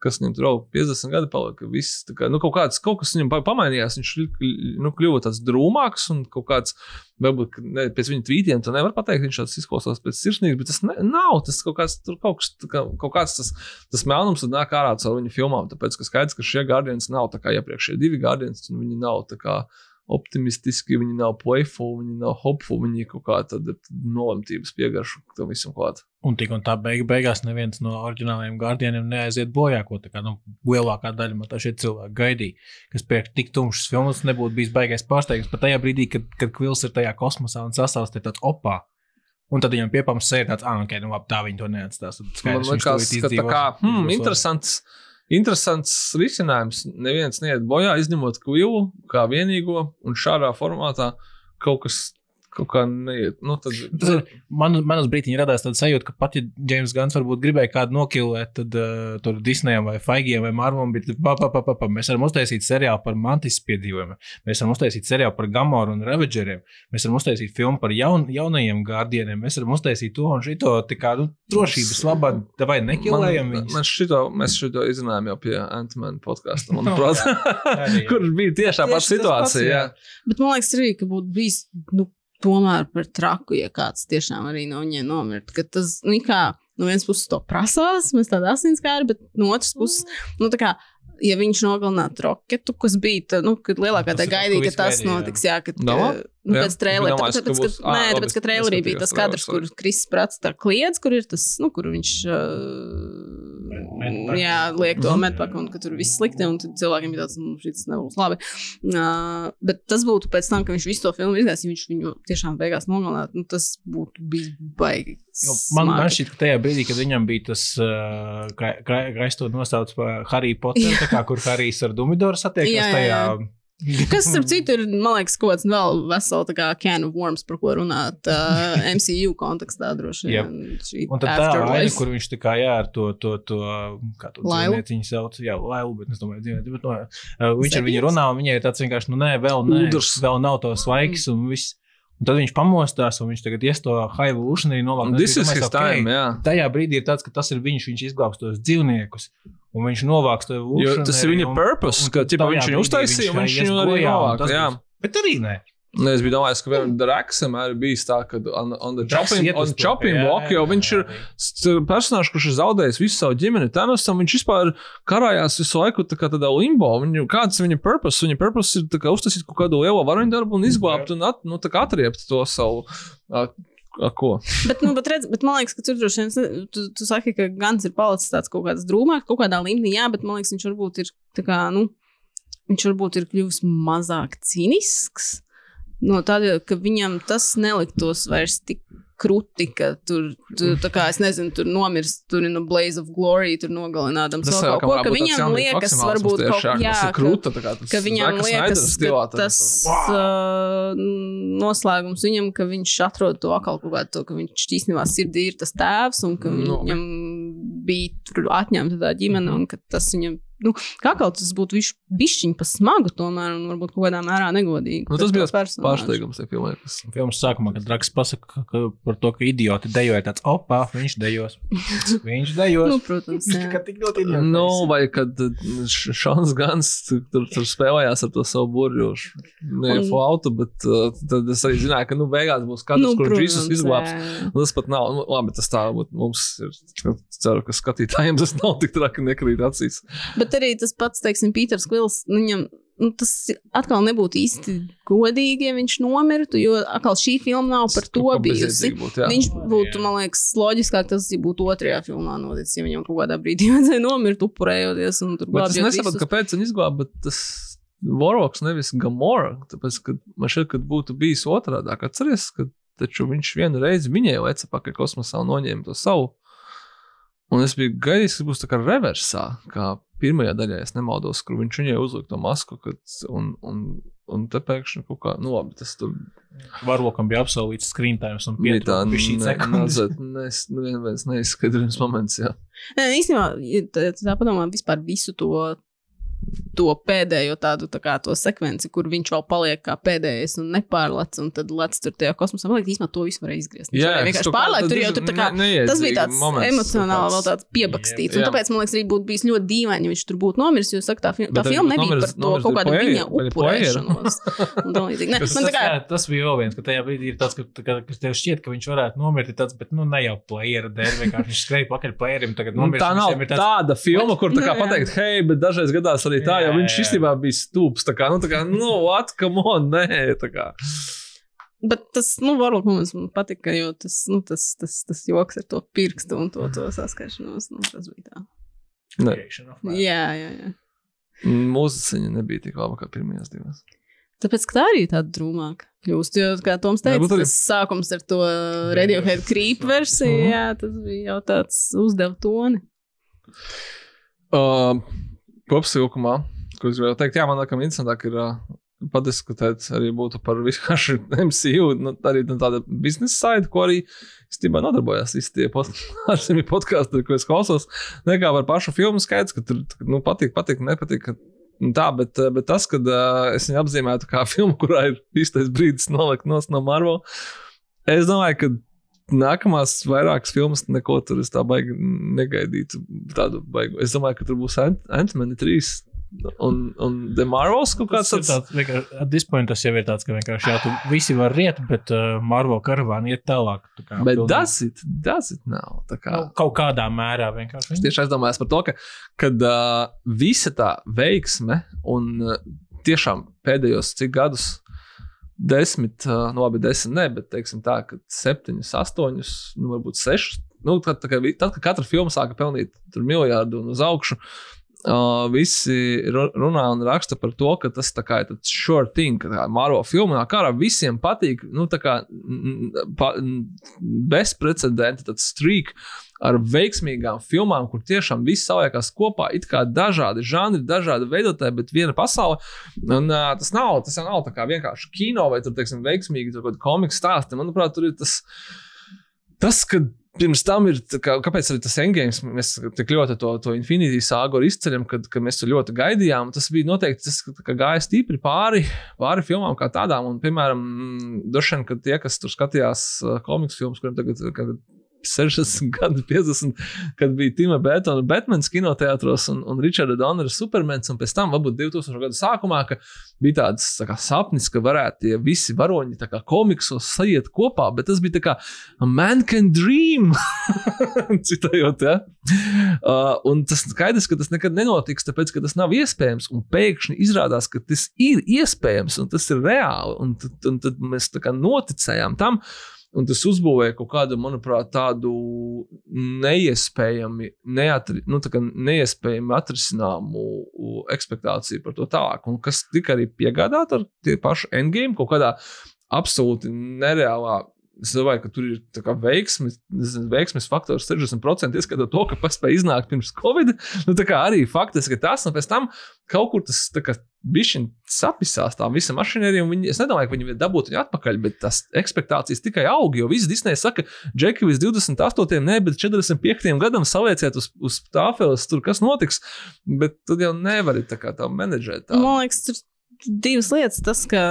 Speaker 3: kas viņam tur jau 50 gadi palika. Viss, kā, nu, kaut, kāds, kaut kas viņam pa- pamainījās. Viņš nu, kļuva tāds drūmāks un kaut kāds, varbūt ne, pēc viņa tvītiem, tu nevar pateikt, viņš tāds izklausās pēc sirsnības, bet tas ne, nav. Tas kaut kāds, tur kaut, kas, kā, kaut kāds tas, tas melnums nāk ārā caur viņa filmām. Tāpēc, ka skaidrs, ka šie Guardians nav tā kā iepriekšējie divi Guardians, un viņi nav tā kā optimistiski, viņi nav playful, viņi nav hopeful, viņi kaut kā tāda nolemtības piegarša tam visam klāt.
Speaker 6: Un tik un tā beig beigās neviens no oriģinālajiem gārdieniem neaiziet bojā, ko tā kā nu, lielākā daļa no tā šie cilvēki gaidīja. Kas pēc tik tumšas filmas nebūtu bijis baigais pārsteigums. Pat tajā brīdī, kad, kad Kvils ir tajā kosmosā un sasaucas, ir tāds opā. Un tad viņam piepams sēž tāds, ah, ok, nu labi, tā viņi to neatstās. Tad
Speaker 3: Man
Speaker 6: skaidrs, viņš
Speaker 3: liekas, ka tā kā hmm, interesants, interesants risinājums. Neviens neiet bojā, izņemot kvilu kā vienīgo, un šādā formātā kaut kas kaut kā neiet. Nu, tad,
Speaker 6: Tas ir- Man, man uz brīdi radās tāda sajūta, ka pat ja James Gans varbūt gribēja kādu nokilēt, tad uh, tur Disneyam vai Faigiem vai Marvam, bet pa, pa, pa, pa, pa, mēs varam uztaisīt seriālu par mantis piedzīvojumiem, mēs varam uztaisīt seriālu par Gamoru un Ravageriem, mēs varam uztaisīt filmu par jaun, jaunajiem gārdieniem, mēs varam uztaisīt to un šito, tā kā nu, drošības labā, vai nekilējam viņus.
Speaker 3: man šito, mēs šito izrunājām jau pie Antmana podkāsta, [laughs] manuprāt,
Speaker 6: jā.
Speaker 3: kur bija tieši tā
Speaker 6: Tieši
Speaker 3: pati
Speaker 6: tas pats,
Speaker 3: situācija.
Speaker 6: jā.
Speaker 3: jā.
Speaker 4: Bet man liekas, arī, ka būtu bijis nu, tomēr par traku, ja kāds tiešām arī no viņiem nomirtu. Ka Tas, nu, kā, no vienas puses to prasās, mēs tādā asinskāri, bet no otras puses, nu, tā kā. Ja viņš nogalinātu roketu, kas bija, tā, nu, kad lielākā
Speaker 6: tas,
Speaker 4: gaidīja, ka tas notiks, jā, kad,
Speaker 3: Domā?
Speaker 4: Ka, nu,
Speaker 3: Jā.
Speaker 4: pēc
Speaker 3: Domāju,
Speaker 4: tāpēc,
Speaker 3: ka
Speaker 4: tāpēc,
Speaker 3: būs-
Speaker 4: ka,
Speaker 3: ā,
Speaker 4: nē, tāpēc, ka trēlerī bija tas kadrs, kur Kristis prats tā kliedz, kur ir tas, nu, kur viņš, uh,
Speaker 6: Medpack.
Speaker 4: jā, liek to medpaku un ka tur viss slikti, un tad cilvēkiem bija tāds, nu, šis nebūs labi. Uh, bet tas būtu pēc tam, ka viņš visu to filmu izgās, ja viņš viņu tiešām beigās nogalinātu, nu, tas būtu bijis baigi.
Speaker 6: Jo Man, man šķiet, ka tajā brīdī, kad viņam bija tas, uh, to nosaucu par Harry Potteru, tā kā, kur Harijs ar Dumidoru satiekas
Speaker 4: Jā, jā,
Speaker 6: tajā.
Speaker 4: jā. [laughs] Kas, starp citu, ir, man liekas, kaut kāds vēl vesels, tā kā can of worms, par ko runāt uh, [laughs] MCU kontekstā droši vien. šī
Speaker 6: Un tad tā aina, kur viņš tā kā jā, ar to, to, to kā to dzīvnieciņu sauc, jā, lailu, bet es domāju, dzīvnieci, bet no, uh, viņš ar viņu runā, un viņai ir tāds vienkārši, nu nē, vēl nē,
Speaker 3: Ūdrs.
Speaker 6: vēl nav to svaigs un viss. Un tad viņš pamostās, un viņš tagad ies to.
Speaker 3: Un This is his time, jā.
Speaker 6: Tajā brīdī ir tāds, ka tas ir viņš, viņš izglābs tos dzīvniekus. Un viņš novāks to evolūciju.
Speaker 3: tas ir viņa purpose, ka ķipa, viņš viņu uztaisīja, un viņš viņu arī novāk. Jā.
Speaker 6: Bet arī nē.
Speaker 3: Nu, Es biju domājis, ka vienam Draksam arī bijis tā, ka on, on the chopping, on chopping block, jo
Speaker 6: jā,
Speaker 3: viņš ir personāžs, kurš ir zaudējis visu savu ģimeni. Thanosam viņš vispār karājās visu laiku tā kā tādā limbo. Viņu, kāds ir viņa purpose? Viņa purpose ir tā kā uztaisīt kaut kādu lielo varoņdarbu un izglābt un at, nu, tā kā atriept to savu. A, a, ko?
Speaker 4: Bet, nu, bet, redz, bet man liekas, ka tur droši vien, ne- tu, tu saki, ka Gans ir palicis tāds kaut kāds drūmāks, kaut kādā līmenī, jā, bet man liekas, viņš varbūt ir tā kā, nu, viņš varbūt ir kļuvis mazāk cīnisks. No tādēļ, ka viņam tas neliktos vairs tik kruti, ka tur, tur tā kā es nezinu, tur nomirst, tur ir no Blaze of Glory, tur nogalinādams
Speaker 3: Tas
Speaker 4: vēl kaut ko,
Speaker 3: kā
Speaker 4: ka viņam liekas, varbūt kaut
Speaker 3: jā,
Speaker 4: jā, ka-
Speaker 3: krūta, tā kā tas
Speaker 4: ka viņam liekas,
Speaker 3: Snyder
Speaker 4: ka
Speaker 3: stilā,
Speaker 4: tas uh, noslēgums viņam, ka viņš atrod to atkal kaut kādu, to, ka viņš īstenībā sirdī ir tas tēvs un ka
Speaker 3: Nu.
Speaker 4: viņam bija tur atņemta tā ģimene un ka tas viņam, nu, kā kaut tas būtu viņš bišķiņ pa smagu tomēr un varbūt kaut kādā mērā negodīgi.
Speaker 3: Nu, tas bija
Speaker 4: personāžu.
Speaker 3: pārsteigums. tajā filmā, kas-
Speaker 6: Filmas sākumā, kad Draks pasaka ka, par to, ka idioti dejoja tāds, opā, viņš dejos. [laughs] Viņš dejos.
Speaker 4: Nu, protams. [laughs]
Speaker 6: Ka tik ļoti idioti.
Speaker 3: Nu, vai kad uh, Šons Gans tur, tur, spēlējās ar to savu burbuļu, ne
Speaker 4: Un-
Speaker 3: flautu, bet uh, tad es arī zināju, ka nu, beigās būs katrs,
Speaker 4: Nu,
Speaker 3: kurš visus izglābs. Nu, Tas pat nav. Nu, labi, tas tā varbūt mums ir. Ceru, ka skatītājiem tas nav tik traki, nekrīt acīs.
Speaker 4: Bet arī tas pats, teiksim, Pīters Kvils, nu, viņam, nu, tas atkal nebūtu īsti godīgi, ja viņš nomirtu, jo atkal šī filma nav par to bijusi.
Speaker 3: jā.
Speaker 4: Viņš būtu, man liekas, loģiskāk, tas būtu otrajā filmā noticis, ja viņam kaut kādā brīdī [laughs] vajadzēja nomirt, upurējoties un tur
Speaker 3: Bet es nesaprotu, kāpēc viņi izglāba, bet tas Voroks nevis Gamora. Tāpēc, ka man šķiet, ka būtu bijis otrādi. Atceries, ka taču viņš vienu reizi viņai leca pakaļ kosmosā un noņēma to savu. Un es biju gaidījis, ka būs tā kā reversā, kā pirmajā daļā, ja es nemaldos, kur viņš viņai uzlika to masku, kad, un, un, un te pēkšņi kaut kā, nu labi, tas tur
Speaker 6: Varlokam bija absolūts screen time un
Speaker 3: bija tā,
Speaker 6: sekundes.
Speaker 3: nezinu, nu, neviens neizskaidrojums moments, jā.
Speaker 4: Nē, īstenībā, tā padomā vispār visu to. To pēdējo tādu tā kā, to sekvenci, kur viņš vēl paliek kā pēdējais un nepārlec, un tad lec tur tajā kosmosā. Man liekas, īstenībā to visu varēja izgriezt. Viņš varēja vienkārši pārlēt, tur jau tur tā kā. Tas bija tāds emocionāli, vēl tāds piebakstīts. Un
Speaker 3: Jā.
Speaker 4: tāpēc man liekas, arī būtu bijis ļoti dīvaini, ja viņš tur būtu nomiris. Jo saka, tā, fi tā filma nebija
Speaker 3: nomiris-
Speaker 4: par to
Speaker 3: nomiris
Speaker 4: kaut kādu
Speaker 3: player-
Speaker 4: viņa upurēšanos. un. Nē,
Speaker 6: Tas,
Speaker 4: kā,
Speaker 6: jā, tas bija vēl viens, ka tajā brīdī ir tāds, ka, ka, ka tev šķiet, ka viņš varētu nomirt, ir tāds, bet nu, ne jau playera dēļ, vienkārši viņš skrēja pakaļ playerim,
Speaker 3: Nu,
Speaker 6: nomirs.
Speaker 3: tā nav tāda filma, kur tā kā [laughs]
Speaker 4: jā.
Speaker 3: pateikt, hei, bet dažreiz gadās arī tā, jo
Speaker 6: Jā,
Speaker 3: viņš
Speaker 6: jā.
Speaker 3: īstenībā bija stūps. Tā kā, nu, tā kā, nu, what, come on, nē, tā kā.
Speaker 4: Bet tas, nu, varbūt mums patika, jo tas, nu, tas, tas, tas joks ar to pirkstu un to, to saskaršanos, nu, tas bija tā.
Speaker 3: Ne.
Speaker 4: Jā, jā, jā.
Speaker 3: Mūziķiņa nebija tik laba kā pirmajās divās.
Speaker 4: Tāpēc, tā arī ir tāda drūmāka kļūst, jo, kā Toms teica,
Speaker 3: būt arī.
Speaker 4: tas sākums ar to Radiohead creep versiju,
Speaker 3: Mhm.
Speaker 4: jā, tas bija jau tāds uzdeva toni.
Speaker 3: Uh, kopsavilkumā, ko es gribēju teikt, jā, man liekas, interesantāk ir uh, padiskutēt arī būtu par vienkārši [laughs] MCU, nu, arī nu, tāda biznesa saita, ko arī īstenībā nodarbojās visi tie podkāsti, [laughs] podkāsti, ko es klausos. Nekā par pašu filmu skaidrs, ka tur nu, patīk, patīk, nepatīk. nu, Tā, bet, bet tas, kad uh, es viņu apzīmētu kā [laughs] filmu, kurā ir īstais brīdis nolikt no Marvel, es domāju, ka nākamās vairākas filmas neko tur es tā baigi negaidītu. Tādu baigu. Es domāju, ka tur būs Ant- Ant-Man 3 un, un The Marvels kaut kāds tāds.
Speaker 6: tāds, vienkārši, at this point tas jau ir tāds, ka vienkārši jā, tu visi var riet, bet uh, Marvel karavāna iet tālāk. tā kā
Speaker 3: Bet tas ir, tas ir nav. Kā.
Speaker 6: Nu, kaut kādā mērā vienkārši.
Speaker 3: Es tieši aizdomājos par to, ka kad, uh, visa tā veiksme un uh, tiešām pēdējos cik gadus, desmit, nu, labi, desmit, ne, bet teiksim tā, ka septiņus, astoņus, nu, varbūt sešus. Nu, tad, tad, kad katra filma sāka pelnīt miljardu un uz augšu, uh, visi ru- runā un raksta par to, ka tas tā kā ir tāds sure thing, ka Marvel filmā kā visiem patīk, nu, tā kā pa- bezprecedenta streak ar veiksmīgām filmām, kur tiešām viss saliekās kopā, it kā dažādi žanri, dažādi veidotāji, bet viena pasaule. Un, uh, tas nav, tas jau nav tā kā vienkārši kino vai tur, teiksim, veiksmīgi tur kaut kāda komika stāsti. Manuprāt, tur ir tas, tas ka pirms tam ir, kā, kāpēc arī tas endgames, mēs tik ļoti to, to Infinity sāgu izceļam, kad, kad mēs to ļoti gaidījām. Tas bija noteikti tas, ka, gāja stipri pāri, pāri filmām kā tādām. Un, piemēram, droši vien, ka tie, kas tur skatījās komiks filmas, kuriem tagad kad 60 gadi, 50, kad bija Tima Bētona Batmans kinoteātros un, un Richarda Donnera Supermans, un pēc tam, varbūt 2000. gadu sākumā, bija tāds tā kā, sapnis, ka varētu tie visi varoņi kā komiksos sajiet kopā, bet tas bija tā kā man can dream, [laughs] citējot, ja? Uh, un tas skaidrs, ka tas nekad nenotiks, tāpēc, ka tas nav iespējams, un pēkšņi izrādās, ka tas ir iespējams, un tas ir reāli, un, tad- un tad mēs noticējām tam, Un tas uzbūvēja kaut kādu, manuprāt, tādu neiespējami, neatri, nu, tā neiespējami atrisināmu ekspektāciju par to tālāk. Un kas tika arī piegādāta ar tie paši endgame kaut kādā absolūti nereālā. Es domāju, ka tur ir kā veiksmes, veiksmes faktors 60%, ieskatot to, ka paspēja iznākt pirms Covid. Nu, tā kā arī faktiski tas, un pēc tam kaut kur tas bija sapisās tā visa mašīnērija. un Viņi, es nedomāju, ka viņi dabūtu viņu atpakaļ, bet tās expectācijas tikai aug. Jo viss Disneja saka, Džeki, līdz 28, ne, bet 45 gadam salieciet uz, uz tāfeles, tur kas notiks. Bet tu jau nevari tā kā tā menedžēt. Tā.
Speaker 4: Man liekas, tur divas lietas. Tas, ka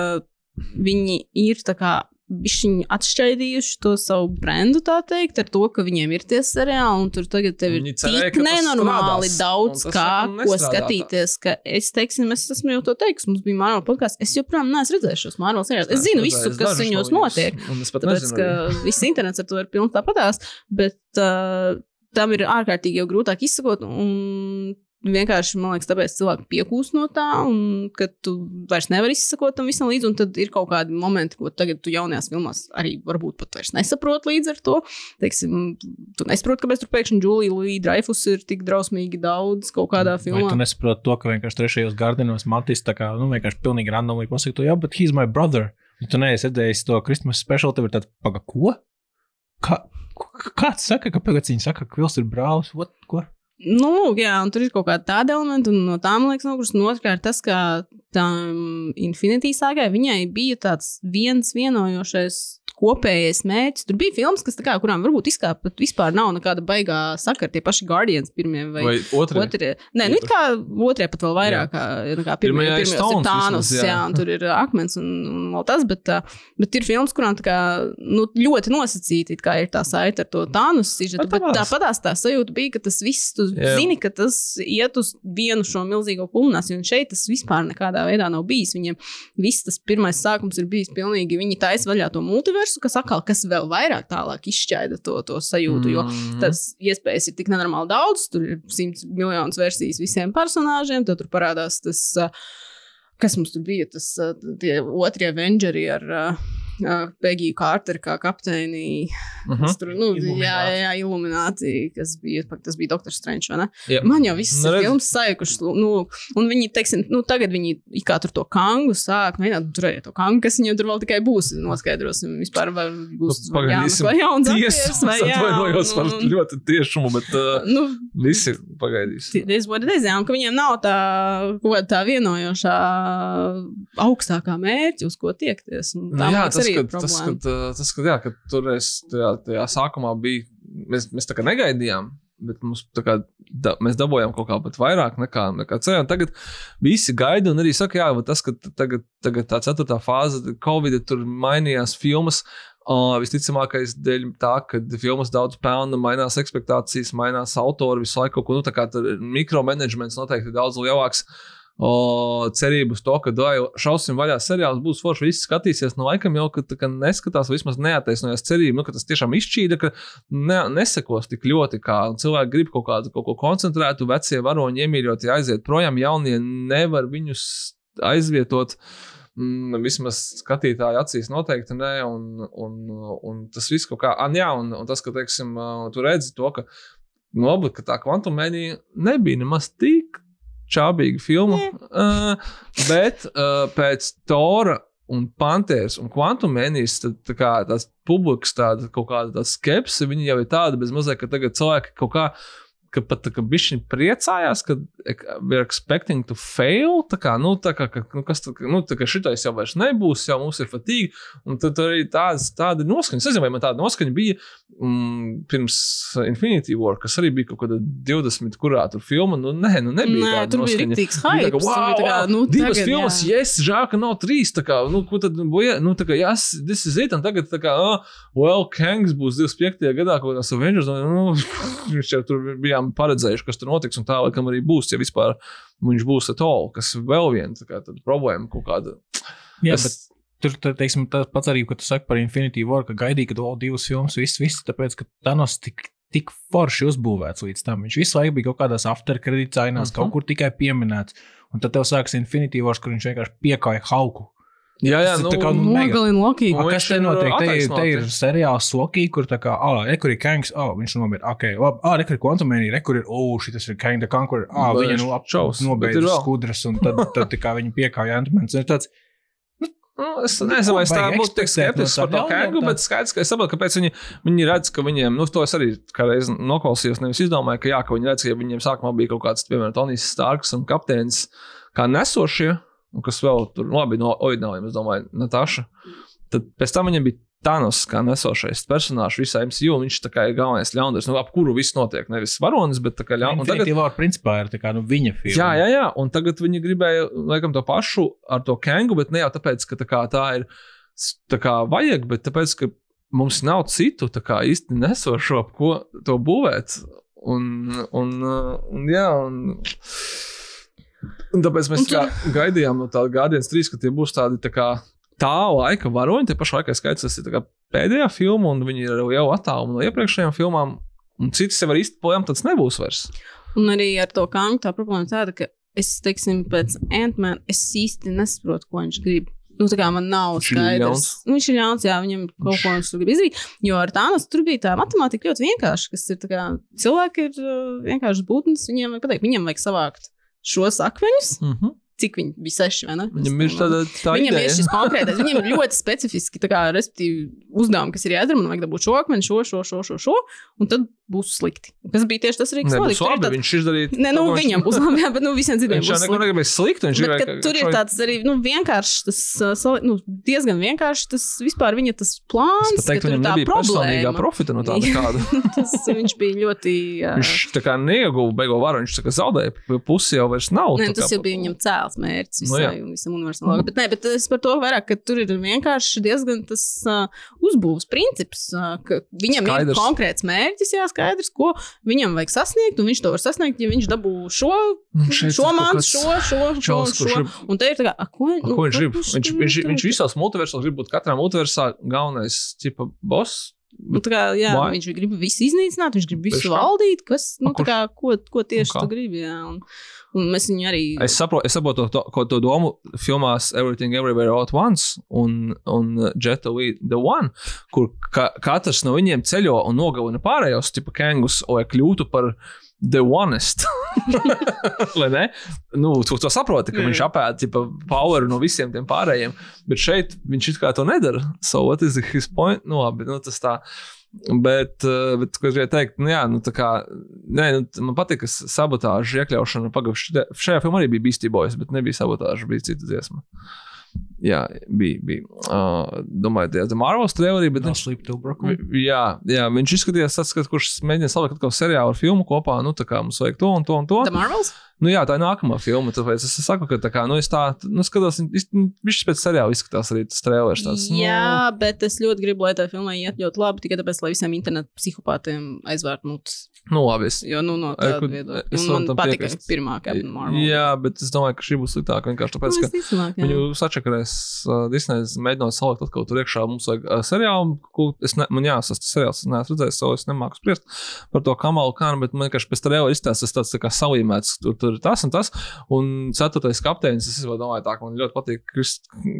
Speaker 4: viņi ir tā kā. Viņi atšķaidījuši to savu brendu, tā teikt, ar to, ka viņiem ir tie seriāli, un tur tagad tev ir tik nenormāli daudz, kā ko
Speaker 3: nestrādā tā.
Speaker 4: skatīties. Ka es, teiksim, es esmu jau to teicis, mums bija Marvel podkāsts. Es joprojām neesmu redzējis šos Marvel seriālus. Es zinu visu, kas viņos notiek. Tāpēc,
Speaker 3: nezinu
Speaker 4: ka [laughs] viss internets ar to ir pilns tāpatās, bet uh, tam ir ārkārtīgi jau grūtāk izsakot. Un vienkārši, man liekas, tāpēc cilvēki piekūst no tā, un ka tu vairs nevari izsakot tam visam līdzi. Un tad ir kaut kādi momenti, ko tagad tu jaunajās filmās arī varbūt pat vairs nesaproti līdz ar to. Teiksim, tu nesaproti, kāpēc tur pēkšņi Julija Līja Dreyfus ir tik drausmīgi daudz kaut kādā
Speaker 6: Vai
Speaker 4: filmā.
Speaker 6: tu nesaproti to, ka vienkārši trešajos gardinos Matis tā kā, nu, vienkārši pilnīgi randomīgi pasakā, to, jā, bet he's my brother. Ja tu neesi redzējis to Christmas special, tev ir tāds, paga, ko? Kā, kāds saka, ka pagad viņi saka, ka Vils ir brālis? What? Ko?
Speaker 4: Nu, lūk, jā, tur ir kaut kāda tāda elementa, un no tām liekas, nokrust. Un otrkārt, tas, ka tam Infinity sāgai viņai bija tāds viens vienojošais kopējais mērķis. Tur bija filmas, kas, kā, kurām varbūt izkāpa, pat vispār nav nekāda baigā sakara. Tie paši Guardians pirmie vai,
Speaker 3: Vai otrie?
Speaker 4: otrie. Nē, nu, kā otrie pat vēl vairāk, kā, kā pirmie,
Speaker 3: Pirmajā ir
Speaker 4: pirmie
Speaker 3: Stones
Speaker 4: Tānus,
Speaker 3: jā.
Speaker 4: jā, un tur ir akmens un, un vēl tas, bet, bet ir filmas, kurām kā, nu, ļoti nosacīti kā ir tā saita ar to Tānus
Speaker 3: Bet
Speaker 4: bet
Speaker 3: tavās.
Speaker 4: tāpatās tā sajūta bija, ka tas viss, tu
Speaker 3: Jā.
Speaker 4: zini, ka tas iet uz vienu šo milzīgo kulmināciju, un šeit tas vispār nekādā veidā nav bijis. Viņiem viss tas pirmais sākums ir bijis pilnīgi. Viņi taisa vaļā to multiversu, kas atkal, kas vēl vairāk tālāk izšķaida to, to sajūtu. Jo
Speaker 3: Mm.
Speaker 4: tas iespējas ir tik nenormāli daudz, tur ir simts miljonus versijas visiem personāžiem, tad tur parādās tas. Kas mums tur bija? Tas tie otrie Avengeri ar uh, Pegiju Kārteru kā kapteini.
Speaker 3: Mhm.
Speaker 4: Tas tur, nu,
Speaker 6: Illuminati.
Speaker 4: jā, jā, Illuminati, kas bija, pak- tas bija Dr. Strange, vai ne?
Speaker 3: Jā.
Speaker 4: Man jau viss
Speaker 3: Nu,
Speaker 4: ir filmas saikušas, nu, un viņi, teiksim, nu, tagad viņi kā tur to kangu sāk, mēģināt turēt to kangu, kas viņiem tur vēl tikai būs, noskaidrosim vispār, vai būs
Speaker 3: Nu, pagaidīsim.
Speaker 4: jāmeklē jauns
Speaker 3: Tiesa,
Speaker 4: aktieris, vai
Speaker 3: es
Speaker 4: jā.
Speaker 3: atvainojos par ļoti tiešumu, bet uh,
Speaker 4: Nu,
Speaker 3: visi pagaidīs.
Speaker 4: Tas ir redzējām, ka viņiem nav tā, tā vienojošā augstākā mērķa, uz ko tiekties. un
Speaker 3: Nu,
Speaker 4: Tā
Speaker 3: jā,
Speaker 4: liekas,
Speaker 3: tas, ka, tas, ka, tas, ka, jā, ka tur es tajā, tajā sākumā bija, mēs, mēs tā kā negaidījām. Bet mums tā kā da, mēs dabūjām kaut kā vairāk nekā, nekā cerējām. Tagad visi gaida un arī saka, jā, tas, ka tagad, tagad tā ceturtā fāze, Covid, tur mainījās filmas. Uh, visticamākais dēļ tā, ka filmas daudz pelna, mainās expectācijas, mainās autori visu laiku. kaut ko, Nu, tā kā tur mikromanagements noteikti ir daudz lielāks. O, cerību uz to, ka dai, šausim vaļā seriāls, būs forši. Visi skatīsies, no laikam jau ka, kā neskatās, vismaz neataisnojas cerība, nu, ka tas tiešām izšķīda, ka ne, nesekos tik ļoti, kā cilvēki grib kaut kādu kaut ko koncentrētu, vecie varoņi iemīļotie aiziet projām, jaunie nevar viņus aizvietot. Mm, vismaz skatītāju acīs noteikti nē, un, un, un tas viss kaut kā, ah, jā, un, un tas, ka, teiksim, tu redzi to, ka nobūt, ka tā kvantumēnija nebija nemaz tik čābīga filma. Uh, bet uh, pēc Tora un Panthers un Quantumēnijas tā kā tās publikas tāda kaut kāda skepse, viņi jau ir tāda bez mazliet, ka tagad cilvēki kaut kā. Ka pat bišķiņi priecājās, ka we're expecting to fail. Tā kā, nu, tā kā, ka, nu, kas, tā, nu, tā kā šitais jau vairs nebūs, jau mums ir fatīga. Un tad arī tādas, tāda noskaņa. Es nezinu, vai man tāda noskaņa bija mm, pirms Infinity War, kas arī bija kaut kāda 20, kurā tur filma. Nu, nē, nu nebija.
Speaker 4: Nē,
Speaker 3: tāda
Speaker 4: tur bija
Speaker 3: noskaņa.
Speaker 4: rīktīgs
Speaker 3: Bija tā
Speaker 4: hype.
Speaker 3: wow,
Speaker 4: tā kā,
Speaker 3: wow,
Speaker 4: nu,
Speaker 3: divas
Speaker 4: tagad,
Speaker 3: filmas,
Speaker 4: jā.
Speaker 3: yes, žēl, ka nav trīs. Tā kā, nu, ko tad, boja, nu, tā kā, yes, this is it, un tagad, tā kā, ah, well, Kangs būs 25. gadā, kaut kāds Avengers, un, nu, [laughs] viņš jau tur bijām paredzējuši, kas tur notiks, un tā, laikam, arī būs, ja vispār viņš būs at all, kas vēl viena, tā kā, problēma kaut kāda.
Speaker 6: Jā,
Speaker 3: Es-
Speaker 6: bet tur tā, teiksim, tas pats arī, ko tu saki par Infinity War, ka gaidīja, ka vēl divas filmas, viss, viss, tāpēc, ka Thanos tik, tik forši uzbūvēts līdz tam. Viņš visu laiku bija kaut kādās afterkredītās ainās, uh -huh. kaut kur tikai pieminēts. Un tad tev sākas Infinity War, kur viņš vienkārši piekāja hauku.
Speaker 3: Jā, jā,
Speaker 6: Tas ir
Speaker 3: nu,
Speaker 6: tā kā, nu, mega.
Speaker 4: Nogalina Loki.
Speaker 3: Un
Speaker 6: A, kas te
Speaker 3: ir
Speaker 6: notiek? Te, ir- te ir seriāls Sokī, kur tā kā, ah, rekur ir Kangs, ah, viņš nomira, ok, labi, ah, rekur ir Quantumēnija, rekur ir, oh, šis ir Kang the Conqueror, ah,
Speaker 3: Bet
Speaker 6: viņa
Speaker 3: viņš
Speaker 6: nu ap,
Speaker 3: čaus, bet
Speaker 6: nobeidza
Speaker 3: ir vēl.
Speaker 6: skudras, un tad, tad tā kā viņi piekāja Antmans. Ir tāds,
Speaker 3: Nu, es nezinu, vai es tā būtu tik skeptisks par
Speaker 6: tā
Speaker 3: to kēgu, bet skaidrs, ka es saprotu, kāpēc viņi, viņi redz, ka viņiem, nu, to es arī kādreiz noklausījos, nevis izdomāju, ka jā, ka viņi redz, ka ja viņiem sākumā bija kaut kāds, piemēram, Tonijs Starks un kapteinis kā nesošie, un kas vēl tur, nu, labi, no oriģināliem, es domāju, Natāša. Tad pēc tam viņam bija Thanos kā nesošais personāžs visā MCU, viņš tā kā ir galvenais ļaundaris, nu, ap kuru viss notiek. Nevis varonis, bet tā kā ļaundaris.
Speaker 6: Infinity War principā ir kā, nu, viņa filma.
Speaker 3: Jā, jā, jā, un tagad viņi gribēja laikam to pašu ar to kangu, bet ne jau tāpēc, ka tā, kā, tā ir tā kā vajag, bet tāpēc, ka mums nav citu tā kā īsti nesošo, ap ko to būvēt. Un, un, un, jā, un, un tāpēc mēs
Speaker 4: Un tur-
Speaker 3: kā gaidījām no tāda Guardians 3, ka tie būs tādi tā kā tā laika varoņi. Te pašā laikā skaits tas ir tā pēdējā filma, un viņi ir jau attālumā no iepriekšējām filmām. Un citas jau var īsti projām tāds nebūs vairs.
Speaker 4: Un arī ar to kangu tā problēma ir tāda, ka es, teiksim, pēc Ant-Man es īsti nesaprotu, ko viņš grib. Nu, tā kā man nav
Speaker 3: Viņš ir
Speaker 4: skaidrs.
Speaker 3: ļauns.
Speaker 4: Nu, viņš ir ļauns, jā, viņam kaut ko viņš grib izdarīt. Jo ar tādu tur bija tā matemātika ļoti vienkārša, kas ir tā kā cilvēki ir uh, vienkārši būtnes, viņiem vajag pateikt, viņiem vajag savākt šos akmeņus,
Speaker 3: Mm -hmm.
Speaker 4: cik viņi bija seši, vai ne?
Speaker 3: Viņam ir tāda tā
Speaker 4: Viņam
Speaker 3: ideja.
Speaker 4: ir šis [laughs] konkrētais, viņam ir ļoti specifiski, tā kā, respektīvi, uzdevumi, kas ir jādara. Man vajag dabūt šo akmeni, šo, šo, šo, šo, šo, un tad būs slikti. Tas bija tieši tas rīks, ir
Speaker 3: labi,
Speaker 4: tāds-
Speaker 3: viņš izdarīja.
Speaker 4: Nu,
Speaker 3: to, viņš-
Speaker 4: viņam būs labi, jā, bet nu, visiem citiem
Speaker 3: Viņš
Speaker 4: būs slikti.
Speaker 3: negribēja sliktu. Viņš gribēja,
Speaker 4: ka tur ir tāds arī nu, vienkāršs, tas, uh, nu, diezgan vienkāršs, tas vispār viņa tas plāns.
Speaker 3: Es teiktu, viņam nebija personīgā profita no tāda [laughs] kāda. [laughs]
Speaker 4: tas, viņš bija ļoti. Uh,
Speaker 3: Viņš tā kā neieguva beigo varu, viņš tā kā zaudēja, pu- pusi jau vairs nav.
Speaker 4: Nē, tas
Speaker 3: kā-
Speaker 4: jau bija viņam cēls mērķis
Speaker 3: Nu,
Speaker 4: visai,
Speaker 3: jā.
Speaker 4: nu, visam universālajam. Bet, nē, bet es par to vairāk, ka tur ir vienkārši diezgan tas uh, uzbūves princips, uh, ka viņam
Speaker 3: Skaidrs.
Speaker 4: ir konkrēts mērķis jāskatās. Skaidrs, ko viņam vajag sasniegt, un viņš to var sasniegt, ja viņš dabū šo,
Speaker 3: šeit
Speaker 4: šo mākslu, šo, šo, šo, šo.
Speaker 3: grib-
Speaker 4: Un te ir tā kā, a, ko,
Speaker 3: A, ko viņš grib? Viņš, viņš, viņš visos multiversos grib būt katrā multiversā galvenais tipa boss.
Speaker 4: Nu, kā, jā,
Speaker 3: Why?
Speaker 4: viņš grib visu iznīcināt, viņš grib visu valdīt, kas, nu, kā, ko, ko tieši tu gribi. Jā, un, un mēs viņu arī.
Speaker 3: Es saprotu, es saprotu to, ko to domu filmās Everything Everywhere All at Once un, un Jetta Lee The One, kur ka, katrs no viņiem ceļo un nogalina pārējos, tipa kengus, lai kļūtu par The Onest. [laughs] Lai ne? Nu, tu to saproti, ka
Speaker 4: Jā.
Speaker 3: viņš apēda tipa, power no visiem tiem pārējiem, bet šeit viņš it kā to nedara. So what is his point? Nu, labi, nu, tas tā. Bet, eh, bet ko es gribēju teikt, nu, jā, nu, tā kā, nē, nu, man patīk, ka sabotāža iekļaušana pagājušajā šajā filmā arī bija Beastie Boys, bet nebija sabotāža, bija cita dziesma. Jā, bija. bija. Uh, domāju, tie ir Marvels traileri, bet
Speaker 6: No
Speaker 3: viņš, jā, jā, viņš izskatījās tas, ka- kurš mēģina salikt kaut kādu seriālu ar filmu kopā. Nu, tā kā mums vajag to un to un to.
Speaker 4: The Marvels?
Speaker 3: Nu, jā, tā ir nākamā filma. Tāpēc es saku, ka tā kā, nu, es tā nu, skatos, viņš pēc seriāla izskatās arī tas trailers. Tāds, nu,
Speaker 4: Jā, bet es ļoti gribu, lai tā filmā iet ļoti labi, tikai tāpēc, lai visiem internetu psihopātiem aizvērt mutes.
Speaker 3: nu, labi. Es,
Speaker 4: Jo, nu, no tāda viedokļa.
Speaker 3: es
Speaker 4: man patika
Speaker 3: piekrist.
Speaker 4: pirmā Captain Marvel.
Speaker 3: jā, bet es domāju, ka šī būs sliktāka vienkārši tāpēc,
Speaker 4: Nu,
Speaker 3: ka
Speaker 4: jā.
Speaker 3: Viņu sačakarēs uh, Disneja, mēģinot salikt atkal tur iekšā. Mums vajag uh, seriālu, ko es ne, man jāsas, tas seriāls, es neesmu redzējis, so es nemāku spriest par to Kamalu Kānu, bet man vienkārši pēc trēla izstāsta, tas tāds tā kā salīmēts, tur, tur ir tas un tas. Un ceturtais kapteinis, es domāju, tā, man ļoti patīk Kris,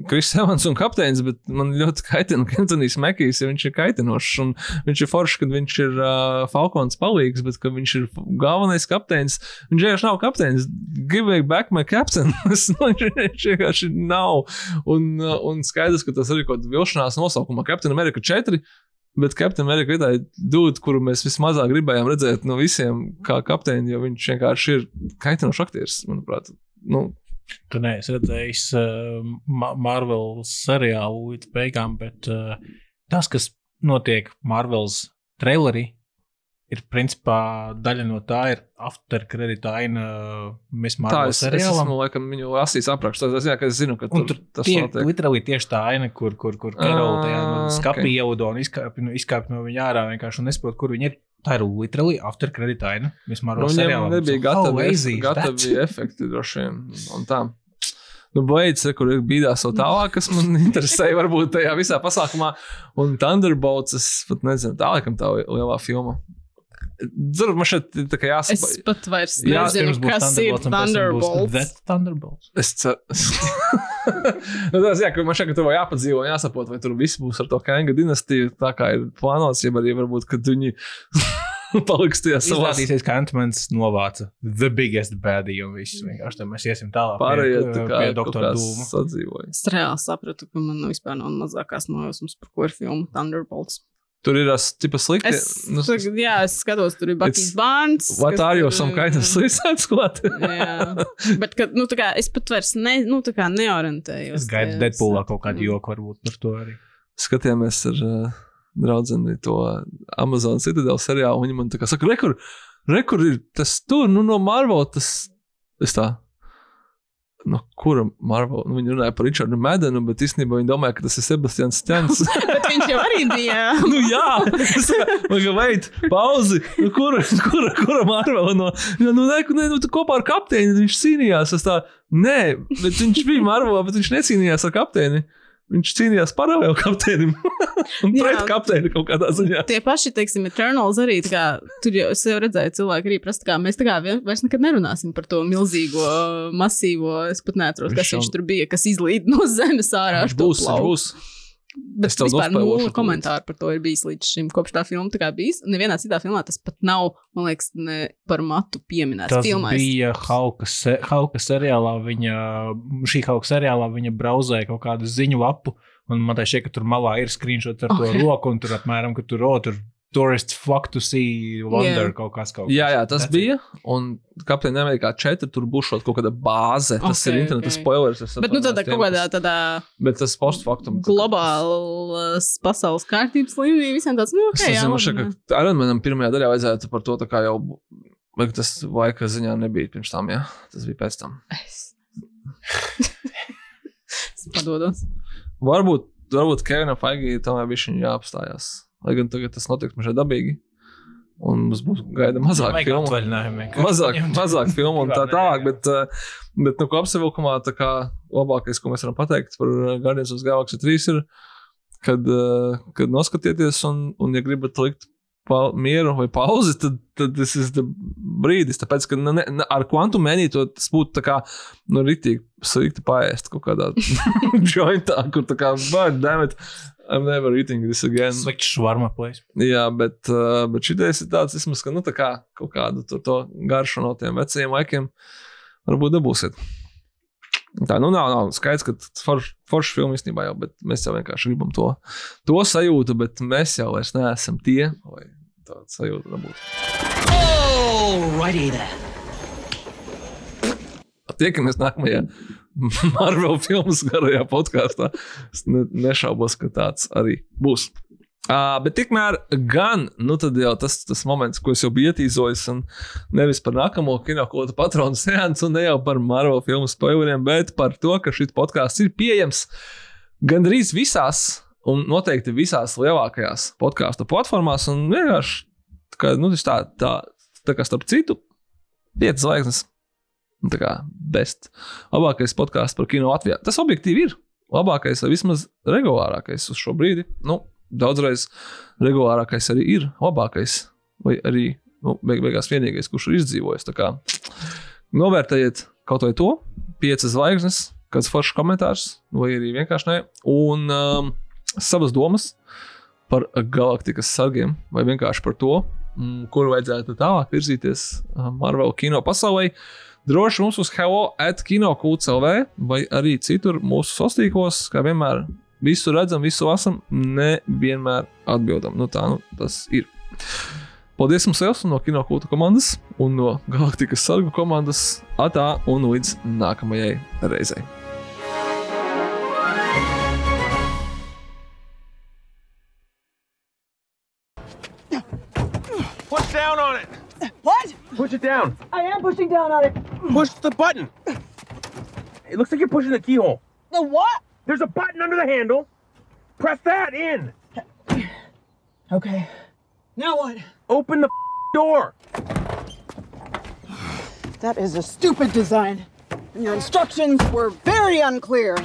Speaker 3: Kris Evans un kapteinis, bet man ļoti kaitina [laughs] Kentonijs Mekijs, ja viņš ir kaitinošs. Un viņš ir foršs, kad viņš ir uh, Falkons palīgs, bet kad viņš ir galvenais kapteinis, viņš vienkārši nav kapteinis. Give me back my captain. [laughs] Nu, viņš vienkārši nav. Un, un skaidrs, ka tas arī kaut kāda vilšanās nosaukumā Captain America 4. Bet Captain America ir dūda, kuru mēs vismazāk gribējām redzēt no visiem, kā kapteini, jo viņš vienkārši ir kaitinošs aktieris, manuprāt. Nu,
Speaker 6: Tu neesi redzējis uh, Ma- Marvel seriālu līdz beigām, bet uh, tas, kas notiek Marvels trailerī, ir principā daļa no tā, ir afterkredita aina Miss
Speaker 3: tā
Speaker 6: Marvel
Speaker 3: es, es
Speaker 6: seriālam.
Speaker 3: esmu laikam viņu lasījis aprakstā. Es, jā, ka es zinu, ka tur,
Speaker 6: tur
Speaker 3: tas
Speaker 6: tie,
Speaker 3: notiek.
Speaker 6: literāli tieši tā aina, kur, kur, kur Karola tajā
Speaker 3: Ah,
Speaker 6: skapī
Speaker 3: ok.
Speaker 6: ievada un izkāpa no, izkāp no viņa ārā vienkārši un nesaprot, kur viņa ir. Tā ir literāli afterkredita aina
Speaker 3: Nu,
Speaker 6: Marvel
Speaker 3: viņiem
Speaker 6: seriālam.
Speaker 3: nebija gatavi,
Speaker 6: is
Speaker 3: gatavi [laughs] efekti droši vien. Un tā. Nu, Blades, re, kur ir bīdās vēl tālāk, kas man [laughs] interesēja, varbūt tajā visā pasākumā. Un Thunderbolts, es pat nezinu, tā laikam tā lielā filma. Zinu, man šeit ir tā kā
Speaker 4: Es
Speaker 3: jāsaprot.
Speaker 4: pat vairs
Speaker 3: Jā,
Speaker 4: nezinu,
Speaker 6: būs
Speaker 4: kas ir
Speaker 6: Thunderbolts tam būs
Speaker 4: Thunderbolts.
Speaker 3: Es ceru, [laughs] nu, tas, jā, ka man šeit tev jāpadzīvo, jāsaprot, vai tur viss būs ar to Kanga dinastiju, tā kā ir plānots, ja arī varbūt, kad viņi [laughs] paliks tie savā
Speaker 6: Izrādīsies, ka Antmans novāca the biggest baddie un viss. Vienkārši tad mēs iesim tālāk
Speaker 3: pārējie,
Speaker 6: pie,
Speaker 3: tā kā
Speaker 6: pie doktora Dūma.
Speaker 3: sadzīvoja.
Speaker 4: Es reāli sapratu, ka man nav vispār nav mazākās nojausmas, par ko ir filma Thunderbolts.
Speaker 3: Tur ir tas tipa slikti.
Speaker 4: Es,
Speaker 3: nu,
Speaker 4: tagad, jā, es skatos, tur ir Bakijas.
Speaker 3: What are you, some kind of suicide squad?
Speaker 4: Jā, bet, kad, nu, tā kā es pat vairs ne, nu, tā kā neorientējos.
Speaker 6: Es gaidu. Deadpoolā kaut kādu
Speaker 4: Mm.
Speaker 6: joku varbūt par to arī.
Speaker 3: skatījāmies ar uh, draugu to Amazon Citadel seriālu. Viņa man tā kā saka, rekur, rekur ir tas tur, nu, no Marvel. Tas es tā. No kura Marvel? Nu, viņi runāja par Richardu Medenu, bet īstenībā viņi domāja, ka tas ir Sebastians Stens. [laughs]
Speaker 4: Bet viņš jau arī bija. [laughs]
Speaker 3: nu, jā, man kā veit, pauzi. Nu, kura, kura, kura Marvel? No, nu, nu, ne, ne, nu, kopā ar kapteini viņš cīnījās. Tā, nē, bet viņš bija Marvel, bet viņš necīnījās ar kapteini. Viņš cīnījās paralēli [laughs] kapteinim. Un pret kapteini kaut kādā ziņā.
Speaker 4: Tie paši, teiksim, Eternals arī. Kā, tur jau es jau redzēju, cilvēki arī prasa, kā mēs tā kā vairs nekad nerunāsim par to milzīgo, masīvo. Es pat neatceros, kas
Speaker 3: Viņš
Speaker 4: viņš tur bija, kas izlīd no zemes ārā.
Speaker 3: Viņš būs, būs.
Speaker 4: Bet
Speaker 3: Es tev
Speaker 4: vispār nulle komentāru par to ir bijis līdz šim, kopš tā filma tā kā bijis. Nevienā citā filmā tas pat nav, man liekas, ne par matu pieminēts.
Speaker 6: Tas
Speaker 4: Filmā es-
Speaker 6: bija Hauka, se, Hauka seriālā. Viņa, šī Hauka seriālā viņa brauzēja kaut kādu ziņu lapu. Un man liekas, ka tur malā ir screenshot ar to
Speaker 4: Ok.
Speaker 6: roku, un tur apmēram, ka tur, tur tourists flock to see wonder
Speaker 4: Jā.
Speaker 6: kaut kas. Kas.
Speaker 3: Jā, jā, tas
Speaker 6: That's it.
Speaker 3: bija. Un Kapteiņa Amerikā 4 tur būs kaut kāda bāze. Tas
Speaker 4: Ok,
Speaker 3: ir interneta
Speaker 4: ok.
Speaker 3: spoilers. es
Speaker 4: Bet nu, tādā kaut kādā tādā
Speaker 3: Bet tas postfaktum.
Speaker 4: globālas pasaules kārtības līmenī visiem tāds, nu,
Speaker 3: Es
Speaker 4: ok, jā.
Speaker 3: šķiet, ka Ironmanam pirmajā daļā vajadzētu par to tā kā jau. Bet tas laika ziņā nebija pirms tam, jā. Tas bija pēc tam.
Speaker 4: Es [laughs] Es padodos.
Speaker 3: Varbūt, varbūt Kevinam Faigī tomēr bija viņa jāapstājās. Lai gan tagad tas notiek mažai dabīgi. un mums būs gaida mazāk
Speaker 6: Vajag
Speaker 3: filmu. Mazāk, [laughs] mazāk filmu un tā tālāk, bet, uh, bet nu, ko apsavilkumā, tā kā labākais, ko mēs varam pateikt par uh, Guardians of the Galaxy 3 ir, kad, uh, kad noskatieties un, un ja gribat likt pa, mieru vai pauzi, tad, tad tas ir brīdis. Tāpēc, ka nu, ne, ne, ar kvantu mēnī to tas būtu tā kā, nu, rītīgi slikti paēst kaut kādā [laughs] jointā, kur tā kā, but damn it, I'm never eating this again.
Speaker 6: Slikts švarma plēs.
Speaker 3: Jā, bet, uh, bet šitais ir tāds, vismaz, ka, nu, tā kā kaut kādu to garšu no tiem veciem laikiem varbūt dabūsiet. Tā, nu, nav, nav skaidrs, ka forš filma īstenībā jau, bet mēs jau vienkārši gribam to, to sajūtu, bet mēs jau vairs neesam tie, lai dabūtu.
Speaker 9: Alrighty then.
Speaker 3: Tiekamies nākamajā Marvel filmas garajā podkāstā. Es ne, nešaubos, ka tāds arī būs. Uh, bet tikmēr gan nu tad jau tas, tas moments, ko es jau biju ietīzojis, un nevis par nākamo kinokota patronu seansu, un ne jau par Marvel filmu spoileriem, bet par to, ka šis podkāsts ir pieejams gandrīz visās, un noteikti visās lielākajās podkāstu platformās. Un vienkārši kā, nu, tā, tā, tā kā starp citu, piecas zvaigznes. Nu, Tā kā best. Labākais podkāsts par kino Latvijā. Tas objektīvi ir labākais, vai vismaz regulārākais uz šo brīdi. Nu, daudzreiz regulārākais arī ir labākais, vai arī nu, beig beigās vienīgais, kurš ir izdzīvojis. Kā novērtējiet kaut vai to, piecas zvaigznes, kāds foršs komentārs, vai arī vienkārši nē, un um, savas domas par galaktikas sargiem, vai vienkārši par to, mm, kur vajadzētu tālāk virzīties uh, Marvel kino pasaulē. Droši mums uz Hello at kino.clv vai arī citur mūsu sastīkos, kā vienmēr. Visu redzam, visu lasam, nevienmēr atbildam. Nu, tā nu, tas ir. Paldies jums liels no Kinokūta komandas un no Galaktikas sargu komandas. Atā un līdz nākamajai reizei.
Speaker 7: Push down on it.
Speaker 2: What?
Speaker 7: Push it down.
Speaker 2: I am pushing down on it.
Speaker 7: Push the button. It looks like you're pushing the keyhole.
Speaker 2: The what?
Speaker 7: There's a button under the handle. Press that in.
Speaker 2: Okay. Now what?
Speaker 7: Open the door.
Speaker 2: That is a stupid design. And your instructions were very unclear.